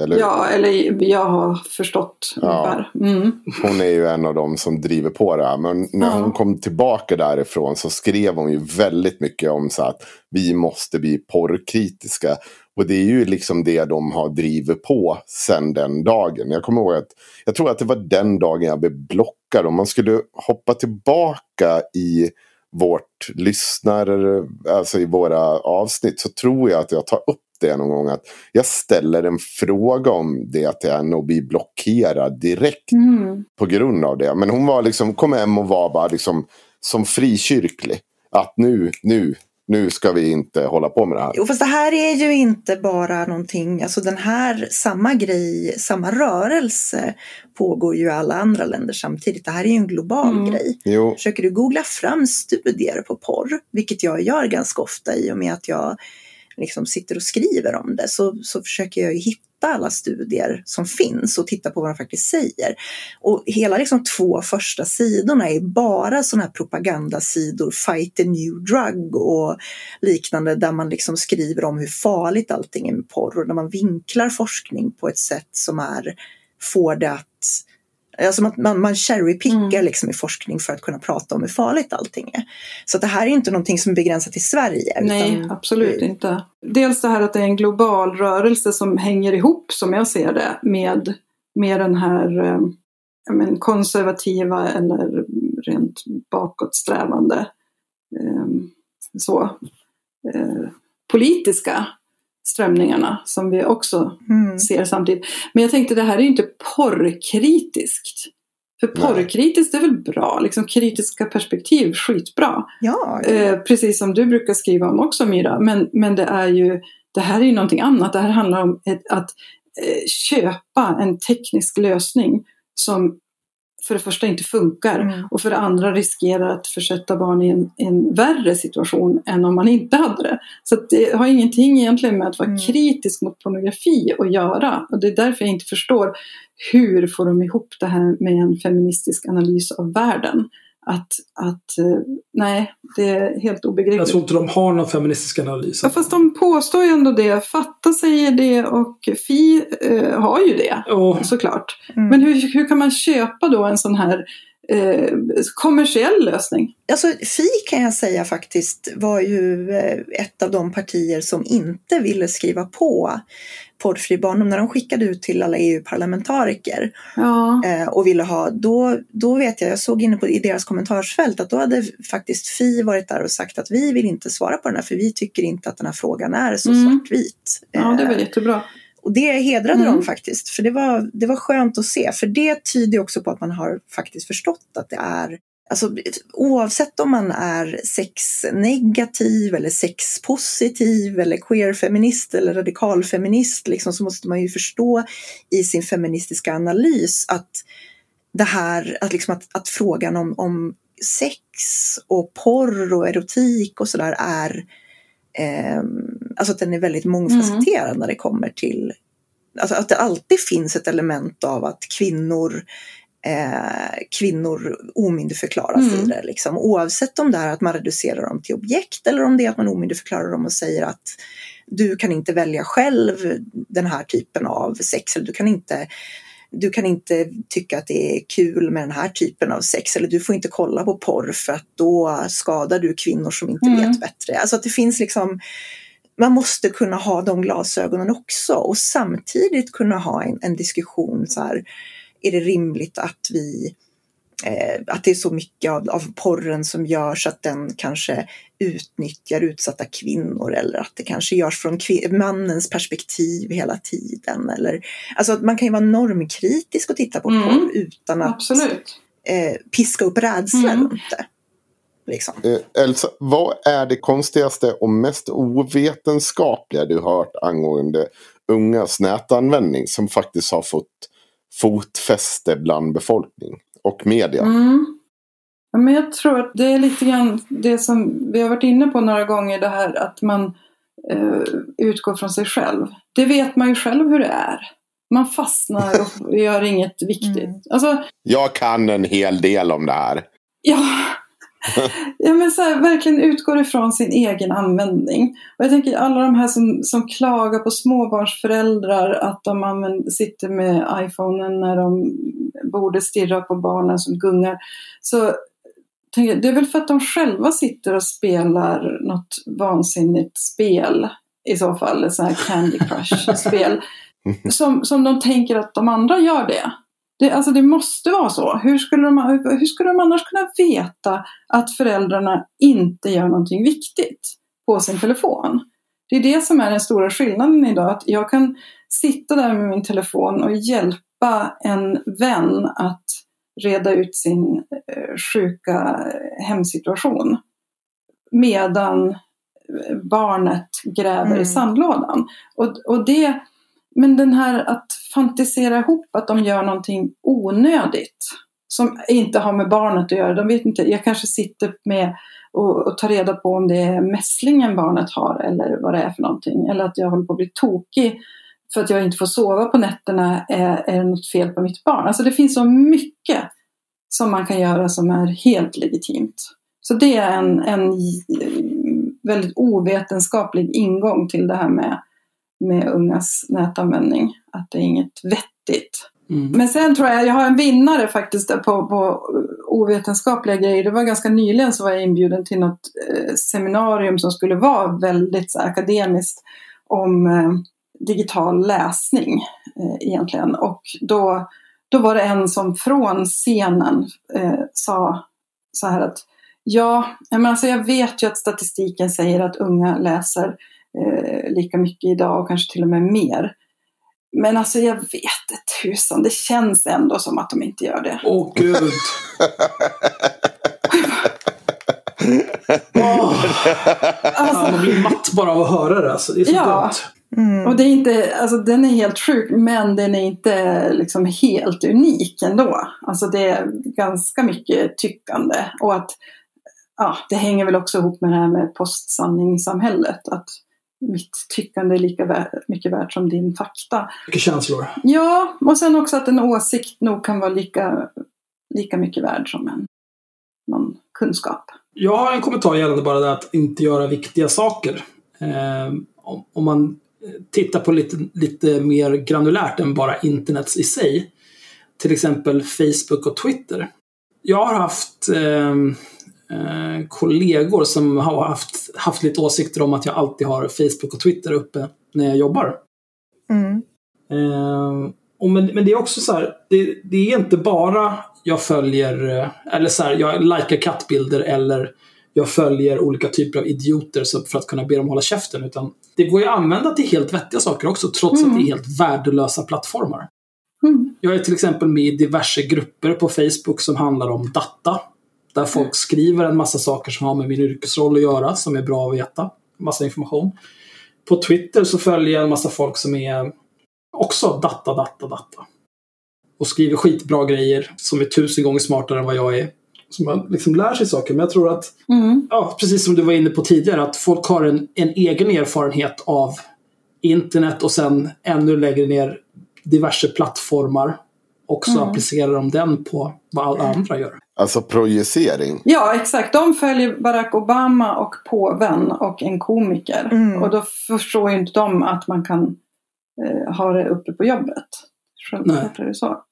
Eller? Ja, eller jag har förstått Ja. Mm. Hon är ju en av dem som driver på det här. Men när Ja. hon kom tillbaka därifrån så skrev hon ju väldigt mycket om så att vi måste bli porrkritiska. Och det är ju liksom det de har drivit på sedan den dagen. Jag kommer ihåg att jag tror att det var den dagen jag blev blockad. Om man skulle hoppa tillbaka i vårt lyssnare, alltså i våra avsnitt så tror jag att jag tar upp det någon gång. Att jag ställer en fråga om det till henne och blir blockerad direkt Mm. på grund av det. Men hon var liksom, kom hem och var bara liksom som frikyrklig. Att nu, nu, nu ska vi inte hålla på med det här. Jo, fast det här är ju inte bara någonting, alltså den här, samma grej, samma rörelse pågår ju i alla andra länder samtidigt. Det här är ju en global Mm. grej. Jo, Försöker du googla fram studier på porr, vilket jag gör ganska ofta i och med att jag liksom sitter och skriver om det, så, så försöker jag ju hitta alla studier som finns och titta på vad de faktiskt säger. Och hela liksom två första sidorna är bara sådana här propagandasidor, fight the new drug och liknande där man liksom skriver om hur farligt allting är med porr och där man vinklar forskning på ett sätt som är, får det att Alltså man, man, man cherrypickar Mm. liksom i forskning för att kunna prata om hur farligt allting är. Så det här är inte någonting som är begränsat till Sverige. Nej, utan- absolut inte. Dels det här att det är en global rörelse som hänger ihop, som jag ser det, med, med den här eh, men, konservativa eller rent bakåtsträvande eh, så, eh, politiska strömningarna som vi också Mm. ser samtidigt. Men jag tänkte det här är ju inte porrkritiskt. För Nej. porrkritiskt är väl bra, liksom kritiska perspektiv, skitbra. Ja, Eh, precis som du brukar skriva om också Myra. Men, men det är ju, det här är ju någonting annat. Det här handlar om ett, att eh, köpa en teknisk lösning som för det första inte funkar Mm. och för det andra riskerar att försätta barn i en, en värre situation än om man inte hade det. Så det har ingenting egentligen med att vara Mm. kritisk mot pornografi att göra. Och det är därför jag inte förstår hur får de ihop det här med en feministisk analys av världen. Att, att eh, nej, det är helt Jag obegripligt. tror inte de har någon feministisk analys. Ja, fast de påstår ju ändå det. Fatta säger det och Fi eh, har ju det Och såklart. Mm. Men hur, hur kan man köpa då en sån här eh, kommersiell lösning. Alltså Fi kan jag säga faktiskt var ju eh, ett av de partier som inte ville skriva på porrfri barndom när de skickade ut till alla EU-parlamentariker Ja. eh, och ville ha, då, då vet jag, jag såg inne på, i deras kommentarsfält att då hade faktiskt Fi varit där och sagt att vi vill inte svara på den här för vi tycker inte att den här frågan är så Mm. svartvit. ja, det var Eh, jättebra. Och det hedrade Mm. dem faktiskt, för det var, det var skönt att se. För det tyder också på att man har faktiskt förstått att det är Alltså, oavsett om man är sexnegativ eller sexpositiv eller queerfeminist eller radikalfeminist liksom, så måste man ju förstå i sin feministiska analys att det här, att, liksom att, att frågan om, om sex och porr och erotik och sådär är ehm, alltså att den är väldigt mångfacetterad när det kommer till alltså att det alltid finns ett element av att kvinnor eh, kvinnor omyndigförklaras Mm. i det. Liksom. Oavsett om det är att man reducerar dem till objekt eller om det är att man omyndigförklarar dem och säger att du kan inte välja själv den här typen av sex eller du kan inte du kan inte tycka att det är kul med den här typen av sex eller du får inte kolla på porr för att då skadar du kvinnor som inte Mm. vet bättre. Alltså att det finns liksom man måste kunna ha de glasögonen också och samtidigt kunna ha en, en diskussion så här, är det rimligt att vi eh, att det är så mycket av, av porren som görs att den kanske utnyttjar utsatta kvinnor eller att det kanske görs från mannens perspektiv hela tiden. Eller, alltså att man kan ju vara normkritisk och titta på Mm. porr utan att Absolut. eh, piska upp rädsla Mm. runt det. Liksom. Eh, Elsa, vad är det konstigaste och mest ovetenskapliga du hört angående ungas nätanvändning som faktiskt har fått fotfäste bland befolkning och media? Mm. Ja, men jag tror att det är lite grann det som vi har varit inne på några gånger, det här att man eh, utgår från sig själv. Det vet man ju själv hur det är. Man fastnar och gör inget viktigt. Mm. Alltså, Jag kan en hel del om det här. Ja, ja men så här, verkligen utgår ifrån sin egen användning. Och jag tänker alla de här som, som klagar på småbarnsföräldrar att de använder, sitter med iPhonen när de borde stirra på barnen som gungar. Så tänker det är väl för att de själva sitter och spelar något vansinnigt spel i så fall, ett sånt här Candy Crush-spel. som, som de tänker att de andra gör det. Det, alltså det måste vara så. Hur skulle, de, hur, skulle de annars kunna veta att föräldrarna inte gör någonting viktigt på sin telefon? Det är det som är den stora skillnaden idag. Att jag kan sitta där med min telefon och hjälpa en vän att reda ut sin eh, sjuka hemsituation. Medan eh, barnet gräver Mm. i sandlådan. Och, och det, men den här att fantisera ihop att de gör någonting onödigt som inte har med barnet att göra. De vet inte, jag kanske sitter med och, och tar reda på om det är mässlingen barnet har eller vad det är för någonting. Eller att jag håller på att bli tokig för att jag inte får sova på nätterna. Är, är det något fel på mitt barn? Alltså det finns så mycket som man kan göra som är helt legitimt. Så det är en, en väldigt ovetenskaplig ingång till det här med, med ungas nätanvändning. Att det är inget vettigt. Mm. Men sen tror jag, jag har en vinnare faktiskt på, på ovetenskapliga grejer. Det var ganska nyligen så var jag inbjuden till något eh, seminarium som skulle vara väldigt så, akademiskt om eh, digital läsning eh, egentligen. Och då, då var det en som från scenen eh, sa så här att ja, men alltså jag vet ju att statistiken säger att unga läser eh, lika mycket idag och kanske till och med mer. Men alltså jag vet tusan, det känns ändå som att de inte gör det. Åh gud. Åh, Alltså, man blir matt bara av att höra det. Alltså. Det är så Ja. dumt. Mm. och det är inte, alltså den är helt sjuk, men den är inte liksom helt unik ändå. Alltså det är ganska mycket tyckande. Och att ja, det hänger väl också ihop med det här med postsanningssamhället. Att mitt tyckande är lika mycket värt som din fakta. Mycket känslor. Ja, och sen också att en åsikt nog kan vara lika, lika mycket värd som en någon kunskap. Jag har en kommentar gällande bara det att inte göra viktiga saker. Eh, om, om man tittar på lite, lite mer granulärt än bara internet i sig. Till exempel Facebook och Twitter. jag har haft eh, eh, kollegor som har haft, haft lite åsikter om att jag alltid har Facebook och Twitter uppe när jag jobbar. Mm. Eh, och men, men det är också så här, det, det är inte bara jag följer, eh, eller så här, jag likar kattbilder eller jag följer olika typer av idioter för att kunna be dem hålla käften. Utan det går ju att använda till helt vettiga saker också, trots Mm. att det är helt värdelösa plattformar. Mm. Jag är till exempel med i diverse grupper på Facebook som handlar om data. Där folk skriver en massa saker som har med min yrkesroll att göra, som är bra att veta. Massa information. På Twitter så följer jag en massa folk som är också data, data, data. Och skriver skitbra grejer som är tusen gånger smartare än vad jag är. Så man liksom lär sig saker. Men jag tror att, Mm. ja, precis som du var inne på tidigare, att folk har en, en egen erfarenhet av internet och sen ännu längre ner diverse plattformar. Och så Mm. applicerar de den på vad alla andra gör. Alltså projicering. Ja, exakt. De följer Barack Obama och påven och en komiker. Mm. Och då förstår ju inte de att man kan eh, ha det uppe på jobbet. Är det så.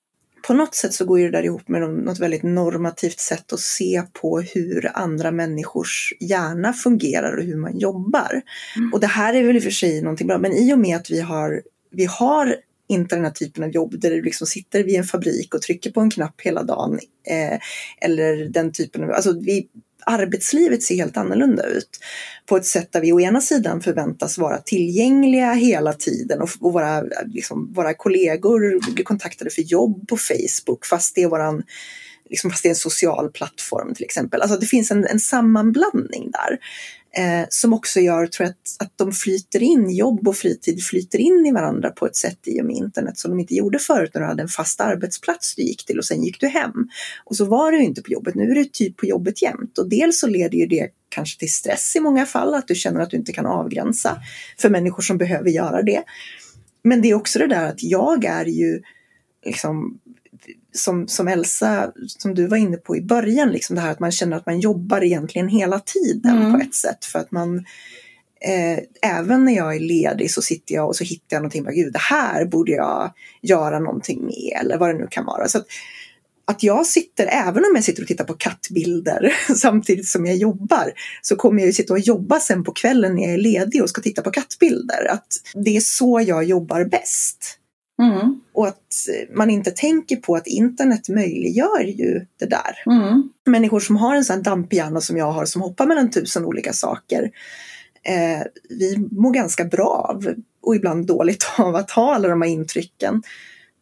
På något sätt så går ju det där ihop med något väldigt normativt sätt att se på hur andra människors hjärna fungerar och hur man jobbar. Mm. Och det här är väl i och för sig någonting bra, men i och med att vi har, vi har inte den här typen av jobb där du liksom sitter vid en fabrik och trycker på en knapp hela dagen. Eh, eller den typen av, alltså vi, arbetslivet ser helt annorlunda ut. På ett sätt där vi å ena sidan förväntas vara tillgängliga hela tiden och, och våra, liksom, våra kollegor blir kontaktade för jobb på Facebook fast det är våran Liksom fast det är en social plattform till exempel. Alltså det finns en, en sammanblandning där. Eh, som också gör, tror jag, att, att de flyter in, jobb och fritid flyter in i varandra på ett sätt i och med internet som de inte gjorde förut när du hade en fast arbetsplats du gick till och sen gick du hem. Och så var du inte på jobbet, nu är du typ på jobbet jämt. Och dels så leder ju det kanske till stress i många fall, att du känner att du inte kan avgränsa för människor som behöver göra det. Men det är också det där att jag är ju liksom som, som Elsa, som du var inne på i början, liksom det här att man känner att man jobbar egentligen hela tiden Mm. på ett sätt. För att man, eh, även när jag är ledig så sitter jag och så hittar jag någonting, bara, gud det här borde jag göra någonting med eller vad det nu kan vara. Så att, att jag sitter, även om jag sitter och tittar på kattbilder samtidigt som jag jobbar, så kommer jag ju sitta och jobba sen på kvällen när jag är ledig och ska titta på kattbilder. Att det är så jag jobbar bäst. Mm. Och att man inte tänker på att internet möjliggör ju det där. Mm. Människor som har en sån här dampig hjärna som jag har som hoppar mellan tusen olika saker. Eh, vi mår ganska bra av, och ibland dåligt av, att ha alla de här intrycken.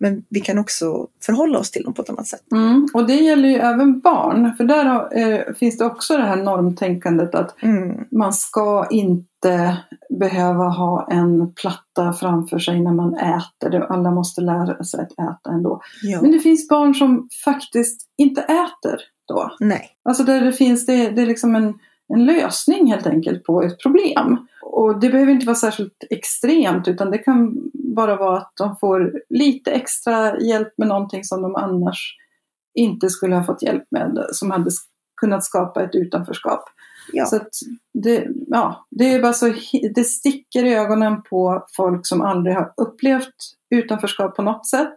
Men vi kan också förhålla oss till dem på ett annat sätt. Mm. Och det gäller ju även barn. För där har, eh, finns det också det här normtänkandet att Mm. man ska inte behöva ha en platta framför sig när man äter. Alla måste lära sig att äta ändå. Ja. Men det finns barn som faktiskt inte äter då. Nej. Alltså där det finns, det, det är liksom en, en lösning helt enkelt på ett problem. Och det behöver inte vara särskilt extremt utan det kan bara vara att de får lite extra hjälp med någonting som de annars inte skulle ha fått hjälp med, som hade kunnat skapa ett utanförskap. Ja. Så det, ja, det är bara så, det sticker i ögonen på folk som aldrig har upplevt utanförskap på något sätt.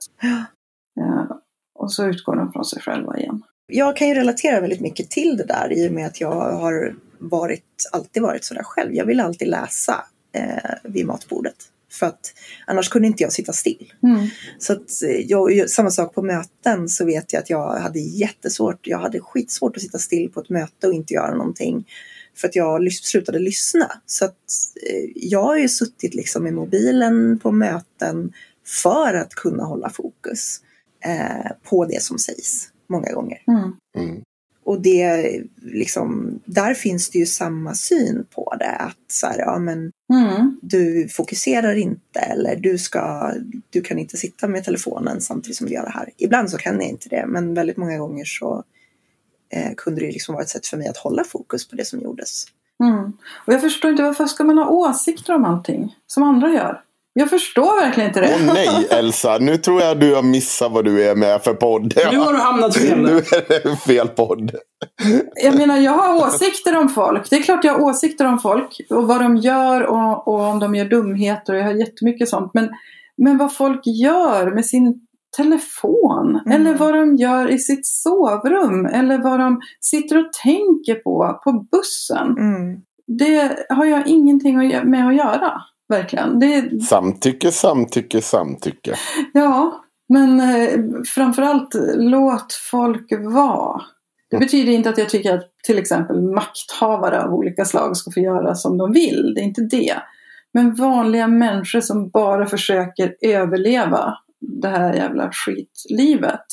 Ja, och så utgår de från sig själva igen. Jag kan ju relatera väldigt mycket till det där i och med att jag har varit, alltid varit sådär själv. Jag vill alltid läsa eh, vid matbordet. För att annars kunde inte jag sitta still. Mm. Så att eh, jag, samma sak på möten så vet jag att jag hade jättesvårt, jag hade skitsvårt att sitta still på ett möte och inte göra någonting. För att jag lys- slutade lyssna. Så att eh, jag har ju suttit liksom i mobilen på möten för att kunna hålla fokus eh, på det som sägs många gånger. Mm. Mm. Och det, liksom, där finns det ju samma syn på det. Att så här, ja, men Mm. du fokuserar inte eller du, ska, du kan inte sitta med telefonen samtidigt som du gör det här. Ibland så kan jag inte det, men väldigt många gånger så eh, kunde det liksom vara ett sätt för mig att hålla fokus på det som gjordes. Mm. Och jag förstår inte varför ska man ha åsikter om allting som andra gör? Jag förstår verkligen inte det. Åh nej Elsa, nu tror jag du har missat vad du är med för podd. Nu har du hamnat fel. Nu är det fel podd. Jag menar, jag har åsikter om folk. Det är klart jag har åsikter om folk och vad de gör och, och om de gör dumheter. Och jag har jättemycket sånt. Men, men vad folk gör med sin telefon. Mm. Eller vad de gör i sitt sovrum. Eller vad de sitter och tänker på på bussen. Mm. Det har jag ingenting med att göra. Verkligen. Det, Samtycke, samtycke, samtycke. Ja, men eh, framförallt låt folk vara. Det Mm. betyder inte att jag tycker att till exempel makthavare av olika slag ska få göra som de vill. Det är inte det. Men vanliga människor som bara försöker överleva det här jävla skitlivet.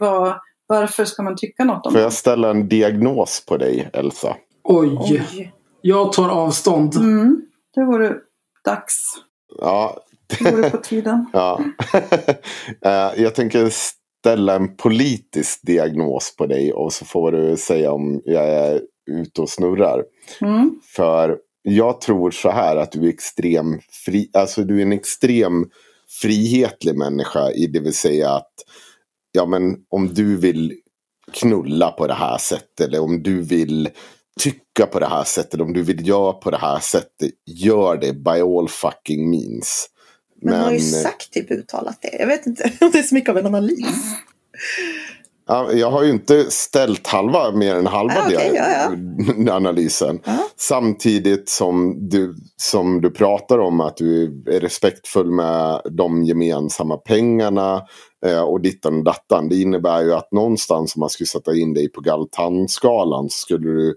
Var, varför ska man tycka något om Får det? jag ställa en diagnos på dig, Elsa? Oj. Oj. Jag tar avstånd. Mm, det vore dags. Ja, Det vore på tiden. ja. Eh, jag tänker ställa en politisk diagnos på dig och så får du säga om jag är ute och snurrar. Mm. För jag tror så här att du är extrem fri, alltså du är en extrem frihetlig människa i det vill säga att ja men om du vill knulla på det här sättet eller om du vill tycka på det här sättet, om du vill göra på det här sättet, gör det by all fucking means. Men han har ju Men- sagt typ uttalat det. Jag vet inte om det är så mycket av en analys. Ja, jag har ju inte ställt halva, mer än halva Ah, okej, dia- ja, analysen. Ja. Samtidigt som du, som du pratar om att du är respektfull med de gemensamma pengarna eh, och dittan och dattan. Det innebär ju att någonstans om man skulle sätta in dig på Galtan-skalan så skulle du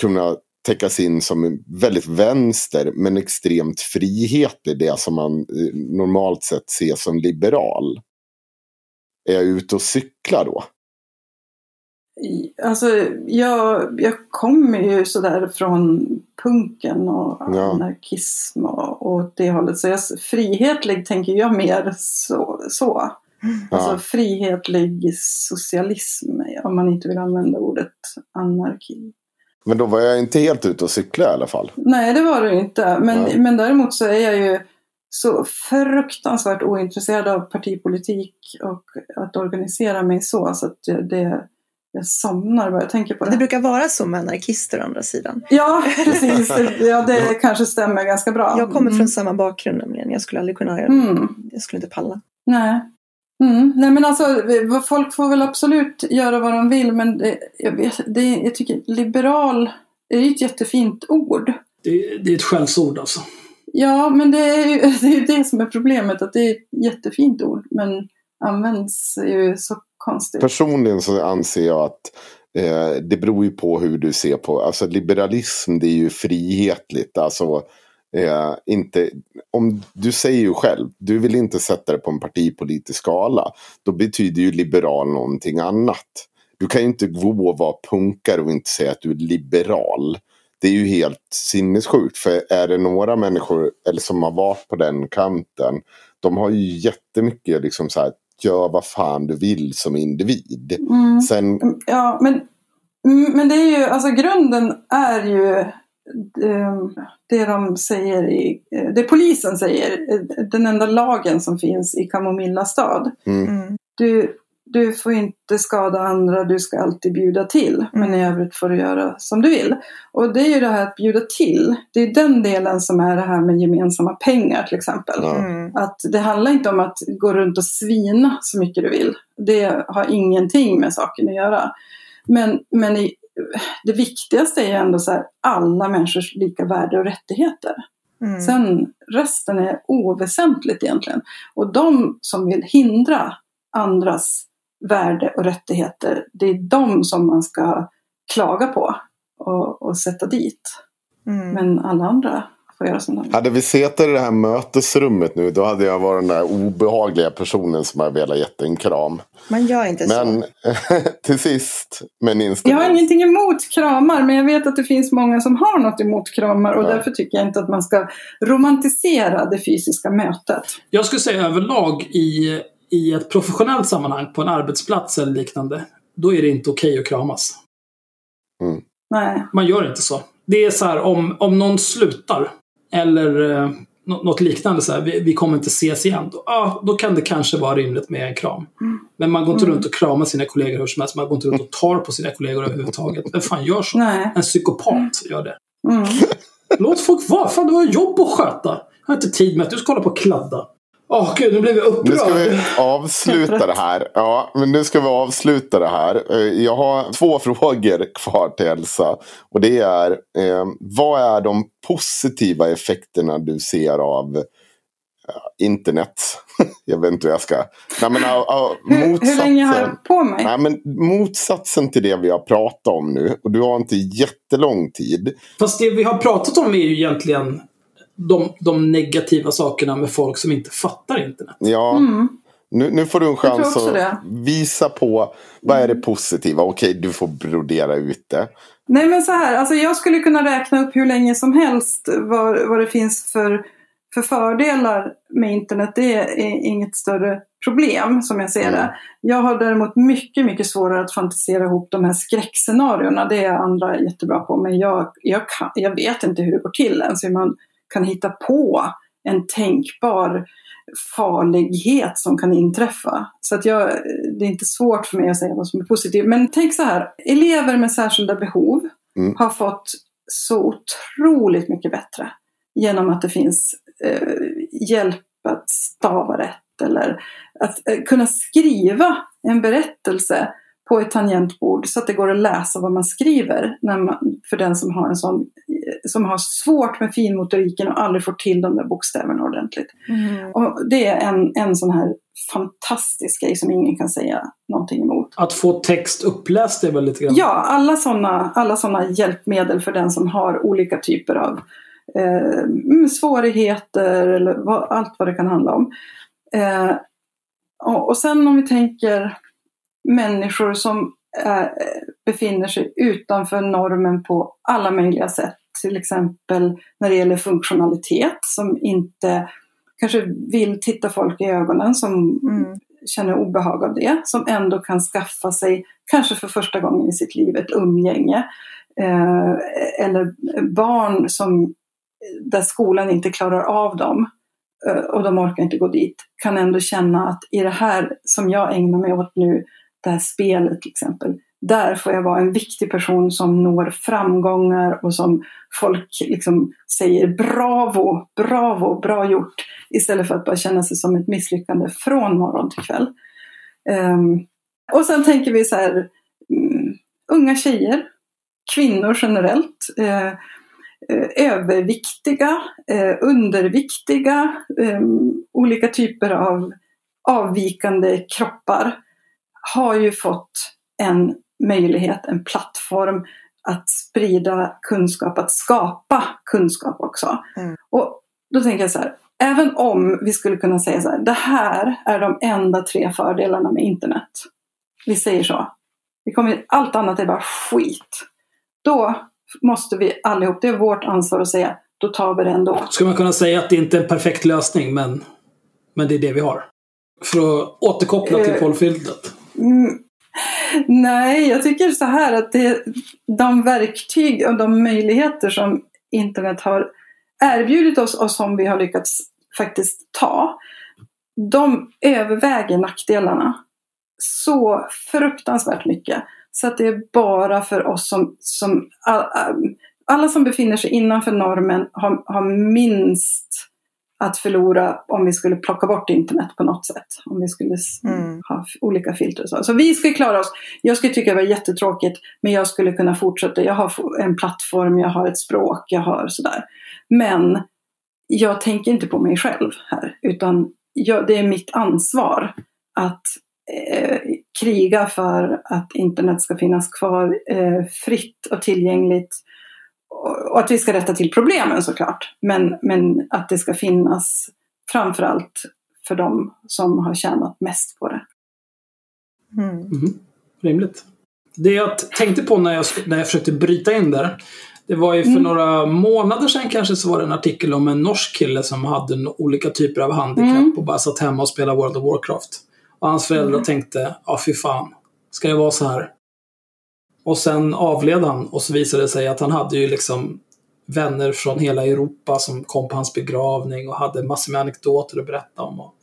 kunna täckas in som väldigt vänster men extremt frihetlig. Det som man eh, normalt sett ser som liberal. Är jag ute och cyklar då? Alltså, jag, jag kommer ju sådär från punken och anarkism och, och det hållet. Så jag, frihetlig tänker jag mer så. så. Alltså Ja. frihetlig socialism, om man inte vill använda ordet anarki. Men då var jag inte helt ute och cykla i alla fall. Nej, det var det inte. Men, Nej. men däremot så är jag ju så fruktansvärt ointresserad av partipolitik och att organisera mig så. Så att det, jag somnar bara jag tänker på det. Det brukar vara så med anarkister å andra sidan. Ja, precis. Det- Ja, det kanske stämmer ganska bra. Jag kommer från Mm. samma bakgrund nämligen. Jag skulle aldrig kunna göra Mm. Jag skulle inte palla. Nej. Mm. Nej men alltså, folk får väl absolut göra vad de vill men det, jag, vet, det, jag tycker liberal är ju ett jättefint ord. Det, det är ett skällsord alltså. Ja, men det är ju det, är det som är problemet, att det är ett jättefint ord men används ju så konstigt. Personligen så anser jag att eh, det beror ju på hur du ser på, alltså liberalism det är ju frihetligt. Alltså eh, inte, om du säger ju själv, du vill inte sätta det på en partipolitisk skala. Då betyder ju liberal någonting annat. Du kan ju inte gå och vara punkare och inte säga att du är liberal. Det är ju helt sinnessjukt. För är det några människor eller som har varit på den kanten. De har ju jättemycket liksom så här. Gör vad fan du vill som individ. Mm. Sen, Ja, men, men det är ju, alltså grunden är ju det de säger i, eh, det polisen säger, eh, den enda lagen som finns i Kamomilla stad. mm, Mm. Du, du får inte skada andra, du ska alltid bjuda till. Men i övrigt får du göra som du vill. Och det är ju det här att bjuda till. Det är den delen som är det här med gemensamma pengar till exempel. Mm. Att det handlar inte om att gå runt och svina så mycket du vill. Det har ingenting med saken att göra. Men, men i, det viktigaste är ju ändå så här, alla människors lika värde och rättigheter. Mm. Sen resten är oväsentligt egentligen. Och de som vill hindra andras värde och rättigheter, det är de som man ska klaga på och, och sätta dit. Mm. Men alla andra får göra som de vill. hade vi suttit i det här mötesrummet nu då hade jag varit den där obehagliga personen som har velat gett en kram. Man gör inte Men så. till sist, men inte Jag har ingenting emot kramar, men jag vet att det finns många som har något emot kramar och Ja. därför tycker jag inte att man ska romantisera det fysiska mötet. Jag skulle säga överlag i, i ett professionellt sammanhang på en arbetsplats eller liknande. Då är det inte okej att kramas. Nej. Man gör inte så. Det är så här om, om någon slutar eller eh, nå- något liknande så här, vi, vi kommer inte ses igen. Då, ja, då kan det kanske vara rimligt med en kram. Men man går inte Mm. runt och kramar sina kollegor hur som helst. Man går inte runt och tar på sina kollegor överhuvudtaget. Vem fan gör så? Nej. En psykopat gör det. Mm. Låt folk vara. Fan, du har jobb att sköta. Jag har inte tid med att du ska hålla på och kladda. Åh gud, nu blev jag upprörd. Nu ska vi avsluta det här. Ja, men nu ska vi avsluta det här. Eh, jag har två frågor kvar till Elsa. Och det är, eh, vad är de positiva effekterna du ser av eh, internet? jag vet inte hur jag ska... Nej, men, uh, uh, hur, hur länge har jag på mig? Nej, men motsatsen till det vi har pratat om nu. Och du har inte jättelång tid. Fast det vi har pratat om är ju egentligen de, de negativa sakerna med folk som inte fattar internet. Ja. Mm. Nu, nu får du en chans att det. visa på vad är det positiva. Okej, du får brodera ut det. Nej men så här, alltså jag skulle kunna räkna upp hur länge som helst vad, vad det finns för, för fördelar med internet. Det är inget större problem som jag ser Mm. det. Jag har däremot mycket, mycket svårare att fantisera ihop de här skräckscenarierna. Det är andra jättebra på. Men jag, jag, kan, jag vet inte hur det går till ens. Hur man kan hitta på en tänkbar farlighet som kan inträffa. Så att jag, det är inte svårt för mig att säga vad som är positivt. Men tänk så här, elever med särskilda behov Mm. har fått så otroligt mycket bättre genom att det finns eh, hjälp att stava rätt eller att eh, kunna skriva en berättelse på ett tangentbord så att det går att läsa vad man skriver när man, för den som har en sån som har svårt med finmotoriken och aldrig får till de där bokstäverna ordentligt. Mm. Och det är en, en sån här fantastisk grej som ingen kan säga någonting emot. Att få text uppläst är väl lite grann... Ja, alla sådana alla såna hjälpmedel för den som har olika typer av eh, mm, svårigheter eller vad, allt vad det kan handla om. Eh, och, och sen om vi tänker människor som eh, befinner sig utanför normen på alla möjliga sätt. Till exempel när det gäller funktionalitet som inte kanske vill titta folk i ögonen som Mm. känner obehag av det. Som ändå kan skaffa sig, kanske för första gången i sitt liv, ett umgänge. Eh, eller barn som, där skolan inte klarar av dem eh, och de orkar inte gå dit. Kan ändå känna att i det här som jag ägnar mig åt nu, det här spelet till exempel. Där får jag vara en viktig person som når framgångar och som folk liksom säger bravo, bravo, bra gjort. Istället för att bara känna sig som ett misslyckande från morgon till kväll. Um, och sen tänker vi så här, um, unga tjejer, kvinnor generellt, Uh, överviktiga, eh, underviktiga, eh, olika typer av avvikande kroppar har ju fått en möjlighet, en plattform att sprida kunskap, att skapa kunskap också. Mm. Och då tänker jag så här, även om vi skulle kunna säga så här, det här är de enda tre fördelarna med internet. Vi säger så. Vi kommer, allt annat är bara skit. Då måste vi allihop, det är vårt ansvar att säga, då tar vi det ändå. Ska man kunna säga att det inte är en perfekt lösning, men, men det är det vi har. För att återkoppla till Eh. porrfiltret. Nej, jag tycker så här att det, de verktyg och de möjligheter som internet har erbjudit oss och som vi har lyckats faktiskt ta, de överväger nackdelarna så fruktansvärt mycket. Så att det är bara för oss som, som alla som befinner sig innanför normen har, har minst att förlora om vi skulle plocka bort internet på något sätt. Om vi skulle Mm. ha olika filter och så. Så vi ska klara oss. Jag skulle tycka det var jättetråkigt men jag skulle kunna fortsätta. Jag har en plattform, jag har ett språk, jag har sådär. Men jag tänker inte på mig själv här utan jag, det är mitt ansvar att eh, kriga för att internet ska finnas kvar eh, fritt och tillgängligt och att vi ska rätta till problemen såklart. Men, men att det ska finnas framförallt för de som har tjänat mest på det. Mm. Mhm. Rimligt. Det jag tänkte på när jag, när jag försökte bryta in där. Det var ju för Mm. några månader sedan kanske så var det en artikel om en norsk kille som hade olika typer av handikapp Mm. och bara satt hemma och spelade World of Warcraft. Och hans föräldrar Mm. tänkte, ja fy fan, ska det vara så här? Och sen avled han och så visade det sig att han hade ju liksom vänner från hela Europa som kom på hans begravning och hade massor med anekdoter att berätta om. Och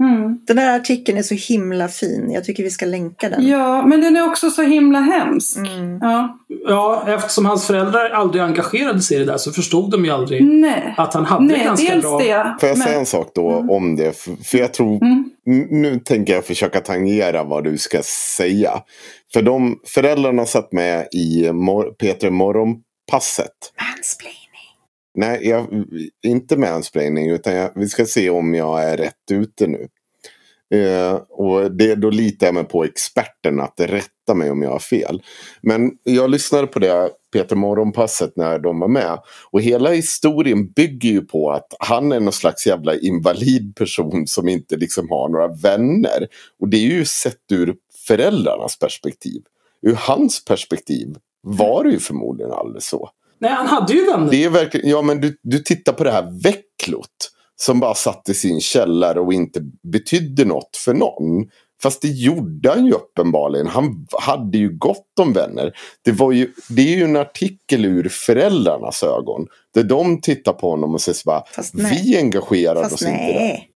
Mm. Den här artikeln är så himla fin. Jag tycker vi ska länka den. Ja, men den är också så himla hemsk. Mm. Ja. Ja, eftersom hans föräldrar aldrig engagerade sig i det där så förstod de ju aldrig Nej. att han hade Nej, ganska dels bra... det. Får jag men- säga en sak då om det? För, jag tror, Mm. nu tänker jag försöka tangera vad du ska säga. För de föräldrarna satt med i mor- Peter Morgonpasset. Mansplaining. Nej, jag, inte mansplaining utan jag, vi ska se om jag är rätt ute nu. Eh, och det, då litar jag mig på experterna att rätta mig om jag har fel. Men jag lyssnade på det Peter Morgonpasset när de var med. Och hela historien bygger ju på att han är någon slags jävla invalid person som inte liksom har några vänner. Och det är ju sett ur föräldrarnas perspektiv. Ur hans perspektiv var det ju förmodligen aldrig så. Nej, han hade ju vänner. Det är verkligen, ja men du, du tittar på det här vecklot. Som bara satt i sin källare och inte betydde något för någon. Fast det gjorde han ju uppenbarligen. Han hade ju gott om vänner. Det, var ju, det är ju en artikel ur föräldrarnas ögon. Där de tittar på honom och säger så bara, vi engagerar Fast oss inte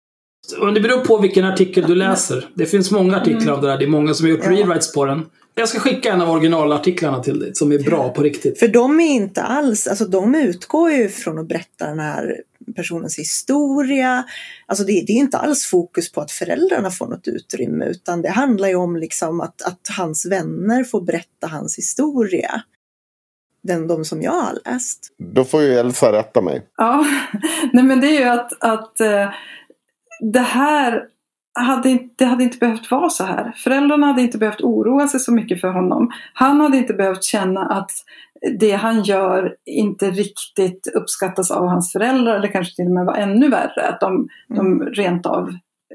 där. det beror på vilken artikel du läser. Det finns många artiklar om det där. Det är många som har gjort Ja. rewrites på den. Jag ska skicka en av originalartiklarna till dig som är bra på riktigt. För de är inte alls, alltså de utgår ju från att berätta den här personens historia. Alltså det, det är inte alls fokus på att föräldrarna får något utrymme utan det handlar ju om liksom att, att hans vänner får berätta hans historia. Den, de som jag har läst. Då får ju Elsa rätta mig. Ja, nej men det är ju att, att eh, det här hade, det hade inte behövt vara så här. Föräldrarna hade inte behövt oroa sig så mycket för honom. Han hade inte behövt känna att det han gör inte riktigt uppskattas av hans föräldrar eller kanske till och med var ännu värre. Att de, de rent av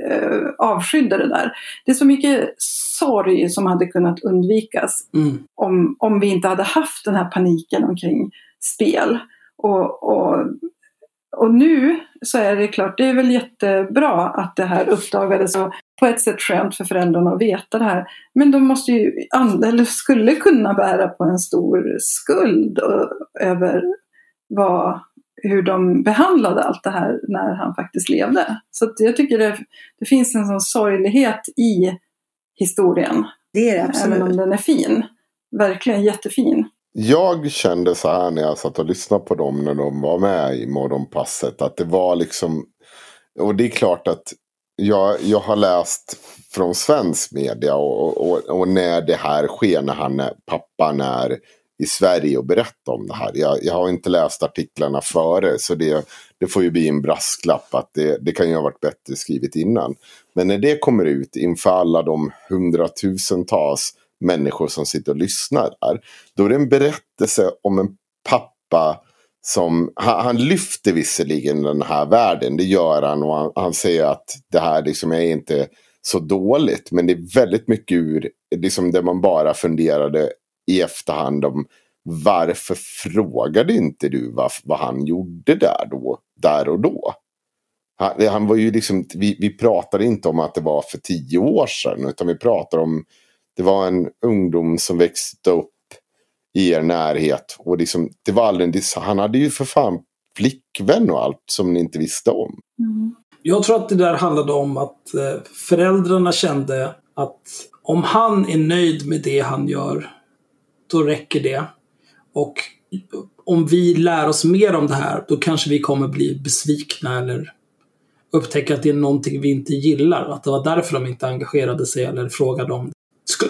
eh, avskydde det där. Det är så mycket sorg som hade kunnat undvikas Mm. om, om vi inte hade haft den här paniken omkring spel. Och, och, och nu så är det klart, det är väl jättebra att det här uppdagades och på ett sätt skönt för föräldrarna att veta det här. Men de måste ju, eller skulle kunna bära på en stor skuld och, över vad, hur de behandlade allt det här när han faktiskt levde. Så jag tycker det, det finns en sån sorglighet i historien. Det är det Även om absolut. den är fin. Verkligen jättefin. Jag kände så här när jag satt och lyssnade på dem när de var med i Morgonpasset. Att det var liksom. Och det är klart att jag, jag har läst från svensk media och, och, och när det här sker, när han är, pappan är i Sverige och berättar om det här. Jag, jag har inte läst artiklarna före så det, det får ju bli en brasklapp att det, det kan ju ha varit bättre skrivet innan. Men när det kommer ut inför alla de hundratusentals människor som sitter och lyssnar där. Då är det en berättelse om en pappa som, han, han lyfter visserligen den här världen, det gör han och han, han säger att det här liksom är inte så dåligt. Men det är väldigt mycket ur, liksom där man bara funderade i efterhand om varför frågade inte du vad, vad han gjorde där då, där och då? Han, han var ju liksom, vi, vi pratade inte om att det var för tio år sedan, utan vi pratar om, det var en ungdom som växte upp i er närhet. Och liksom, det var aldrig, en han hade ju för fan flickvän och allt som ni inte visste om. Jag tror att det där handlade om att eh, föräldrarna kände att om han är nöjd med det han gör, då räcker det. Och om vi lär oss mer om det här, då kanske vi kommer bli besvikna eller upptäcka att det är någonting vi inte gillar. Att det var därför de inte engagerade sig eller frågade om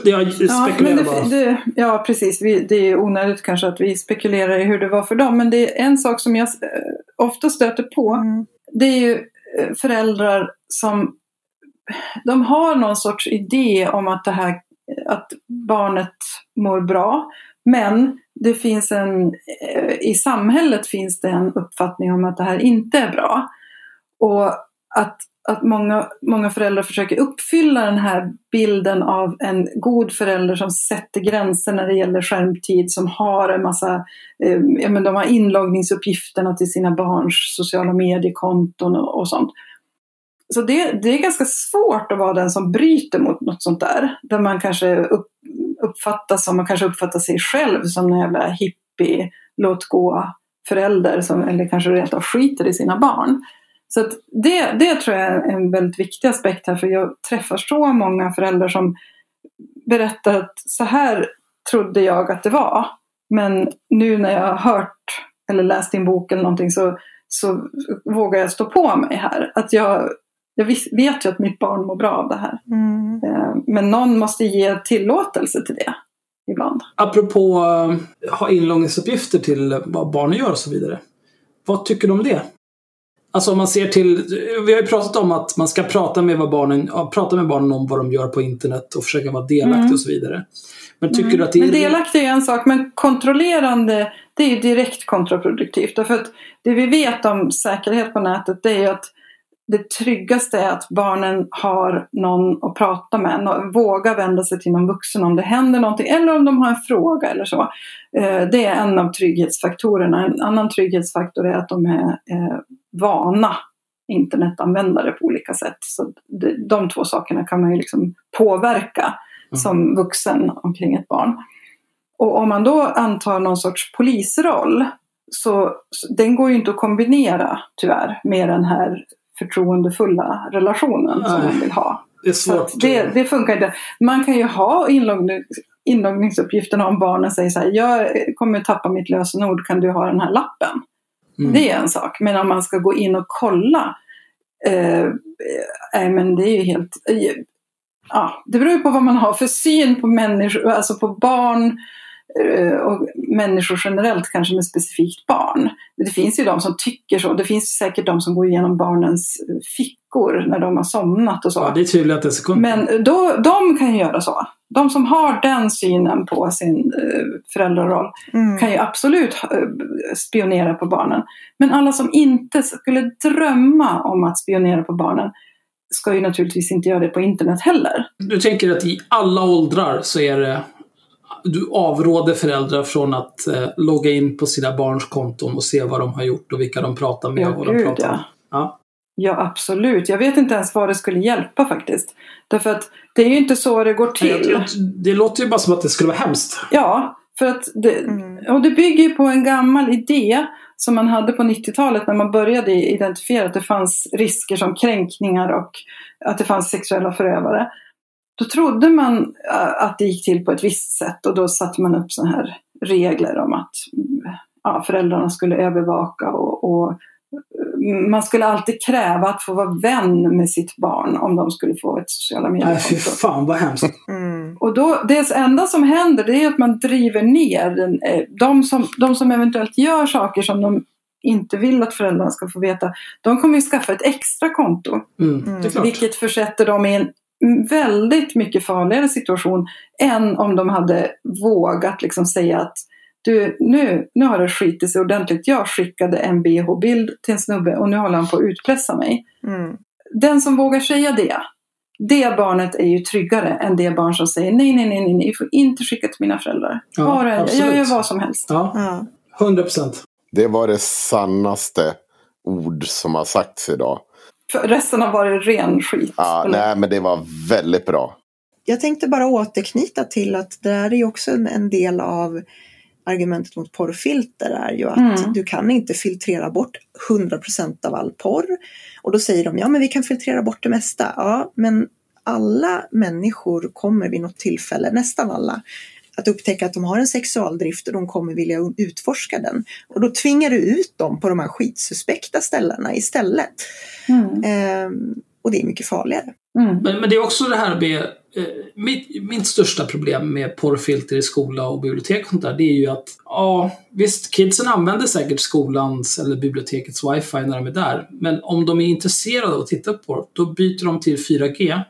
Jag Ja, spekulerar bara. det, det, ja, precis. Vi, det är onödigt kanske att vi spekulerar i hur det var för dem. Men det är en sak som jag eh, ofta stöter på. Mm. Det är ju eh, föräldrar som de har någon sorts idé om att det här att barnet mår bra. Men det finns en, eh, i samhället finns det en uppfattning om att det här inte är bra. Och att, att många, många föräldrar försöker uppfylla den här bilden av en god förälder som sätter gränser när det gäller skärmtid, som har en massa, eh, ja, men de har inloggningsuppgifterna till sina barns sociala mediekonton och, och sånt. Så det, det är ganska svårt att vara den som bryter mot något sånt där. Där man kanske upp, uppfattas som, man kanske uppfattar sig själv som en jävla hippie, låt gå förälder som, eller kanske rent av skiter i sina barn. Så att det, det tror jag är en väldigt viktig aspekt här för jag träffar så många föräldrar som berättar att så här trodde jag att det var. Men nu när jag har hört eller läst din bok eller någonting så, så vågar jag stå på mig här. Att jag, jag vet ju att mitt barn mår bra av det här. Mm. Eh, Men någon måste ge tillåtelse till det ibland. Apropå uh, ha inloggningsuppgifter till vad barnen gör och så vidare. Vad tycker du om det? Alltså om man ser till, vi har ju pratat om att man ska prata med, vad barnen, prata med barnen om vad de gör på internet och försöka vara delaktig Mm. och så vidare. Men tycker du att det är... Men delaktig är en sak, men kontrollerande det är ju direkt kontraproduktivt. Därför att det vi vet om säkerhet på nätet det är ju att det tryggaste är att barnen har någon att prata med, nå- våga vända sig till någon vuxen om det händer någonting eller om de har en fråga eller så. Eh, Det är en av trygghetsfaktorerna. En annan trygghetsfaktor är att de är eh, vana internetanvändare på olika sätt. Så de två sakerna kan man ju liksom påverka som vuxen omkring ett barn. Och om man då antar någon sorts polisroll så den går ju inte att kombinera tyvärr med den här förtroendefulla relationen som Nej. man vill ha. Det är svårt. det, det funkar inte. Man kan ju ha inloggning, inloggningsuppgifterna om barnen säger så här, jag kommer tappa mitt lösenord, kan du ha den här lappen? Mm. Det är en sak. Men om man ska gå in och kolla, eh, nej men det är ju helt... Eh, ja, det beror ju på vad man har för syn på människor, alltså på barn eh, och människor generellt, kanske med specifikt barn. Det finns ju de som tycker så. Det finns säkert de som går igenom barnens eh, fickor när de har somnat och så. Ja, det tvivlar jag inte. Men då, de kan ju göra så. De som har den synen på sin eh, föräldraroll Mm. kan ju absolut eh, spionera på barnen. Men alla som inte skulle drömma om att spionera på barnen ska ju naturligtvis inte göra det på internet heller. Du tänker att i alla åldrar så är det... Du avråder föräldrar från att eh, logga in på sina barns konton och se vad de har gjort och vilka de pratar med Ja, och vad de pratar ja. om. Ja. Ja, absolut. Jag vet inte ens vad det skulle hjälpa faktiskt. Därför att det är ju inte så det går till. Det låter ju bara som att det skulle vara hemskt. Ja, för att det, Mm. och det bygger ju på en gammal idé som man hade på 90-talet när man började identifiera att det fanns risker som kränkningar och att det fanns sexuella förövare. Då trodde man äh, att det gick till på ett visst sätt och då satte man upp sådana här regler om att ja, föräldrarna skulle övervaka och, och mm, man skulle alltid kräva att få vara vän med sitt barn om de skulle få ett sociala Nej, fy fan vad hemskt. Mm. Och då, det enda som händer det är att man driver ner den, eh, de, som, de som eventuellt gör saker som de inte vill att föräldrarna ska få veta. De kommer ju skaffa ett extra konto. Mm, Mm. Vilket försätter dem i en väldigt mycket farligare situation än om de hade vågat liksom säga att du, nu, nu har det skitit sig ordentligt. Jag skickade en bh-bild till en snubbe och nu håller han på att utpressa mig. Mm. Den som vågar säga det, det barnet är ju tryggare än det barn som säger nej, nej, nej, nej, ni får inte skicka till mina föräldrar. Ja, Bara, jag gör vad som helst. Ja, Ja. 100 procent. Det var det sannaste ord som har sagts idag. För resten har varit ren skit. Ja, eller? nej, men det var väldigt bra. Jag tänkte bara återknyta till att det där är ju också en, en del av argumentet mot porrfilter är ju att Mm. du kan inte filtrera bort 100% av all porr. Och då säger de, ja men vi kan filtrera bort det mesta. Ja, men alla människor kommer vid något tillfälle, nästan alla, att upptäcka att de har en sexualdrift och de kommer vilja utforska den. Och då tvingar du ut dem på de här skitsuspekta ställena istället. Mm. Ehm, och det är mycket farligare. Mm. Men, men det är också det här med... Eh, mitt, mitt största problem med porrfilter i skola och bibliotek och sånt där, det är ju att ja, visst, kidsen använder säkert skolans eller bibliotekets wifi när de är där. Men om de är intresserade av att titta på porr, då byter de till 4G.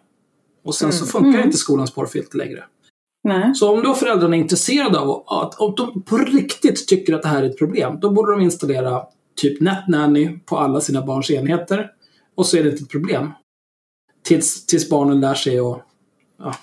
Och sen så Mm. funkar Mm. inte skolans porrfilter längre. Nej. Så om då föräldrarna är intresserade av att, om de på riktigt tycker att det här är ett problem, då borde de installera typ NetNanny på alla sina barns enheter. Och så är det inte ett problem. Tills, tills barnen lär sig att ja,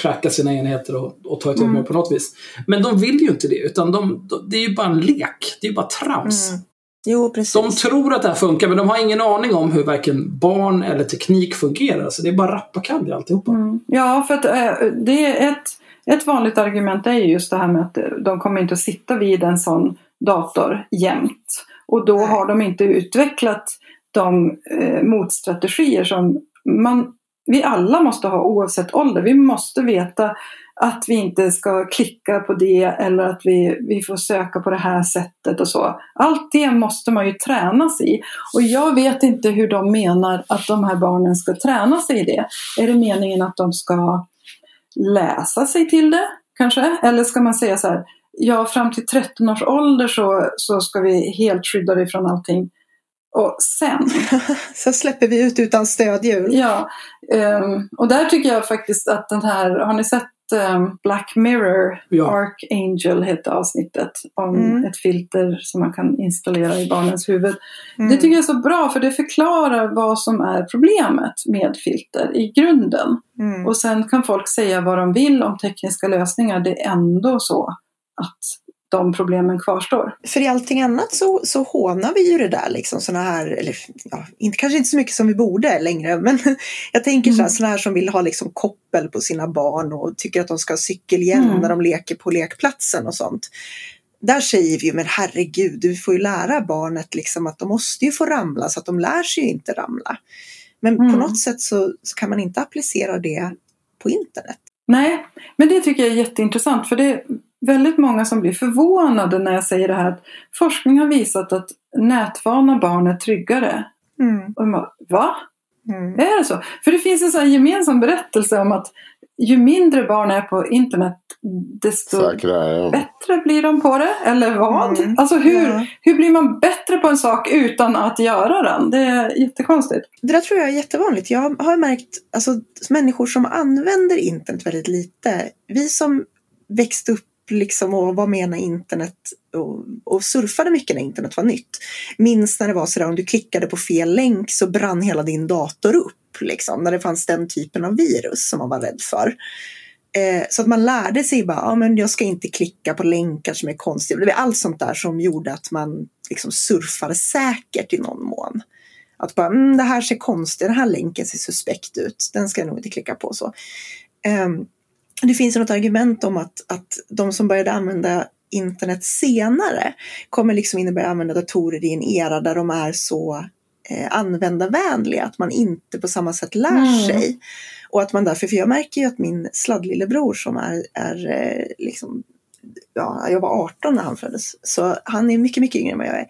cracka sina enheter och, och ta ett Mm. på något vis. Men de vill ju inte det, utan de, de, det är ju bara en lek. Det är ju bara trams. Mm. Jo, precis. De tror att det här funkar, men de har ingen aning om hur varken barn eller teknik fungerar. Så det är bara rappakalja alltihopa. Mm. Ja, för att eh, det är ett, ett vanligt argument är ju just det här med att eh, de kommer inte att sitta vid en sån dator jämt. Och då har de inte utvecklat de eh, motstrategier som man, vi alla måste ha oavsett ålder. Vi måste veta att vi inte ska klicka på det eller att vi, vi får söka på det här sättet och så. Allt det måste man ju tränas i. Och jag vet inte hur de menar att de här barnen ska träna sig i det. Är det meningen att de ska läsa sig till det kanske? Eller ska man säga så här, ja fram till 13 års ålder så, så ska vi helt skydda dig från allting. Och sen... så släpper vi ut utan stödhjul. Ja, um, och där tycker jag faktiskt att den här, har ni sett Black Mirror, Ja. Archangel hette avsnittet om Mm. ett filter som man kan installera i barnens huvud. Mm. Det tycker jag är så bra för det förklarar vad som är problemet med filter i grunden. Mm. Och sen kan folk säga vad de vill om tekniska lösningar. Det är ändå så att de problemen kvarstår. För i allting annat så, så hånar vi ju det där liksom såna här, eller ja, inte, kanske inte så mycket som vi borde längre, men jag tänker Mm. såna här som vill ha liksom koppel på sina barn och tycker att de ska ha cykelhjälm Mm. när de leker på lekplatsen och sånt. Där säger vi ju, men herregud, du får ju lära barnet liksom att de måste ju få ramla så att de lär sig ju inte ramla. Men på Mm. något sätt så, så kan man inte applicera det på internet. Nej, men det tycker jag är jätteintressant för det väldigt många som blir förvånade när jag säger det här att forskning har visat att nätvana barn är tryggare. Mm. Och de bara, Va? Mm. Är det så? För det finns en sån här gemensam berättelse om att ju mindre barn är på internet desto Säkra är jag. bättre blir de på det. Eller vad? Mm. Alltså hur, Ja. hur blir man bättre på en sak utan att göra den? Det är jättekonstigt. Det där tror jag är jättevanligt. Jag har märkt alltså, människor som använder internet väldigt lite. Vi som växte upp liksom och var med när internet och, och surfade mycket när internet var nytt. Minns när det var sådär om du klickade på fel länk så brann hela din dator upp. Liksom, när det fanns den typen av virus som man var rädd för. Eh, så att man lärde sig bara, ja men jag ska inte klicka på länkar som är konstiga. Det var allt sånt där som gjorde att man liksom surfade säkert i någon mån. Att bara, mm, det här ser konstigt, den här länken ser suspekt ut, den ska jag nog inte klicka på så. Ehm, det finns något argument om att, att de som började använda internet senare kommer liksom in och börja använda datorer i en era där de är så eh, användarvänliga att man inte på samma sätt lär Mm. sig. Och att man därför, för jag märker ju att min sladdlillebror som är, är eh, liksom, ja, jag var 18 när han föddes, så han är mycket, mycket yngre än vad jag är.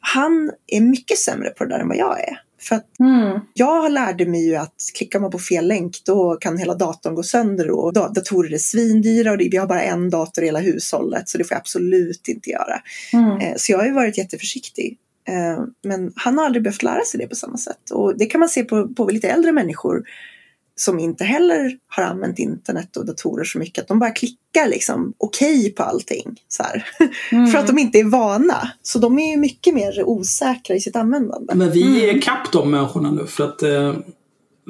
Han är mycket sämre på det där än vad jag är. För att Mm. jag lärde mig ju att klickar man på fel länk då kan hela datorn gå sönder och da- datorer är svindyra och vi har bara en dator i hela hushållet så det får jag absolut inte göra. Mm. Eh, Så jag har ju varit jätteförsiktig. Eh, Men han har aldrig behövt lära sig det på samma sätt. Och det kan man se på, på lite äldre människor som inte heller har använt internet och datorer så mycket. Att de bara klickar liksom okej på allting. Så här. Mm. För att de inte är vana. Så de är ju mycket mer osäkra i sitt användande. Men vi Mm. är ikapp de människorna nu för att eh,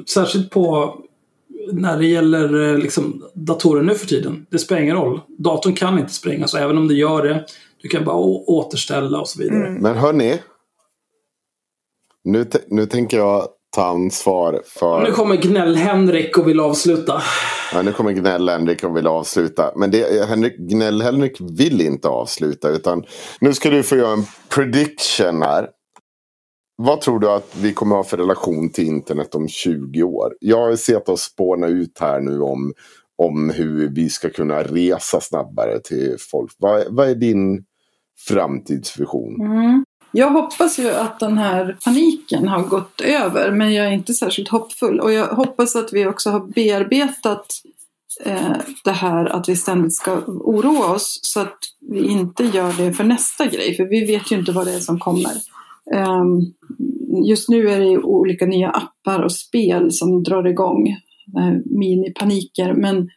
särskilt på när det gäller eh, liksom, datorer nu för tiden. Det spelar ingen roll. Datorn kan inte sprängas och även om det gör det, du kan bara återställa och så vidare. Mm. Men hörni. Nu, nu tänker jag ta ansvar för... nu kommer Gnäll-Henrik och vill avsluta. Ja, nu kommer Gnäll-Henrik och vill avsluta. Men det, Henrik, Gnäll-Henrik vill inte avsluta. Utan nu ska du få göra en prediction här. Vad tror du att vi kommer ha för relation till internet om 20 år? Jag har sett oss spåna ut här nu om, om hur vi ska kunna resa snabbare till folk. Vad, vad är din framtidsvision? Mm. Jag hoppas ju att den här paniken har gått över men jag är inte särskilt hoppfull. Och jag hoppas att vi också har bearbetat eh, det här att vi ständigt ska oroa oss så att vi inte gör det för nästa grej. För vi vet ju inte vad det är som kommer. Eh, just nu är det olika nya appar och spel som drar igång eh, minipaniker. Men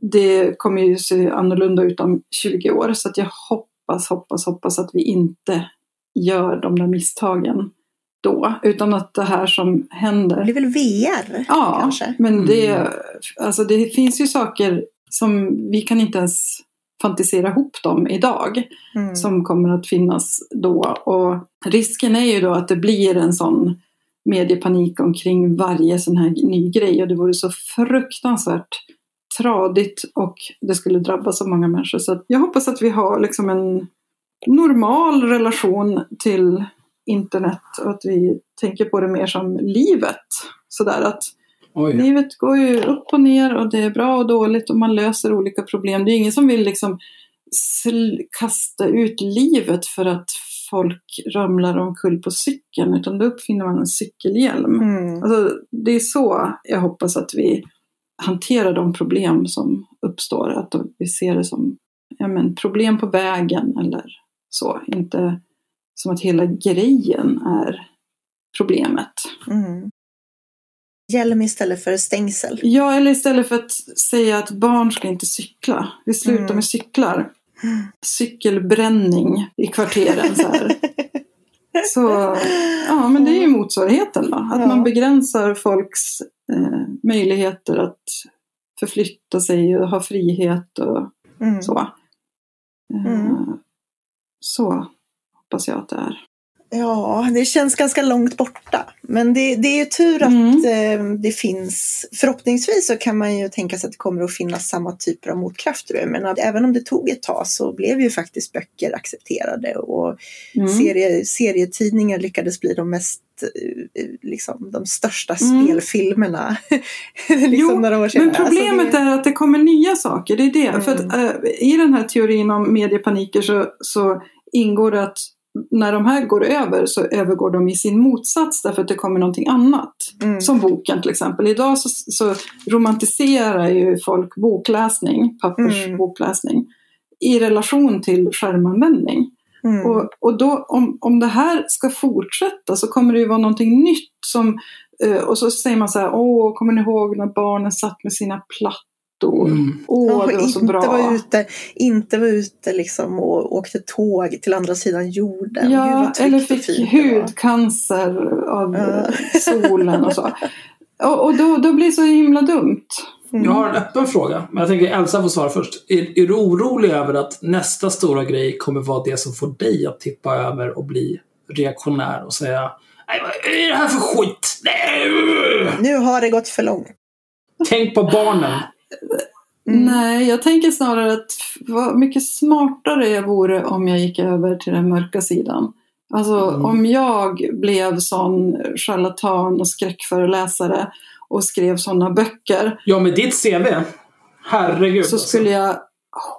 det kommer ju se annorlunda ut om 20 år. Så att jag hoppas, hoppas, hoppas att vi inte gör de där misstagen då. Utan att det här som Det händer blir väl VR Ja, kanske? men det, Mm. alltså det finns ju saker som vi kan inte ens fantisera ihop dem idag Mm. som kommer att finnas då. Och risken är ju då att det blir en sån mediepanik omkring varje sån här ny grej och det vore så fruktansvärt tradigt och det skulle drabba så många människor. Så jag hoppas att vi har liksom en normal relation till internet och att vi tänker på det mer som livet. Sådär att Oj. livet går ju upp och ner och det är bra och dåligt och man löser olika problem. Det är ingen som vill liksom kasta ut livet för att folk ramlar omkull på cykeln utan då uppfinner man en cykelhjälm. Mm. Alltså, det är så jag hoppas att vi hanterar de problem som uppstår. Att vi ser det som ja, men, problem på vägen eller så. Inte som att hela grejen är problemet. Mm. Hjälm istället för stängsel. Ja, eller istället för att säga att barn ska inte cykla. Vi slutar Mm. med cyklar. Cykelbränning i kvarteren. Så, här. så ja, men det är ju motsvarigheten då. Att Ja. man begränsar folks eh, möjligheter att förflytta sig och ha frihet och Mm. så. Eh, Mm. Så hoppas jag att det är. Ja, det känns ganska långt borta. Men det, det är ju tur att Mm. eh, det finns. Förhoppningsvis så kan man ju tänka sig att det kommer att finnas samma typer av motkrafter. Jag menar, även om det tog ett tag så blev ju faktiskt böcker accepterade och Mm. serie, serietidningar lyckades bli de mest eh, liksom, de största Mm. spelfilmerna. liksom Jo, några år senare. Men problemet Alltså det, är att det kommer nya saker. Det är det. Mm. För att, eh, I den här teorin om mediepaniker så, så ingår det att när de här går över så övergår de i sin motsats därför att det kommer någonting annat. mm, Som boken till exempel. Idag så, så romantiserar ju folk bokläsning, pappers Mm. i relation till skärmanvändning. Mm, Och, och då, om, om det här ska fortsätta så kommer det ju vara någonting nytt som eh, och så säger man så här, åh, kommer ni ihåg när barnen satt med sina plattor? Mm. Åh, och det var så inte bra. var ute, inte var ute liksom och åkte tåg till andra sidan jorden. Gud, Ja, tryggt eller fick hudcancer av eh, solen och så. Och, och då, då blir det så himla dumt. Mm. Jag har en öppen fråga, men jag tänker Elsa får svara först. Är, är du orolig över att nästa stora grej kommer vara det som får dig att tippa över och bli reaktionär och säga Nej, vad är det här för skit? Nej. Nu har det gått för långt. Tänk på barnen. Mm. Nej, jag tänker snarare att vad mycket smartare jag vore om jag gick över till den mörka sidan. Alltså Mm. om jag blev sån charlatan och skräckföreläsare och skrev sådana böcker Ja, med ditt CV. Herregud. så alltså. skulle jag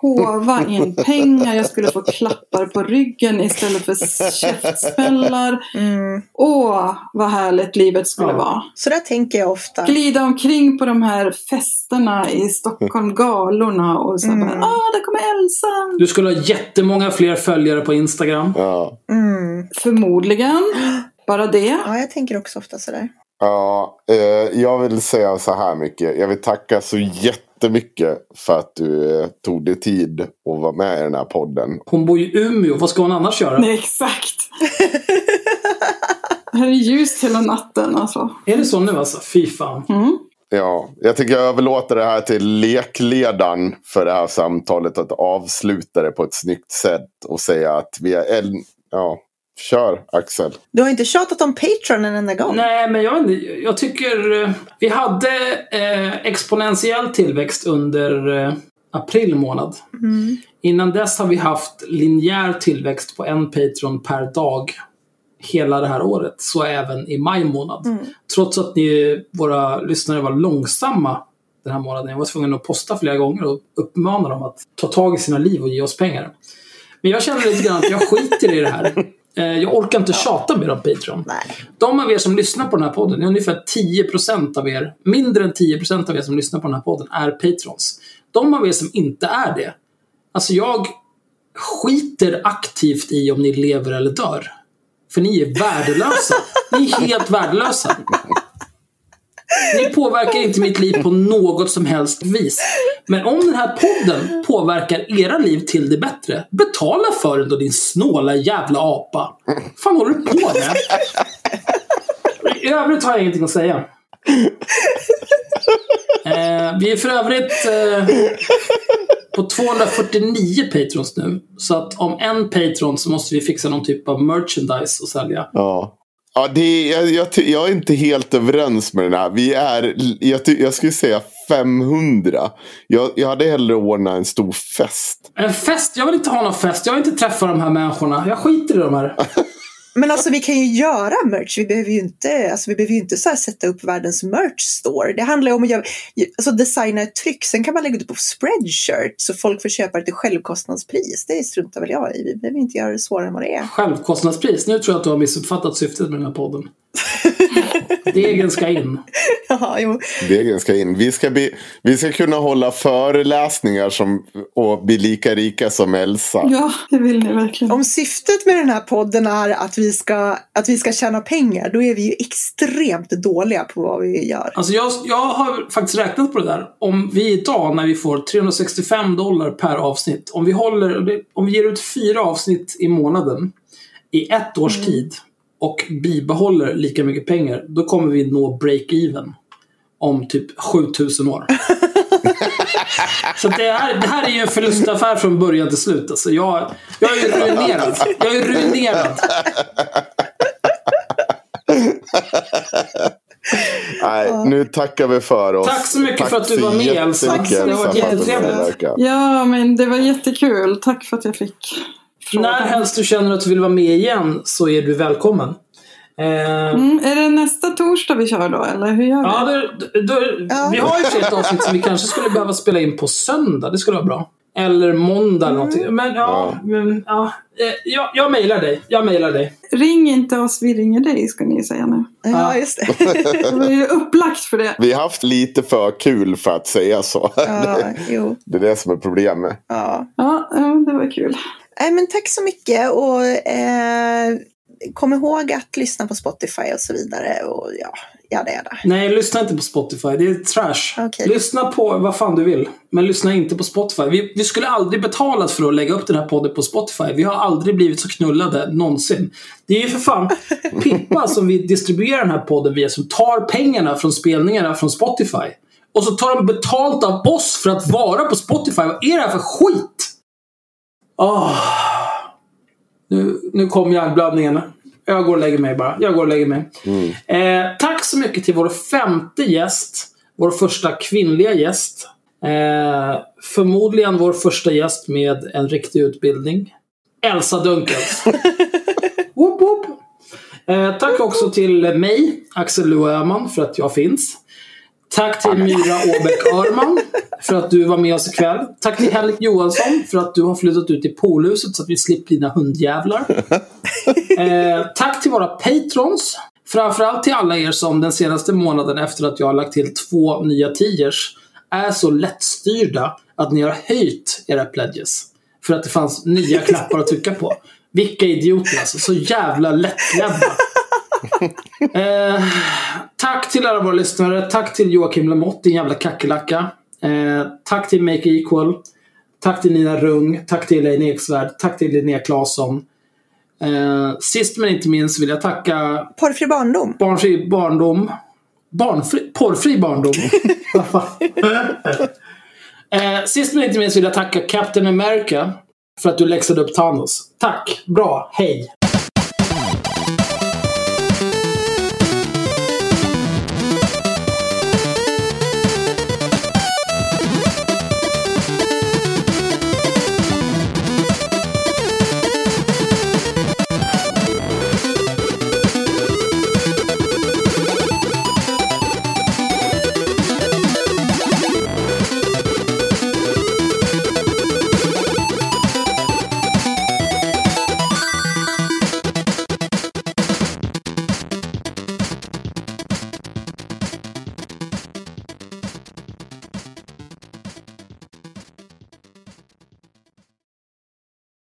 hova in pengar, jag skulle få klappar på ryggen istället för käftsmällar. Mm. Åh, vad härligt livet skulle Ja. vara. Så där tänker jag ofta. Glida omkring på de här festerna i Stockholm, galorna och så Mm. bara, ah, där kommer Elsa! Du skulle ha jättemånga fler följare på Instagram. Ja. Mm. Förmodligen. Bara det. Ja, jag tänker också ofta sådär. Ja, eh, jag vill säga så här mycket. Jag vill tacka så jättemycket för att du eh, tog dig tid att vara med i den här podden. Hon bor ju i Umeå. Vad ska hon annars göra? Nej, exakt. Här är ljust hela natten alltså. Är det så nu alltså? Fy fan. Mm. Ja, jag tycker jag överlåter det här till lekledaren för det här samtalet att avsluta det på ett snyggt sätt och säga att vi är en... Ja, kör Axel. Du har inte tjatat om Patreon en enda gång. Nej, men jag, jag tycker... eh, Vi hade eh, exponentiell tillväxt under eh, april månad. Mm. Innan dess har vi haft linjär tillväxt på en Patreon per dag hela det här året. Så även i maj månad. Mm. Trots att ni, våra lyssnare var långsamma den här månaden. Jag var tvungen att posta flera gånger och uppmana dem att ta tag i sina liv och ge oss pengar. Men jag känner lite grann att jag skiter i det här. Eh, Jag orkar inte tjata mer om Patreon. Nej. De av er som lyssnar på den här podden, ungefär 10% av er, mindre än 10% av er som lyssnar på den här podden är patrons. De av er som inte är det, alltså jag skiter aktivt i om ni lever eller dör. För ni är värdelösa. Ni är helt värdelösa. Ni påverkar inte mitt liv på något som helst vis. Men om den här podden påverkar era liv till det bättre, betala för den då din snåla jävla apa. fan håller du på med? I övrigt har jag ingenting att säga. Eh, vi är för övrigt eh, på 249 patrons nu. Så att om en patron så måste vi fixa någon typ av merchandise att sälja. Ja. Ja, det är, jag, jag, jag är inte helt överens med den här. Vi är, jag, jag skulle säga 500. Jag, jag hade hellre ordnat en stor fest. En fest? Jag vill inte ha någon fest. Jag vill inte träffa de här människorna. Jag skiter i de här. Men alltså vi kan ju göra merch. Vi behöver ju inte, alltså, vi behöver ju inte så här sätta upp världens merch store. Det handlar ju om att göra, alltså, designa ett tryck. Sen kan man lägga ut det på spreadshirt så folk får köpa det till självkostnadspris. Det struntar väl jag i. Vi behöver inte göra det svårare än vad det är. Självkostnadspris. Nu tror jag att du har missuppfattat syftet med den här podden. Degen ska in. Ja, jo. Degen ska in. Vi ska, bli, vi ska kunna hålla föreläsningar som, och bli lika rika som Elsa. Ja, det vill ni verkligen. Om syftet med den här podden är att vi, ska, att vi ska tjäna pengar, då är vi ju extremt dåliga på vad vi gör. Alltså jag, jag har faktiskt räknat på det där. Om vi idag när vi får 365 dollar per avsnitt. Om vi, håller, om vi ger ut fyra avsnitt i månaden i ett års Mm. tid och bibehåller lika mycket pengar. Då kommer vi nå break-even om typ 7000 år. Så det här, det här är ju en förlustaffär från början till slut. Alltså jag, jag är ju ruinerad. Jag är ruinerad. Nej, nu tackar vi för oss. Tack så mycket Tack för att du var med, Elsa. Det Elsa, varit för att du jättetrevligt. Ja, men det var jättekul. Tack för att jag fick frågan. När helst du känner att du vill vara med igen så är du välkommen. Eh, Mm, är det nästa torsdag vi kör då, eller hur gör vi? ja, det, det, Ja. Vi har ju ett avsnitt som vi kanske skulle behöva spela in på söndag. Det skulle vara bra. Eller måndag eller någonting. Men ja, men, ja. Eh, jag, jag mejlar dig. Jag mejlar dig. Ring inte oss, vi ringer dig, ska ni säga nu. Ja, just det. Det var ju upplagt för det. Vi har haft lite för kul för att säga så. Ja, jo. Det är det som är problemet. Ja. Ja, ja, det var kul. Nej, men tack så mycket och eh, kom ihåg att lyssna på Spotify och så vidare. Och ja, jada jada. Nej, lyssna inte på Spotify. Det är trash. Okej. Lyssna på vad fan du vill. Men lyssna inte på Spotify. Vi, vi skulle aldrig betalat för att lägga upp den här podden på Spotify. Vi har aldrig blivit så knullade någonsin. Det är ju för fan Pippa som vi distribuerar den här podden via som tar pengarna från spelningarna från Spotify. Och så tar de betalt av oss för att vara på Spotify. Vad är det här för skit? Åh. Nu, nu kom hjärnblödningen. Jag går och lägger mig bara. Jag går och lägger mig. Eh, tack så mycket till vår femte gäst. Vår första kvinnliga gäst. Eh, förmodligen vår första gäst med en riktig utbildning. Elsa Dunkels. whoop, whoop. Eh, tack också till mig, Axel Öhman, för att jag finns. Tack till Myra Åbäck Örman för att du var med oss ikväll. Tack till Henrik Johansson för att du har flyttat ut i poolhuset så att vi slipper dina hundjävlar. Eh, tack till våra patrons. Framförallt till alla er som den senaste månaden efter att jag har lagt till två nya tiers är så lättstyrda att ni har höjt era pledges. För att det fanns nya knappar att trycka på. Vilka idioter alltså. Så jävla lättledda. Eh, tack till alla våra lyssnare. Tack till Joakim Lamotte, din jävla kackerlacka. Eh, tack till Make Equal. Tack till Nina Rung. Tack till Elaine Eksvärd. Tack till Linnea Claesson. Eh, sist men inte minst vill jag tacka Porrfri barndom. Barnfri barndom. Barnfri, porrfri barndom. Eh, sist men inte minst vill jag tacka Captain America för att du läxade upp Thanos. Tack. Bra. Hej.